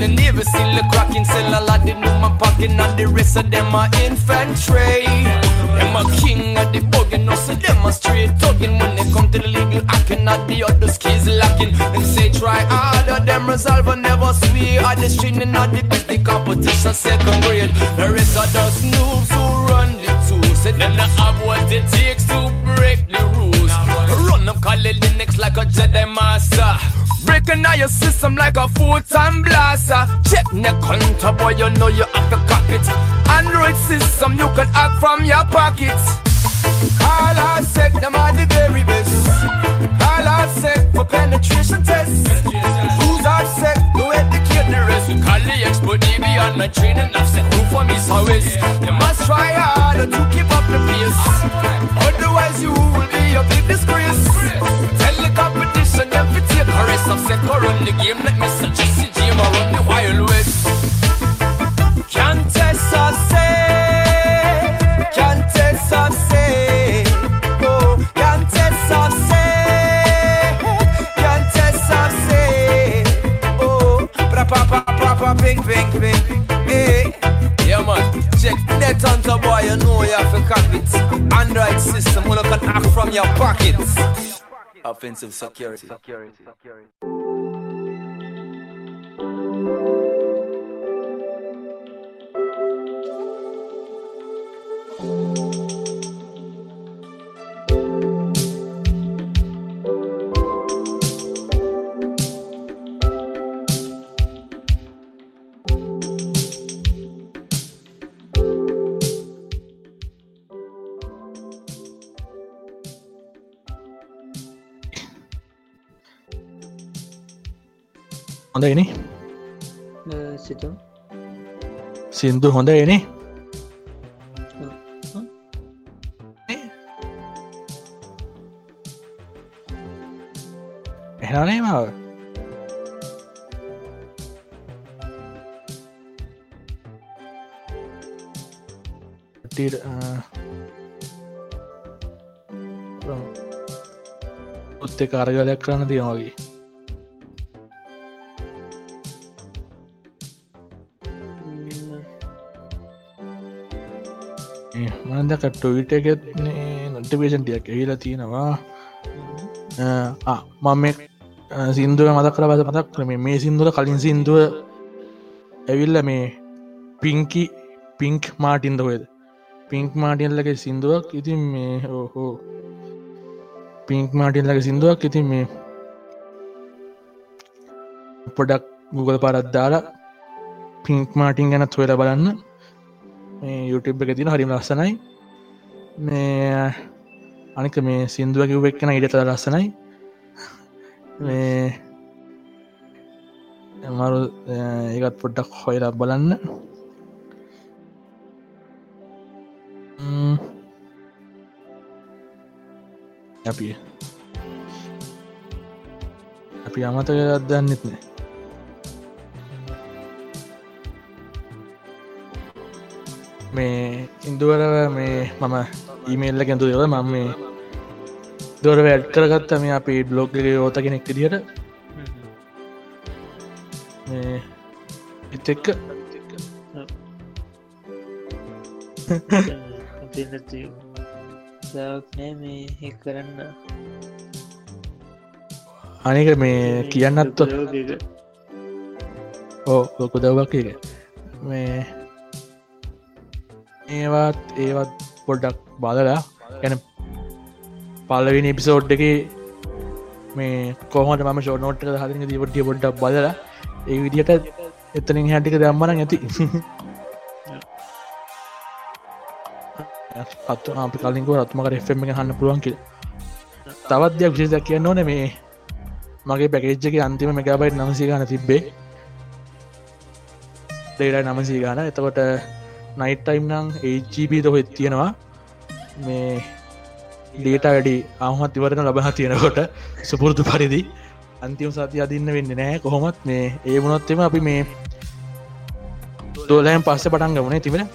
Them the navy still the cracking sell a lot know my pocket and the rest of them are infantry. Them a king of the bug and also them a straight talking when they come to the legal I acting not the other skills lacking. Them say try harder, them resolve and never swear. At the street and the big the competition second grade. The rest of those noobs who run the tools. Say them not have what it takes to break the rules. Run up call next like a Jedi master. Breaking out your system like a full-time blaster. Check the counter, boy, you know you have to cop it. Android system, you can hack from your pockets. All I said, them are the very best. All I said for penetration tests. Who's upset? No educate the rest. We call the expert deviant, my training. I've said who for me so is. You must try harder to keep up the pace. You will be a big disgrace. Tell the competition, them to take a rest. I've said go run the game. Let me suggest the game or run the wild west. Can't test or say, can't test or say, oh, can't test say, can't test say, oh, pra pa pa pa pa ping ping ping, project. that on top boy, you know you have to cop it. Android system, who look at act from your pockets. Offensive security. security. security. security. හොඳ එන සිතම්. සින්දු හොඳ එන එහනේ මාව. උත්තේ කාරගලයක් කරන්න තියමගේ මන්දක ටොවිට එකත් නොටිපේෂන්ටියක් ඇහිලා තියෙනවා. මම සිින්දුව මතක් කර බද මතක් කරම මේ සිින්දුව කලින් සිින්දුව ඇවිල්ල මේ පිංකි පිංක් මාටින්ද හොයද පිංක් මාටියල්ලගේ සිින්දුවක්. ඉතින් මේ හෝහෝ පිංක් මාටියල්ලගේ සිින්දුවක්. ඉතින් මේ පොඩක් ගුගල් පරත්දාලා පිංක් මාටින් ගැනත් හොයල බලන්න. YouTube එක තින හරිම ලස්සනයි මේ අනික මේ සිින්දුව කිව් එක්කෙන ඉඩත ලස්සනයි. මේ මරු ඒකත් පොඩ්ඩක් හොයලා බලන්න. අපි අපි අමතක දන්නෙත් මේ ඉන්දුවර මේ මම ඊමේල්ල ගැතු දෙව මම මේ දොර වැඩ් කරගත්ත මේ අපි බ්ලොග්ගේ ඕත කෙනෙක් දිට එත් එක්ක. මේ කරන්න අනික මේ කියන්නත්ව ඕ ලොකු දවක් එක මේ ඒවත් ඒවත් පොඩ්ඩක් බලලා ගැන පල්ලවිනි එපිසෝඩ් එක මේ කොහොට ම ෂෝනෝට් හදන දීපටිය පොඩ්ඩක් බලලා ඒ විදිහට එතනින් හැටික දම්මන ඇති. පත් අපි කලින්කව රත්මක එෆම එක හන්න පුළුවන් කිය තවත් දෙයක් විශේෂක් කියන්න ඕන මේ මගේ පැකේජ්ජක අන්තිම මෙගබයිට් නමසි ගන තිබ්බේ. දේඩ නමසී ගාන. එතකොට නයිට්ටයිම් නං HGB දොහෙත් තියෙනවා. මේ ඩේට වැඩි අහමත් ඉවරණ ලබහ තියෙනකොට සුපුරුදු පරිදි අන්තිම සති අදින්න වෙන්න නෑ කොහොමත් මේ ඒ වුණොත්තෙම අපි මේ දෝලෑම් පස්ස පටන් ගමනේ තිබෙන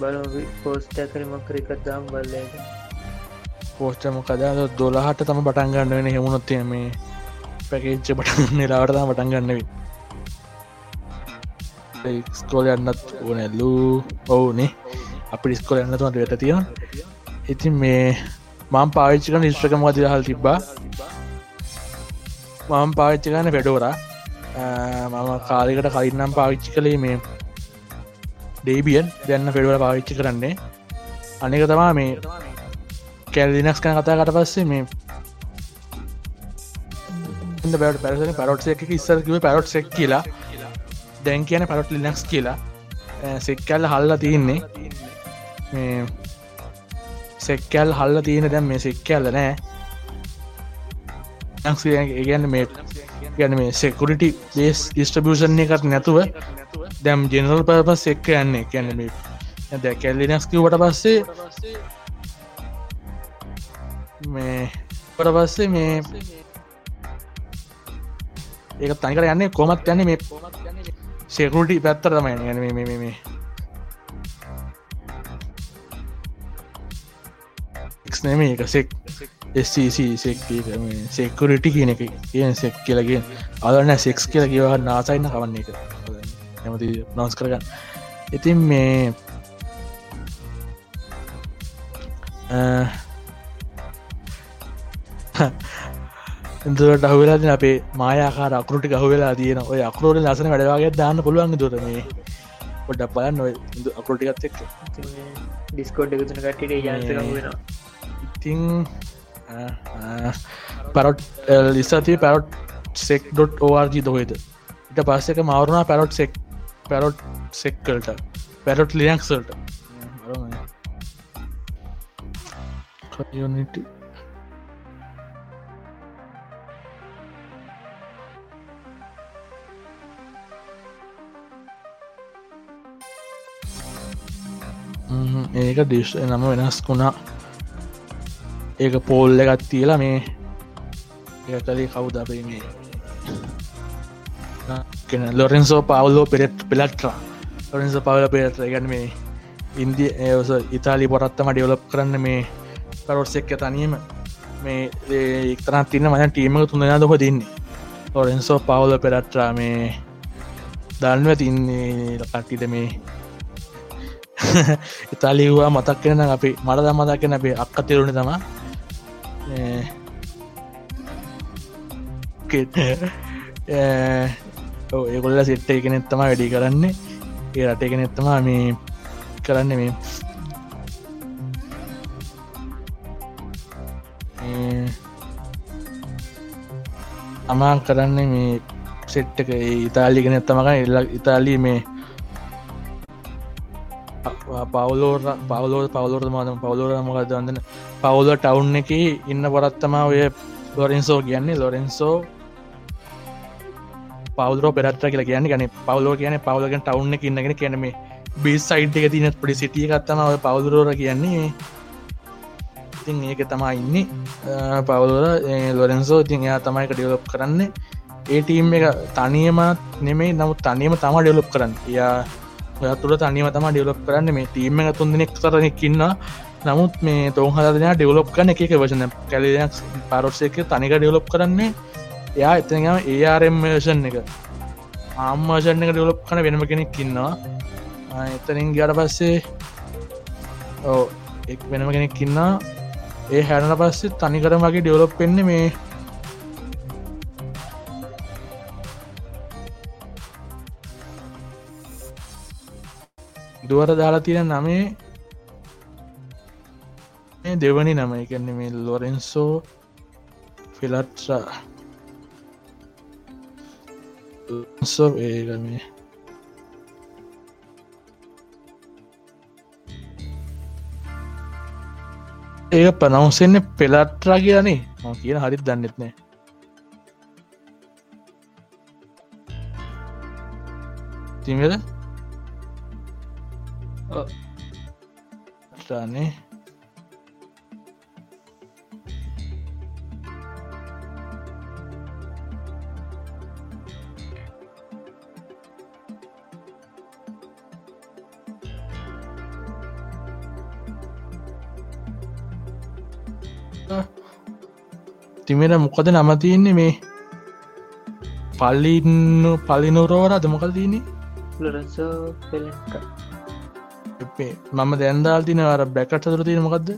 බල පෝස්ට කරමක්කර එකත්දාම් බල්ලට පෝස්ටම කදා දොලාහට තම පටන් ගන්න වෙන හෙමුණොත්තය මේ පැකේච්ච පටන් නිලාවටතා පටන් ගන්නවී ස්කෝල යන්නත් ඕනැල්ලු ඔවුනේ. අපි ස්කොල යන්නතුමට වෙත තියෙන ඉතින් මේ මං පාවිච්චික නිස්්‍රකම වති හල් තිබ්බා. මම පාවිච්චි ගන්න පෙඩෝරා මම කාලෙකට කලින්නම් පාවිච්චි කළේ මේ ඩේබියන් දෙන්න පෙඩුවල පාවිච්චි කරන්නේ. අනික තමා මේ කැල්දිනක්ස් කන කතා කට පස්සේ මේ බට පැරසන පරොට්සය එක ඉස්සරකිව පැරොට් සෙක් කියලා. දැන් කියන පරොට් ලිනක්ස් කියලා සෙක්කැල්ල හල්ල තියන්නේ. සෙක්කැල් හල්ල තියෙන දැම් මේ සෙක්කැල්ල නෑ. ගන්න මේ ගැන මේ සෙකුරිටි බේස් ස්ටබියෂන් එකත් නැතුව දැම් ජෙනරල් පපස් එක්ක යන්නේ. කැන මේ ඇද කැල්ලිනස්කිවට පස්සේ මේ පට පස්සේ මේ ඒක තනිකර යන්නේ කොමත් යන්නේ මේ සෙකුරිටි පැත්තර තමයි ගැන මේ මේ නෙම එක සෙක් සෙක්කරිටි කියන එක. කියන සෙක් කියලගෙන් අදන්න සෙක්ස් කියල කියව නාසයින්න කවන්නේ එක ඇමති නොස් කරගන්න. ඉතින් මේ එතුට අහවෙලාද අපේ මායාකාර අකරුටි අහවෙලා තියෙන ඔය අකරෝට ලසන වැඩවාගේ දාන්න පුළුවන් දුර මේ. පොඩ්ඩක් බලන්න අකරටිකත් එක් ඩිස්කෝඩ් එකතුන කටට වෙනවා. ඉතිං පැරොට් ලිස්සති පැරොට් සෙක්.ෝRG දොහෙද ඉට පස්සක මවරුණා පැරොට් සෙක් පැරොට් සෙක්කල්ට පැරොට් ලියක්සල්ට ඒක දිශ් නම වෙනස් වුණා ඒක පෝල්ල එකත් තියලා මේ ඒ කලේ කවුද අපේ මේ ලොරෙන්සෝ පවුලෝ පෙරෙට් පෙලට්‍රා ලොරෙන්ස පවල පෙරට ගැන මේ ඉන්දිය ඒස ඉතාලි පොරත්තම ඩියවලප් කරන්න මේ කරොට්ස එක්ක තනීම මේ එක්තරත් තින්න මන ටීමක තුඳනා දොක තින්නේ ලොරෙන්සෝ පවුල පෙරට්‍රා මේ දන්ව තින්නේ කට්ටිට මේ *laughs* ඉතාලිවා මතක් කෙන අපි මට දම් මතක් කෙන අපේ අක්ක තෙරුණ තම. ඒකොල්ල සිට්ට එකනෙත්තම වැඩි කරන්නේ. ඒ රට එකනෙත්තම මේ කරන්න මේ. අමාන් කරන්න මේ සෙට්ටක ඉතාලිගෙන එත්තමක එල්ල ඉතාලී මේ පවලෝර පවලෝ පවලෝර මන පවලෝර මොකද වදන්න පවුල ටවුන් එක ඉන්න පොරත්තමා ඔය ලොරෙන්සෝ කියන්නේ. ලොරෙන්සෝ පවුරෝ පෙරත්ර කියලා කියන්නේ. ගන පවලෝ කියන පවලගෙන් ටවුන් එක ඉන්නගෙන කියනම බිස් සයිට් එක තින පඩි සිටිය කත්තම ඔය පවදුරෝර කියන්නේ. ඉතින් ඒක තමා ඉන්න. පවලෝර ලොරෙන්සෝ ඉතින් එයා තමයික ඩියලොප් කරන්න. ඒ ටීම් එක තනියමත් නෙමේ නමුත් තනියම තමා ඩෙලොප් කරන්න. යා ඔයතුළ තනියම තම ඩියලොප් කරන්න. මේ ටීම එක තුන්දෙනෙක් තරනෙක්කින්න නමුත් මේ තොන් හදනා ඩෙවලොප් කන එක වචන කැලයක් පරොස්ස එක තනික ඩෙවලොප් කරන්නේ එයා එතනම ඒආරම්ෂන් එක. ආම්මාෂන් එක ඩෙවලොප් කන වෙනම කෙනෙක් කින්නවා එතනින් ගට පස්සේ ඕ එක් වෙනම කෙනෙක් කින්නා ඒ හැරන පස්සේ තනිකර මගේ ඩෙවලොප් වෙන්න මේ දුවර දාලා තියෙන නමේ මේ දෙවනි නම. එකන්න මේ ලොරෙන්සෝ ෆිලට්සා සෝ ඒගමේ ඒක පනවසෙන්නේ පෙලට්‍රා කියනේ ම කියන හරිත් දන්නෙත්නෑ තිමද Oh. Sani. තිමට මොකද නම තියන්නේ මේ පලින්න පලිනුරෝරද මොකල් තියන්නේ ලරස පෙලෙක්ක මම දැන්දාල් තින අර බැකට තුර තියෙන මොකක්ද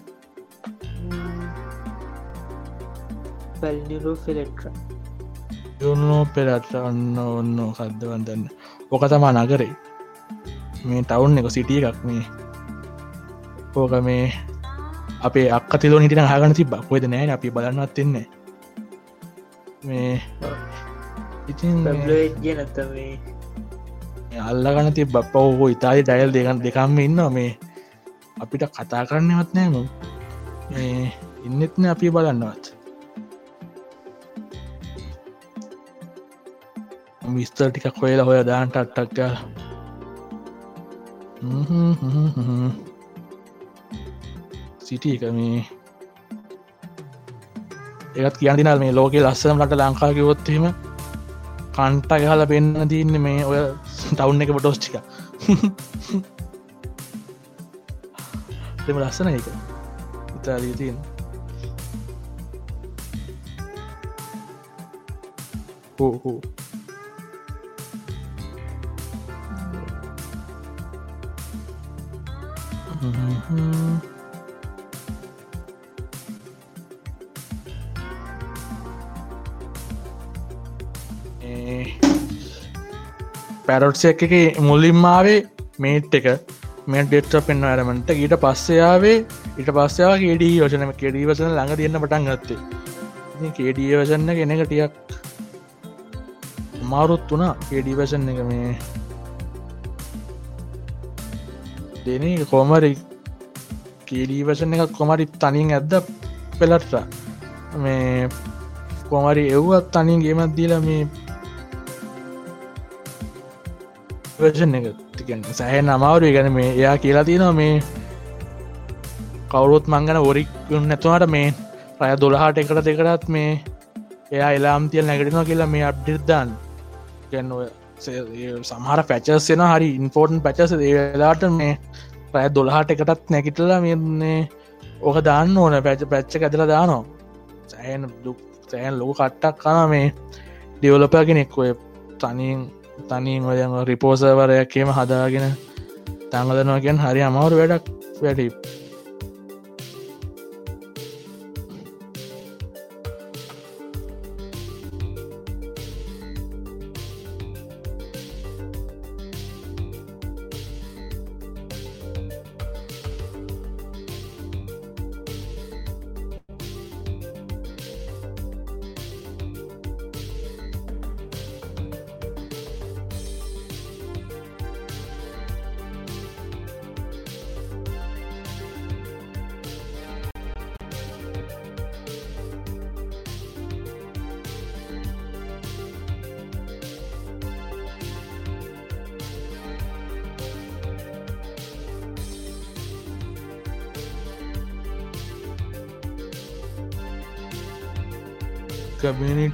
යුන්නෝ පෙරට ඔන්න ඔන්න කද්දවන්දන්න ඕක තමා නගරේ. මේ ටවුන් එක සිටිය එකක් මේ. ඕක මේ අපේ අක් තිලෝ හිටින හගන තිබ කොයිද නෑ අපි බලන්නත් එන්නේ මේ ඉතින් නැත මේ අල්ලගන ති බප්පවෝ ඉතාලි ඩයිල් දෙකන් දෙකම්ම ඉන්න මේ. අපිට කතා කරන්නවත් නෑම මේ. ඉන්නෙත්න අපි බලන්නවත්. විස්තර ටිකක් හොයලා හොය දාන්ට අට්ටක් කල සිටිය එක මේ. ඒත් කියන්තිනල් මේ ලෝක ලස්සන ලට ලංකා කිවොත්හෙම කන්ට ගහල පෙන්න්න තියන්න මේ ඔය ටවුන් එක පොටෝස්්ටික දෙම ලස්සන එක ඉතාලී තියෙන්. හෝ හෝ පැරොට්ස එක මුල්ලින්මාවේ මේට් එක. මේ ඩෙට්ට පෙන්න්න ඇරමට ඊට පස්සයාවේ ඊට පස්සයා කේඩී යෝජනම කෙඩී වසන ළඟ තියන්න පටන් ගත්තේ. කේඩිය වසන්න කෙනෙක ටියක් මාරුත් වුණා. කේඩී වසන්න එක මේ දෙන කොමරි කේඩී වසන එක කොමරි තනින් ඇද්ද පෙලට්ට මේ කොමරි එව්වත් තනින් ගේමත් දීලා මේ වර්ෂන් එක. තිකෙන් සැහ නමාවරු ගැන මේ එයා කියලා තියෙනවා මේ කවුරුත් මංගන ඔරික් නැතුවට මේ රය දොළහට එකට දෙකරත් මේ එයා එලාම් තියල් නැගටිනවා කියලා මේ අප්ඩිර්දාන් ගැන්න සමහර පැචස්සෙන හරි ඉන්පෝර්ටන් පැචස ඒලාට මේ රය දොළහට එකටත් නැකිටලා මෙන්නේ ඕක දාන්න ඕන. පැච පැච්ච ඇදල දානවා. සෑන් දුක් සෑන් ලොක කට්ටක් කන මේ ඩියවලපගෙනෙක් ඔය තනින් තනින් ඔයම රිපෝසවරයක්කේම හදාගෙන තංගදනවාගෙන් හරි අමවරු වැඩක් වැඩි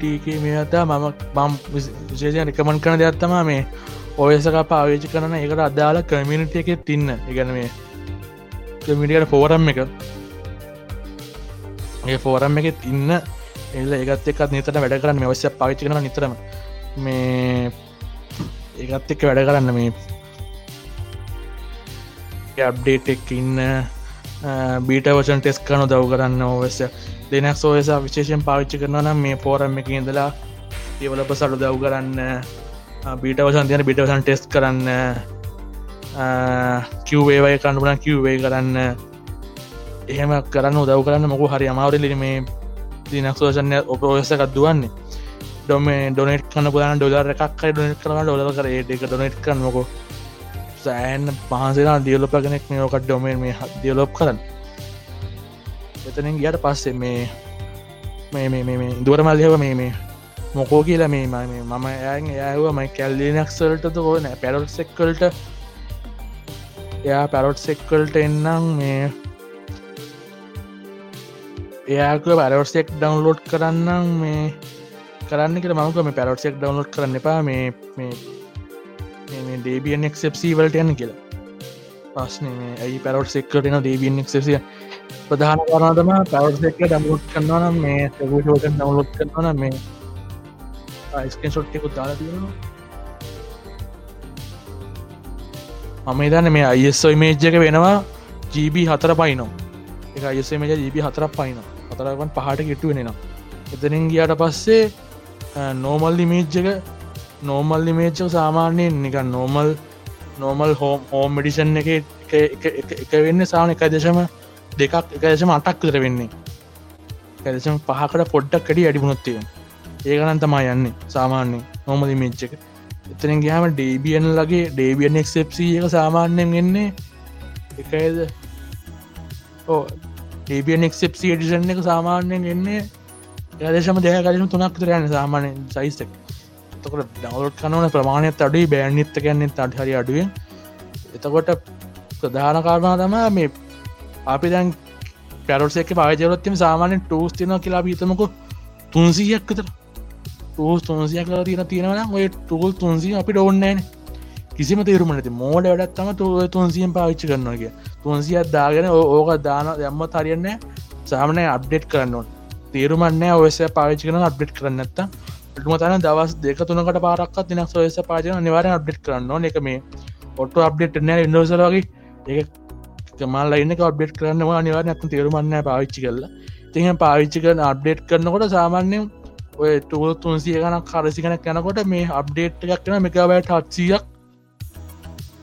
කමියනිටක මේ අතා මම බම් විශේෂය නිකමන් කන දෙයක්ත්තමා මේ ඔයසක පාවිචි කරන එකට අදාලා කමියනිටිය එක තින්න. ඉගන මේ කමිටියට ෆෝරම් එක. ඒ ෆෝරම් එක තින්න. එල්ල ඒගත් එකත් නිතට වැඩ කරන්න මේ වශ්‍ය පාවිචි කරන නිතරම. මේ ඒගත් එක්ක වැඩ කරන්න මේ අප්ඩේට් එක් ඉන්න බීට වචන් ටෙස් කනු දව් කරන්න ඕවස්ය දෙනක් සෝයසා විශේෂෙන් පාවිච්චි කරන නම් මේ පෝරම් එක ඉඳලා ඒවලප සලු දව් කරන්න බීට වසන් තියන බිටවසන් ටෙස් කරන්න කිව්වේවය කණඩුන කිව්වේ කරන්න එහෙම කරන්න උදව් කරන්න මොකු හරි අමාවරලි මේ දිනක් සෝෂණය ඔපෝසකත් දුවන්නේ. ඩොම ඩොනෙට් කන්න පුලන ඩොලර එකක් ඩොනට් කරන ඩොල කර ඒක ඩොනෙට් කරන්නකො සෑන් පහන්සේලා දියලොපගෙනෙක් මේෝකට ඩොමේ මේ දියලොප් කරන්න. එතනින් ගියට පස්සේ මේ මේ මේ දුවරමල්යව මේ මේ මොකෝ කියලා මේ මම ඇන් ඇව මයි කැල්ලිනක්සල්ටද ඕන පැරොට් සෙක්කල්ට එයා පැරොට් සෙක්කල්ට එන්නම් මේ එයාක පැරොට්සෙක් ඩවන්ලෝඩ් කරන්නම් මේ කරන්නක මක මේ පැරොට්සෙක් ඩවන්ලෝඩ් කරන්න එපා මේ මේ ඩේබියන් එක්සප්සී වලට යන්න කියලා පස්න ඇයි පැරොට් සෙක්කටන ඩේබියන් එක්සිය ප්‍රධාන කරනතම පවස් එක ඩමුලොට් කරනවා නම් මේ සගෂෝක ඩමුලොට් කරනවා නම් මේ ස්කන් ෂොට්ටෙකු දාලා තියෙනවා. මම ඉදන්න මේ අයිස්ෝ ඉමේජ් එක වෙනවා ජීබ හතර පයිනම් එක අයිසේ මේජ ජීබ හතරක් පයින හතරවන් පහට කිට්ටු වෙනවා එතනින් ගියට පස්සේ නෝමල් ඉමේජ් එක නෝමල් ඉමේච්ච සාමාන්‍යයෙන් නිකන් නෝමල් නෝමල් හෝම් හෝම් මඩිෂන් එක එක වෙන්න සාන එක දශම දෙකක් එක දශම අටක් කර වෙන්නේ. කදශම පහකට පොඩ්ඩක් කඩි අඩිමුණොත්තිය ඒකනන් තමා යන්නේ සාමාන්‍ය නොමද මිච්ච එක. එතන ගහම ඩේබියන් ලගේ ඩේබියන් එක්සප්සි එක සාමාන්‍යයෙන් එන්නේ එකයිද ඕ ඩේබියන් එක්සප්සි ඩිෂන් එක සාමාන්‍යයෙන් එන්නේ ඒදශම දෙහ කලම තුනක් තරයන්න සාමානය සයිස්තක එතකොට ඩවලොට් කනවන ප්‍රමාණයත් අඩුයි බෑන්නිත්ත ගැන්නේ අඩ හරි අඩුවෙන්. එතකොට ප්‍රධාන කාරණා තමා මේ අපි දැන් පැරොටසෙක් පාජරොත්තිම සාමානෙන් ටූස් තින කියලා පිතමක තුන්සීයක් විතර. ටූස් තුන්සිය කලා තියෙන තියෙනවන ඔය ටූල් තුන්සිය අපි ඩෝන්නෑන කිසිම තේරුමනති මෝඩ වැඩත්තම තුව තුන්සියෙන් පාවිච්චි කරන්නගේ තුන්සියක් දාගෙන ඕක දාන යම්ම තරියන්න සාමනය අප්ඩේට් කරන්නවා තේරුමන්න ඔයස පාවිච්චි කරන අප්ඩේට් කරන්නත්ත ටම තන දවස් දෙක තුනකට පාරක් දිනක් සොයස පාචන නිවාර අප්ඩේට් කරන්න එක මේ ඔට්ට අප්ඩේට් නෑ ඉන්ඩෝසලගේ ඒ මල් ඉන්න අප්ඩේට් කරන්නවා නිවාර ඇත තේරුමන්න පාවිච්චි කරලා. තිහ පාවිච්චි කරන අප්ඩේට් කරනකොට සාමාන්‍යයෙන් ඔය තුල තුන්සිය ගනක් කරසිකනක් යනකොට මේ අප්ඩේට් එකක් කන මෙකබට හත්සියක්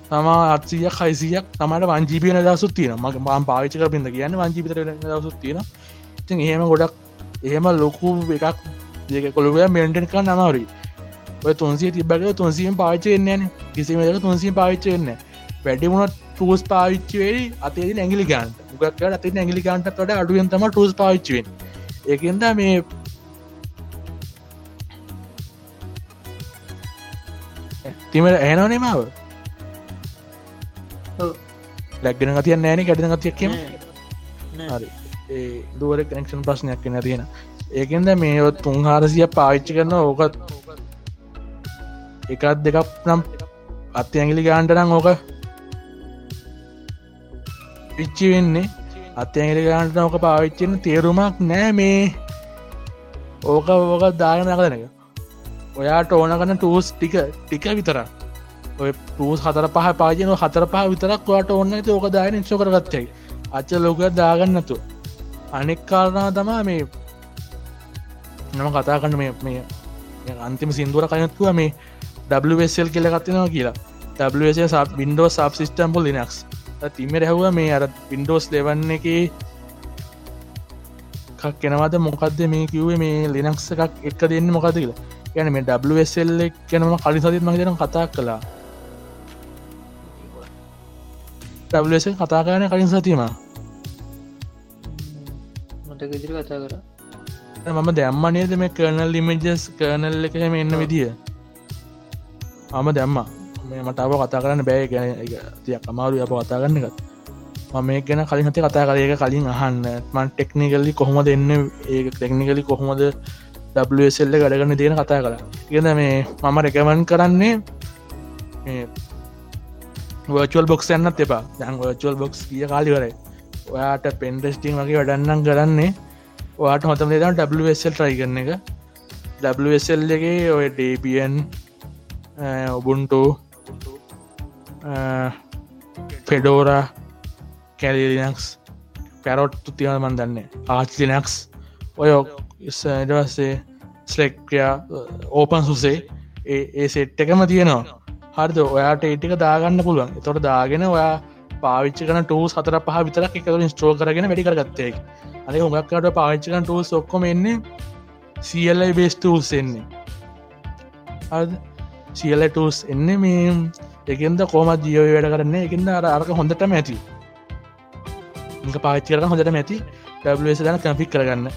තමා අත්සිය කයිසියක් තමට වංජීපියන දසුත් තියන මගේ මාම් පාවිචක පින්ද කියන්න වංජීපිතර දසුත් තියෙන ති එහෙම ගොඩක් එහෙම ලොකු එකක් දෙක කොළුග මෙන්ටෙන් කන්න අමාරී ඔය තුන්සිය තිබ්බක තුන්සියෙන් පාවිච්චයන්න කිසිම දෙක තුන්සිය පාවිච්චයන්න වැඩිමුණට ටස් පාවිච්චවේ අතේ ඇගිලි ගන්ට ගක්ට අති ඇගිලි ගන්ට ට අඩුවෙන් තම ටස් පාවිච්චුවෙන් ඒකෙන්ද මේ තිමට ඇනවනේ මාව? ලැක්ගෙන ගතියන්න ෑන කැටින ගතියක් කියම හරි. දුවර කනෙක්ෂන් ප්‍රශ්නයක් න තියෙන ඒකෙන්ද මේ තුන් හාරසිය පාවිච්චි කරන ඕකත් එකත් දෙකක් නම් අත්‍ය ඇගිලි ගාන්ටනම් ඕක පිච්චි වෙන්නේ. අත්‍යඇගිලි ගාන්ට ඕක පාවිච්චෙන තේරුමක් නෑ මේ. ඕක ඕක දාගෙන නකදනක ඔයාට ඕනගන්න ටූස් ටික ටික විතර ඔය පූස් හතර පහ පාජන හතර පහ විතරක් වාට ඔන්න ඇති ඕක දායන ශෝ කරගත්තයි අච්ච ලෝක දාගන්නතු අනෙක් කාරණා තමා මේ නම කතා කන්න මේ මේ අන්තිම සිින්දුවර කයනත්තුව මේ WSL කියල කත්තිනවා කියලා. WS බින්ඩෝ සබ් සිිස්ටම්පල් ලිනක්ස් තිම රැහුව මේ අර පින්ඩෝස් ලෙවන්න එක එකක් කෙනවද මොකක්ද මේ කිව්වේ? මේ ලිනක්ස එකක් එක දෙන්න මොකද කියලා. ගැන මේ WSL කෙනම කලි සතිත් මහිතන කතා කළා. WS කතා කරන කලින් සතිීම මම. දැම්ම නේද මේ කරනල් ලිමජස් කරනල් එක එන්න විදිිය? මම දැම්ම මේ මට අව කතා කරන්න බෑ. ගැන තියක් අමාරු අප කතා කරන්න එකත්. මම මේ ගැන කලින් හති කතා කරයක කලින් අහන්න. මන් ටෙක්නිකල්ලි කොහොම දෙන්න ඒ ටෙක්නිකලි කොහොමද WSල්ල ගඩගන්න තියෙන කතා කළ ඉගද මේ මම රැකමන් කරන්නේ වර්චුවල් බොක්ස් යන්නත් එපා. දැන් වර්චුවල් බොක්ස් කිය කාලිවරයි ඔයාට පෙන්ඩස්ටිං වගේ වැඩන්නම් කරන්නේ. ඔයාට හොතම දෙදම් WSල් ට්‍රයි කරන එක. WSල් එකගේ ඔය ඩේබියන් ඔබුන්ටෝ ෆෙඩෝරා කැලිලිනක්ස් පැරොට්තු තියන මන් දන්නේ. ආච්ලිනක්ස් ඔය ඉඩවස්සේ ස්ලෙක්්‍රියා ඕපන් සුසේ ඒ සෙට් එකම තියෙනවා. හරිද? ඔයාට ඒටික දාගන්න පුළුවන්. තොට දාගෙන ඔයා පාවිච්ච කන ටූස් හතර පහ විතරක් එකකර ස්ට්‍රෝ කරගෙන වැඩි කරගත්තේ අද හොඟක්කට පාවිච්චකන ටූස් ඔක්කොම එන්නේ සියල්ලයි බේස්ටූස් එන්නේ. සියල ටස් එන්න මේ එකෙන්ද කෝමත් ජියෝ වැඩ කරන්න? එකන්න අර අරක හොඳටම ඇති. ඉක පාච්චි කරන හොඳට ඇති. ඩස් දන කම්පික් කරගන්න.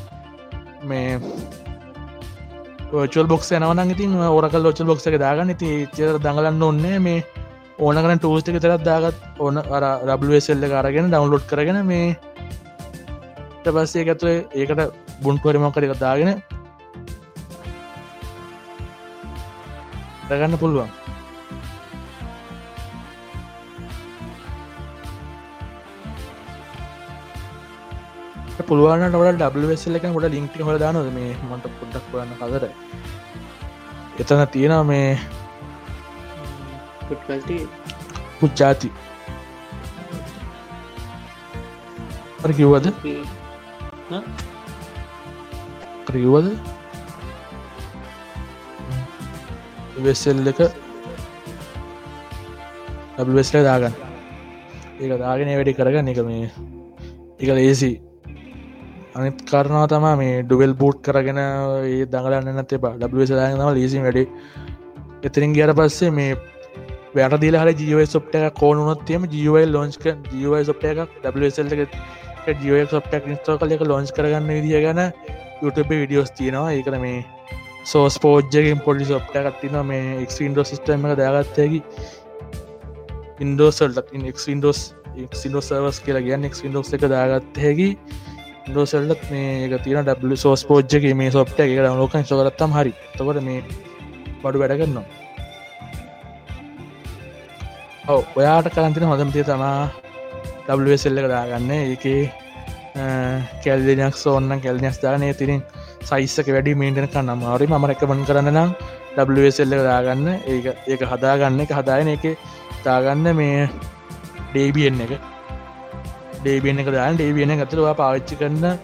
මේ චල් බොක්ස් යනවන ඉතින් ඕරක ලෝචල් බොක්ස එක දාගන්න. ති චර දඟලන්න ඔන්නේ මේ ඕනකන ටූස්ට එක තරත් දාගත් ඕන අර රබ්ලසෙල්ල කරගෙන ඩවන්ලෝඩ් කරගෙන මේ පස්සේ ඇතුවේ ඒකට බුන්පුවරමක් කර එක දාගෙන දගන්න පුළුවන්. පුළුවන්ට ොට ඩස්ල එක ොට ලින්ක් හො දානද මේ මට පොඩ්ඩක් කරන්න කදර එතන තියෙන මේ පුච්චාති. කිව්වද? ක්‍රීවද වෙස්සෙල් එක ඩස්ල දාගන්න. ඒක දාගෙන වැඩි කරගන්න. එක මේ එක ලේසි අනිත් කරනවා තම මේ ඩුවල් බූට් කරගෙන ඒ දඟලන්න නැතේ ඩස් දාගනම ලීසි වැඩි. එතරින් ගියට පස්සේ මේ වැට දිල හර ජීව සොප්ට එක කෝනුනොත්යම ජීවල් ලෝන්ස්ක ජීව සොප්ට එකක් ඩසල් එක ජිය සොප්ටක් නිස්තෝ කල එක ලෝන්ස් කරගන්න විදිිය ගැන YouTube විඩියෝස් තියෙනවා. ඒකන මේ සෝස් පෝජ්ජකින් පොඩි සොප්ට කත්තින මේ එක්න්ඩෝ සිිටම එක දාගත්තයකි ඉන්ඩෝසල්ට එක්න්ඩෝස් එක්සිඩෝ සර්වස් කියලා කියන්න එක්න්ඩෝස් එක දාගත් හැකි ඉන්ඩෝසල්ලත් මේ එක තින ඩ සෝස් පෝජ්ජක මේ සොප්ට එක ලෝක සොකරත්තම් හරි. තකට මේ බඩු වැඩ කරන්නවා ඔව ඔයාට කරන්තින හොදමතිය තමා ඩසල් එක දාගන්න. ඒක කැල්දනයක් සෝන්න කැල්නස් දානය තිරින් සයිස්සක වැඩි මේටන කන්න මාරි මම රැකමන් කරන්න නම් ඩසල් එක දාගන්න. ඒක ඒක හදාගන්න. එක හදායන එක දාගන්න මේ ඩේබියෙන් එක. ඩේබියන එක දාන්න. ඩේබියන ඇතුරවා පාවිච්චි කරන්න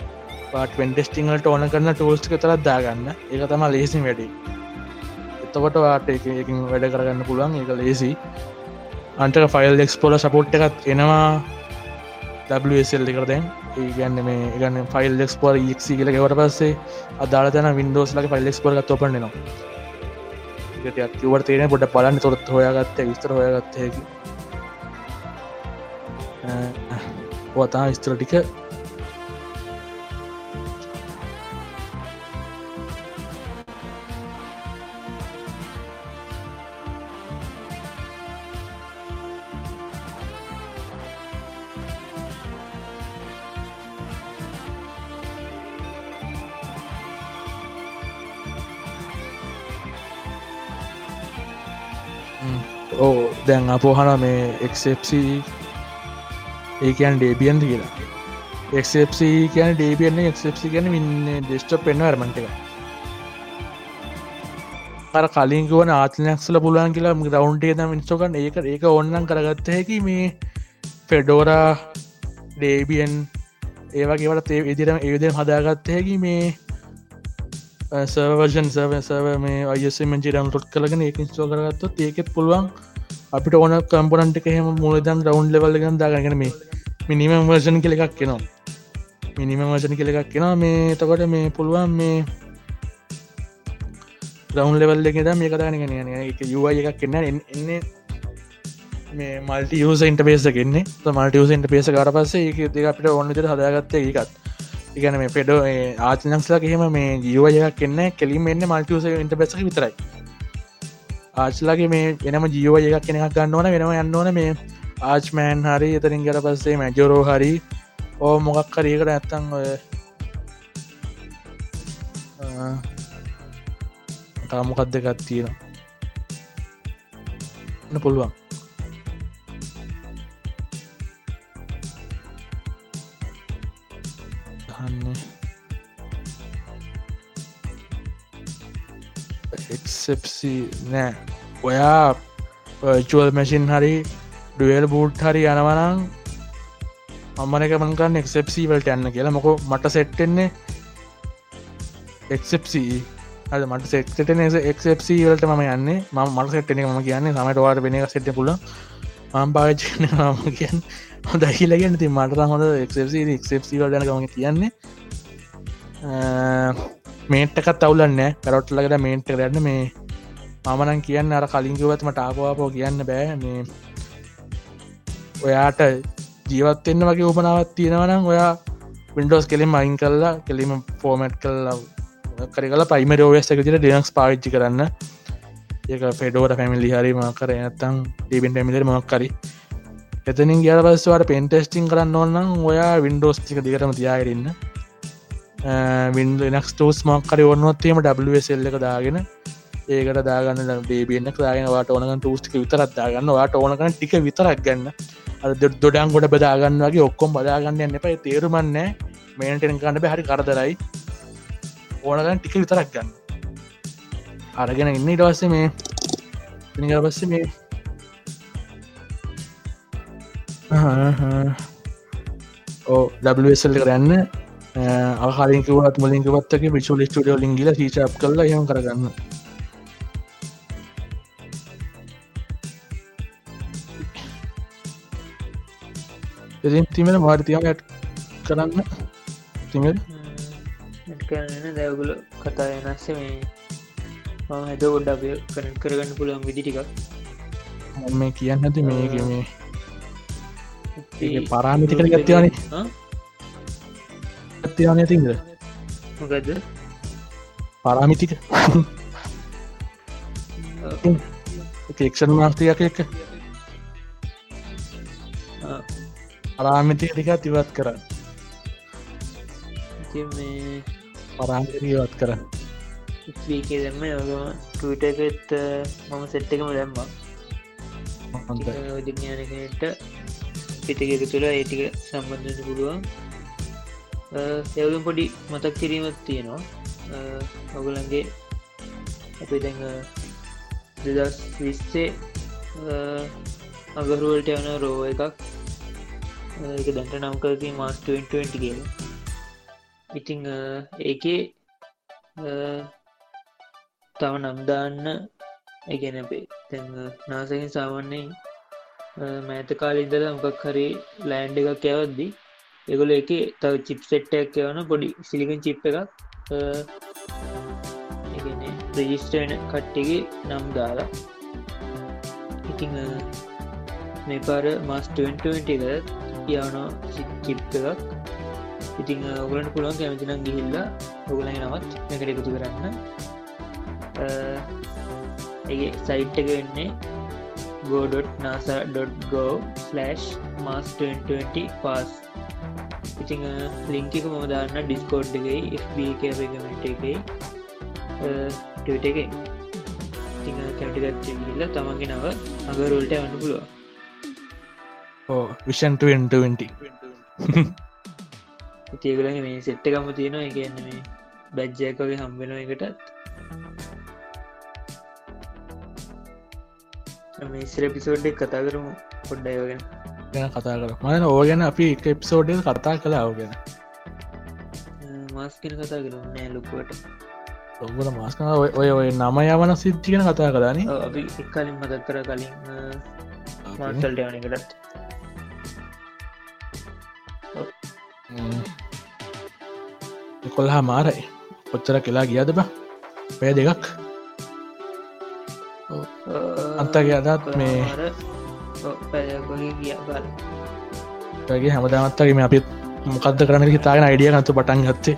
පාට පෙන්ටෙස්ටිංහට ඕන කරන්න ටෝස්ක තරත් දාගන්න. ඒක තම ලේසින් වැඩි. එතකොට වාට එකින් වැඩ කරගන්න පුළුවන්. එක ලේසි අන්ටක ෆයිල් එක්ස්පෝල සපෝට් එකත් එනවා. WSL එකරදැන් ඒගන්න මේ ගන්න ෆයිල් ෙක්ස්පෝර ක්සි කියල වට පස්සේ අදාල තන වින්ඩෝස් ලක ෆයිල් එක්ස්පෝර ගත් ඔපන්නවා කිවට තේන පොට පලන්න තොරත් හොයාගත්ත විස්තර හොයාගත්තයකි පොතා විස්තර ටික. ඕ දැන් අපෝහන මේ එක්සප්C ඒකන් ඩේබියන්ද කියලා. එක්පC කියන ඩේබියන්න එක්පC ගැන ඉන්න ඩෙස්ටප් පෙන්න්න අරමට එක. අර කලින්ගුවන ආතනයක්සල පුලන් කියලා ගවන්්ටේ ම මිනිස්සෝකන් ඒක ඒක ඔන්නන් කරගත්ත හැකි මේ ෆෙඩෝරා ඩේබියන් ඒවගේවට තේ ඉදිරම ඒවිදම් හදාගත්ත හැකි මේ සර්වර්ෂන් සර්ව සර්ව මේ අයසමෙන්චි ඩම් ටොට් කලගෙන ඒක ස්ටෝ කරගත්ත ඒකෙත් පුළුවන් අපිට ඕන කම්පනන්ට එහෙම මුලදන් රවන්් ලෙවල්ලගන් දාගගෙන මේ මිනිමම් වර්ෂන් කෙල එකක් කෙනවා මිනිම වර්ෂණ කෙල එකක් කෙනවා මේ තකොට මේ පුළුවන් මේ රවන්් ලෙවල් එක මේ කතාගෙන යන එක යුව එකක් කෙන්න එන්නේ මේ මල්ට යස ඉන්ට පේස කෙන්නේ මල්ට යස ඉන්ට පේස කාර පස්සේ එක දෙක අපිට ඔන්න හදාගත්ත එකත් ඉගන මේ පෙඩ ආචනක්ලා එහෙම මේ ජීවයක් කෙන්න කෙලින් එන්න මල්ටියස ඉට පෙස විතරයි. ආච්ලාගේ මේ එනම ජීව එකක් කෙනෙක් ගන්න ඕන වෙනම යන්න ඕන මේ ආච්මෑන් හරි එතරින් ගට පස්සේ මැජෝරෝ හරි. ඕ මොකක් කරීකට ඇත්තන් ඔය තාමොකක් දෙකත් තියෙන පුළුවන්. එක්සප්සි නෑ. ඔයා චුවල් මැසින් හරි ඩුවල් බූට් හරි යනවනං අම්මන එක මංකන්න එක්සප්සි වලට යන්න කියලා. මොක මට සෙට්ටෙන්නේ එක්සප්සි අද මට සෙක්ටන එක්සප්සි වලට ම යන්නේ. ම මට සෙට්ටන ම කියන්නේ. සමට වාට වෙන එක සෙට්ට පුල මම් පාචන ම කියන් දහිලගෙන ති මට හොඳ එක්සප්සි එක්සප්සි වලටන කම කියන්නේ. මේට්ටකත් අවුලන්න කරොට්ලකට මේන්ට කරන්න මේ මමනන් කියන්න අර කලින්කිවත්ම ටාපවාපෝ කියන්න බෑ. මේ ඔයාට ජීවත්වෙන්න වගේ උපනාවත් තියෙනවනම් ඔයා වින්ඩෝස් කෙලින් අයින් කල්ලා කෙලිම ෆෝමට් කල්ලා කරකල පයිමරෝවස් එකතිට ඩෙනක්ස් පාවිච්චි කරන්න. ඒක පෙඩෝට පැමිලි හරි මකර ඇත්තම් ඩීබෙන් පැමිලි මක්කරි එතනින් ගිය පස්සවාට පෙන්ටෙස්ටිං කරන්න ඕන්නම් ඔයා වින්ඩෝස් ටික දිගටම තියාගරන්න වින්ඩ නක් ටෝස් මක්කර ඔන්නොත්තේම ඩසල් එක දාගෙන ඒකට දාගන්න ඩේබියන්න දාගෙන වාට ඕනක ටස්ටික විතරත් දාගන්න. වාට ඕනකන ටික විතරක් ගන්න. අද දොඩන් ගොඩ බදාගන්න වගේ ඔක්කොම් බදාගන්න යන්න එපයි තේරුමන්න මේන්ටෙන් කන්න බැහරි කරදරයි. ඕනගන්න ටික විතරක් ගන්න. අරගෙන ඉන්න ඉටවස්සේ මේ නිග පස්ස මේ ඕ ඩසල් කරන්න ආකාලින්කවත් මලින්කවත්තක විචුල ස්ටඩියෝ ලින්ගිල සීචප් කරලා යම් කරගන්න. ඉතින් තිමෙන මාර්තියම ඇට් කරන්න. තිමල් කරන්න දැවගුල කතා වෙනස්ස මේ මම හැද ගොඩ අප කරන කරගන්න පුළුවන් විදි ටිකක්. මේ කියන්න ඇති මේක මේ පරාමිතිකට ගත්තවනේ ගත්තවනය තිද මොකද පරාමිතික එක්ෂන් මාස්තියක් එක පරාමිතික ටිකත් ඉවත් කර. ඉතින් මේ පරාමිතිවත් කර. වීකේ දෙම යගම ටට එකත් මම සෙට් එකම දැම්මා. විඥානකට පිටක තුළ ඒටික සම්බන්ධන පුළුවන්. එවුම් පොඩි මතක් කිරීමත් තියෙනවා. ඔගුලන්ගේ අපි දැඟ දෙදස් විස්සේ අගරුවලට යන රෝ එකක් එක දැන්ට නම් කරති මාස් 2020 කියල. ඉතිං ඒකේ තව නම්දාන්න එකන අපේ තැන් නාසකින් සාමන්නේ මෑත කාලින්දල මොකක් හරි ලෑන්ඩ් එකක් යවද්දි එගොල එක තව චිප් සෙට්ටක් යවන පොඩි සිලිකන් චිප් එකක් රජිස්ටන කට්ටිගේ නම් දාලා. ඉතිං මේ පාර මස් 2020 එක යවන චිප් එකක්. ඉතිං ඔගලට පුළුවන් කැමතිනම් ගිහිල්ලා ඔගලයි නවත් එකට එකතු කරන්න. ඒ සයිට් එක වෙන්නේ go.nasa.go/ මස් 2020 පාස් ඉතිං ලිංකික මම දාන්න ඩිස්කෝඩ් එකයි FB කැපගමට එකයි ටට එක ඉතිං කැටිගත් ගිල්ල තමන්ගේ නව අගරෝල්ට වන්න පුළුව ඕ විෂන්ට ඉතියගලගේ මේ සෙට්ටකම තියෙනවා එකන්න මේ බැජ්ජයකගේ හම්බෙන එකටත් මේ ඉස්ර පිසෝඩ්ඩක් කතා කරමු පොඩ්ඩයෝගෙන ගැන කතා කර මන ඕගැන අපි එක එප්සෝඩ් කතා කලා ඕගෙන මාස්කෙන කතා කරු නෑ ලොකුවට ඔබල මාස්ක ඔය ඔය නම යවන සිද්ධියන කතා කලාන අපි එක්කලින් මදක් කර කලින් මාර්සල්ට යනකටත් කොල්හා මාරයි. කොච්චර කියලා ගියද බ? පය දෙකක්. අන්තගේ අදත් මේ ගේ හැමදාමත්තගේ මේ අපිත් මොකක්ද කරන තාගෙන අයිඩිය නතු පටන් ගත්තේ.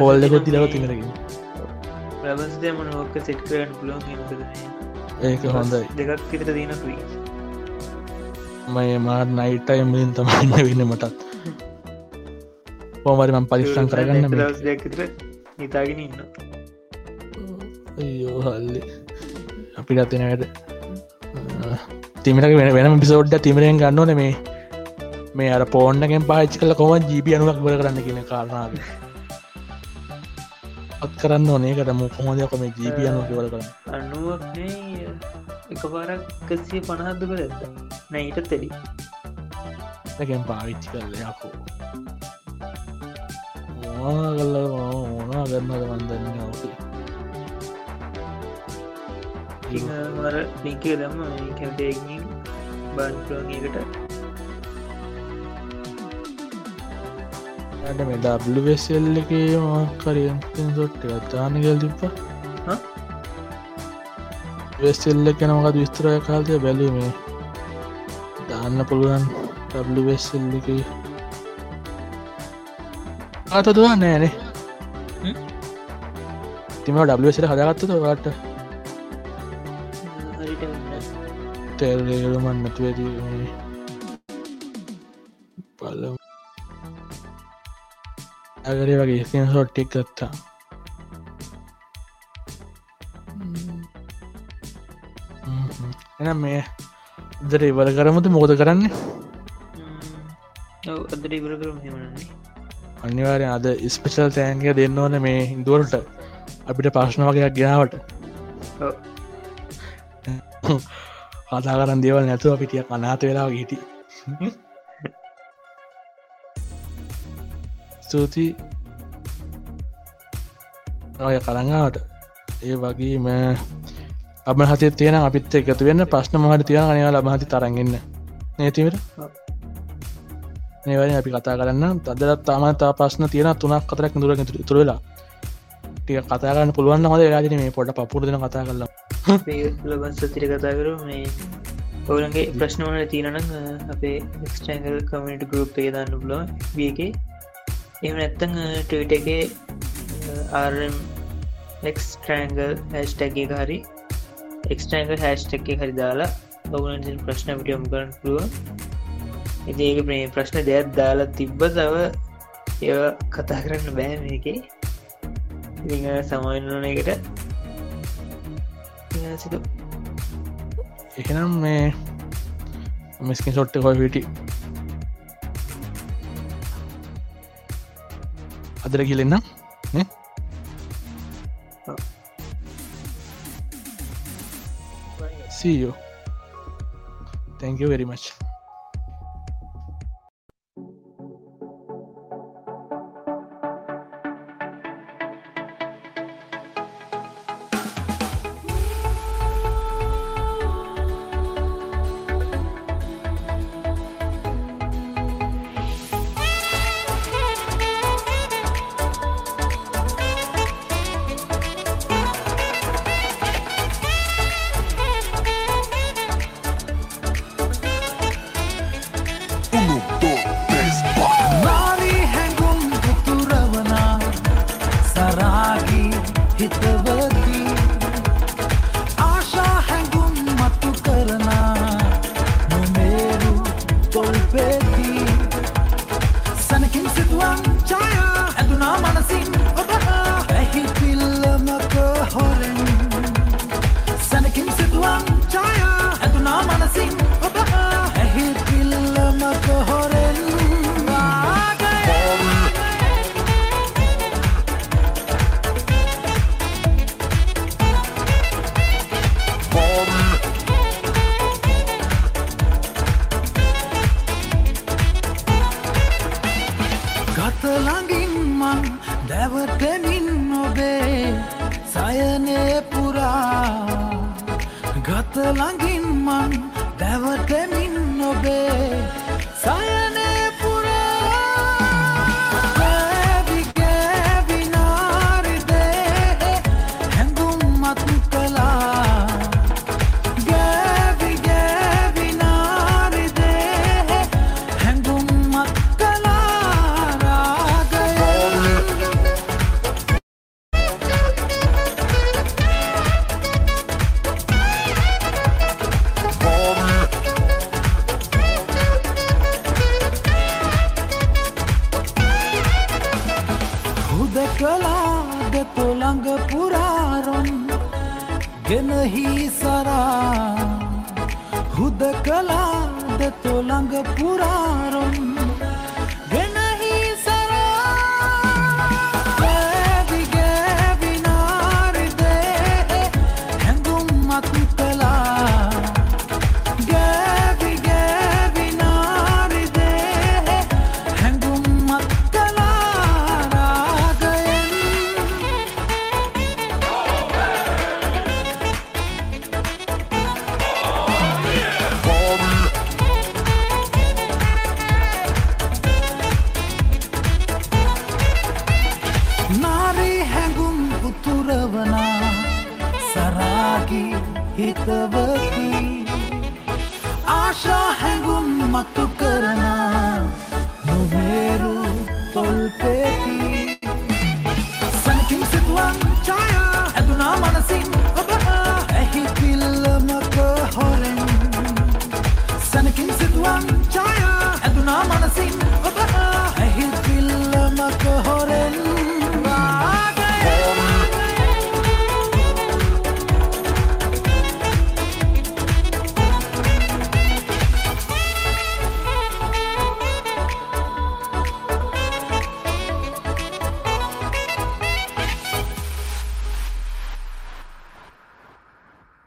හෝල්ලකොත් දිලව තිරගෙන ලබස්දේ මන ඕක සෙට් කරන්න පුළුවන් ඒක හොඳයි. දෙකක් කිරට දීනකුයි මය මාත් නයිටයි මුලින් තමයින්න වෙන්න මටත්. පෝමරිමන් පරිස්සන් කරගන්න නිතාගෙන ඉන්න. අයෝ හල්ලි. අපි ගත්තින වැඩ. තිමට වෙන වෙනම පිසෝඩ්ඩ තිමරෙන් ගන්නන මේ. මේ අර පෝන්නගෙන් පාච්චි කල කොම ජීබි අනුවක් බල කරන්න කියන කාරණාව අත් කරන්න ඕනේකට මු කොමදයකොම ජීබි අනුව වල කරන්න අනුවක්නේ එක පාරක් කසිය පණහත්ද කර නැයිට තෙරි ගැන් පාවිච්චි කරල යකෝ. ඕනගල්ල ඕනා ගන්නද මන්දන්න ඕකේ මර ලිංක දම කැටකින් බන්ලෝගකට ඇට මේ ඩවෙස්සෙල් එක මාකරියෙන් සොට්ට ගත්තානගල් තිප්ප වෙස්සෙල්ල කෙනමකත් විස්තරය කාල්තය බැලීමේ දාන්න පුළුවන් ඩවෙස්සෙල් එක. ආතතුවා නෑනේ තිම ඩවෙසට හදගත්තද වාට තෙල්ලේරුමන් නැතුවදී පල අගරේ වගේ සින් සොට්ටික් ගත්තා එන මේ දර ඉවර කරමුද මෝද කරන්න අනිවාරය අද ස්පෙෂල් තෑන්ග දෙන්න ඕන මේ හිදුවලට අපිට ප්‍රශ්න වගේයක් ගෙනාවට කතා කරන් දේවල් නැතුව අපිටිය අනාත වෙලා හිටි ස්තුතියි ඔය කරංගාවට ඒ වගේම අබ හතේ තියෙන අපිත් එකතු වෙන්න. ප්‍රශ්න මහට තියෙන? අනිවා ලබහති තරගන්න නේතිවට ඒවැනි අපි කතා කරන්න තදරත් තාමතා ප්‍රශ්න තියෙන තුනක් කතරක් දුර තුර වෙලා. ටික කතාගන්න පුළුවන් හොද රාජන මේ පොට පපුරදන කතා කරලා. ලබන් සතිර කතා කරු මේ ඔවලන්ගේ ප්‍රශ්නවන තියනන අපේ එක්ස්ටංගල් කමට ගරුප් එක දන්න පුලො බියක එම නැත්තං ටවිට එක ආරම් එක්ස්ට්‍රෑන්ගල් හැස්ටැගේ හරි එක්ස්ටෑන්ගල් හැස්ටක් හරි දාලා ඔවුන ප්‍රශ්න පිටියම් කරන්න පුළුව ඉතිඒක ප්‍රේ ප්‍රශ්න දෙයක් දාලා තිබ්බ තව ඒ කතා කරන්න බෑ මේක ඉ සමයින්නන එකට එහෙනම් මේ මිස්කින් සොට්ට හොය විටි අදර කියලෙන්න්න see you. Thank you very much.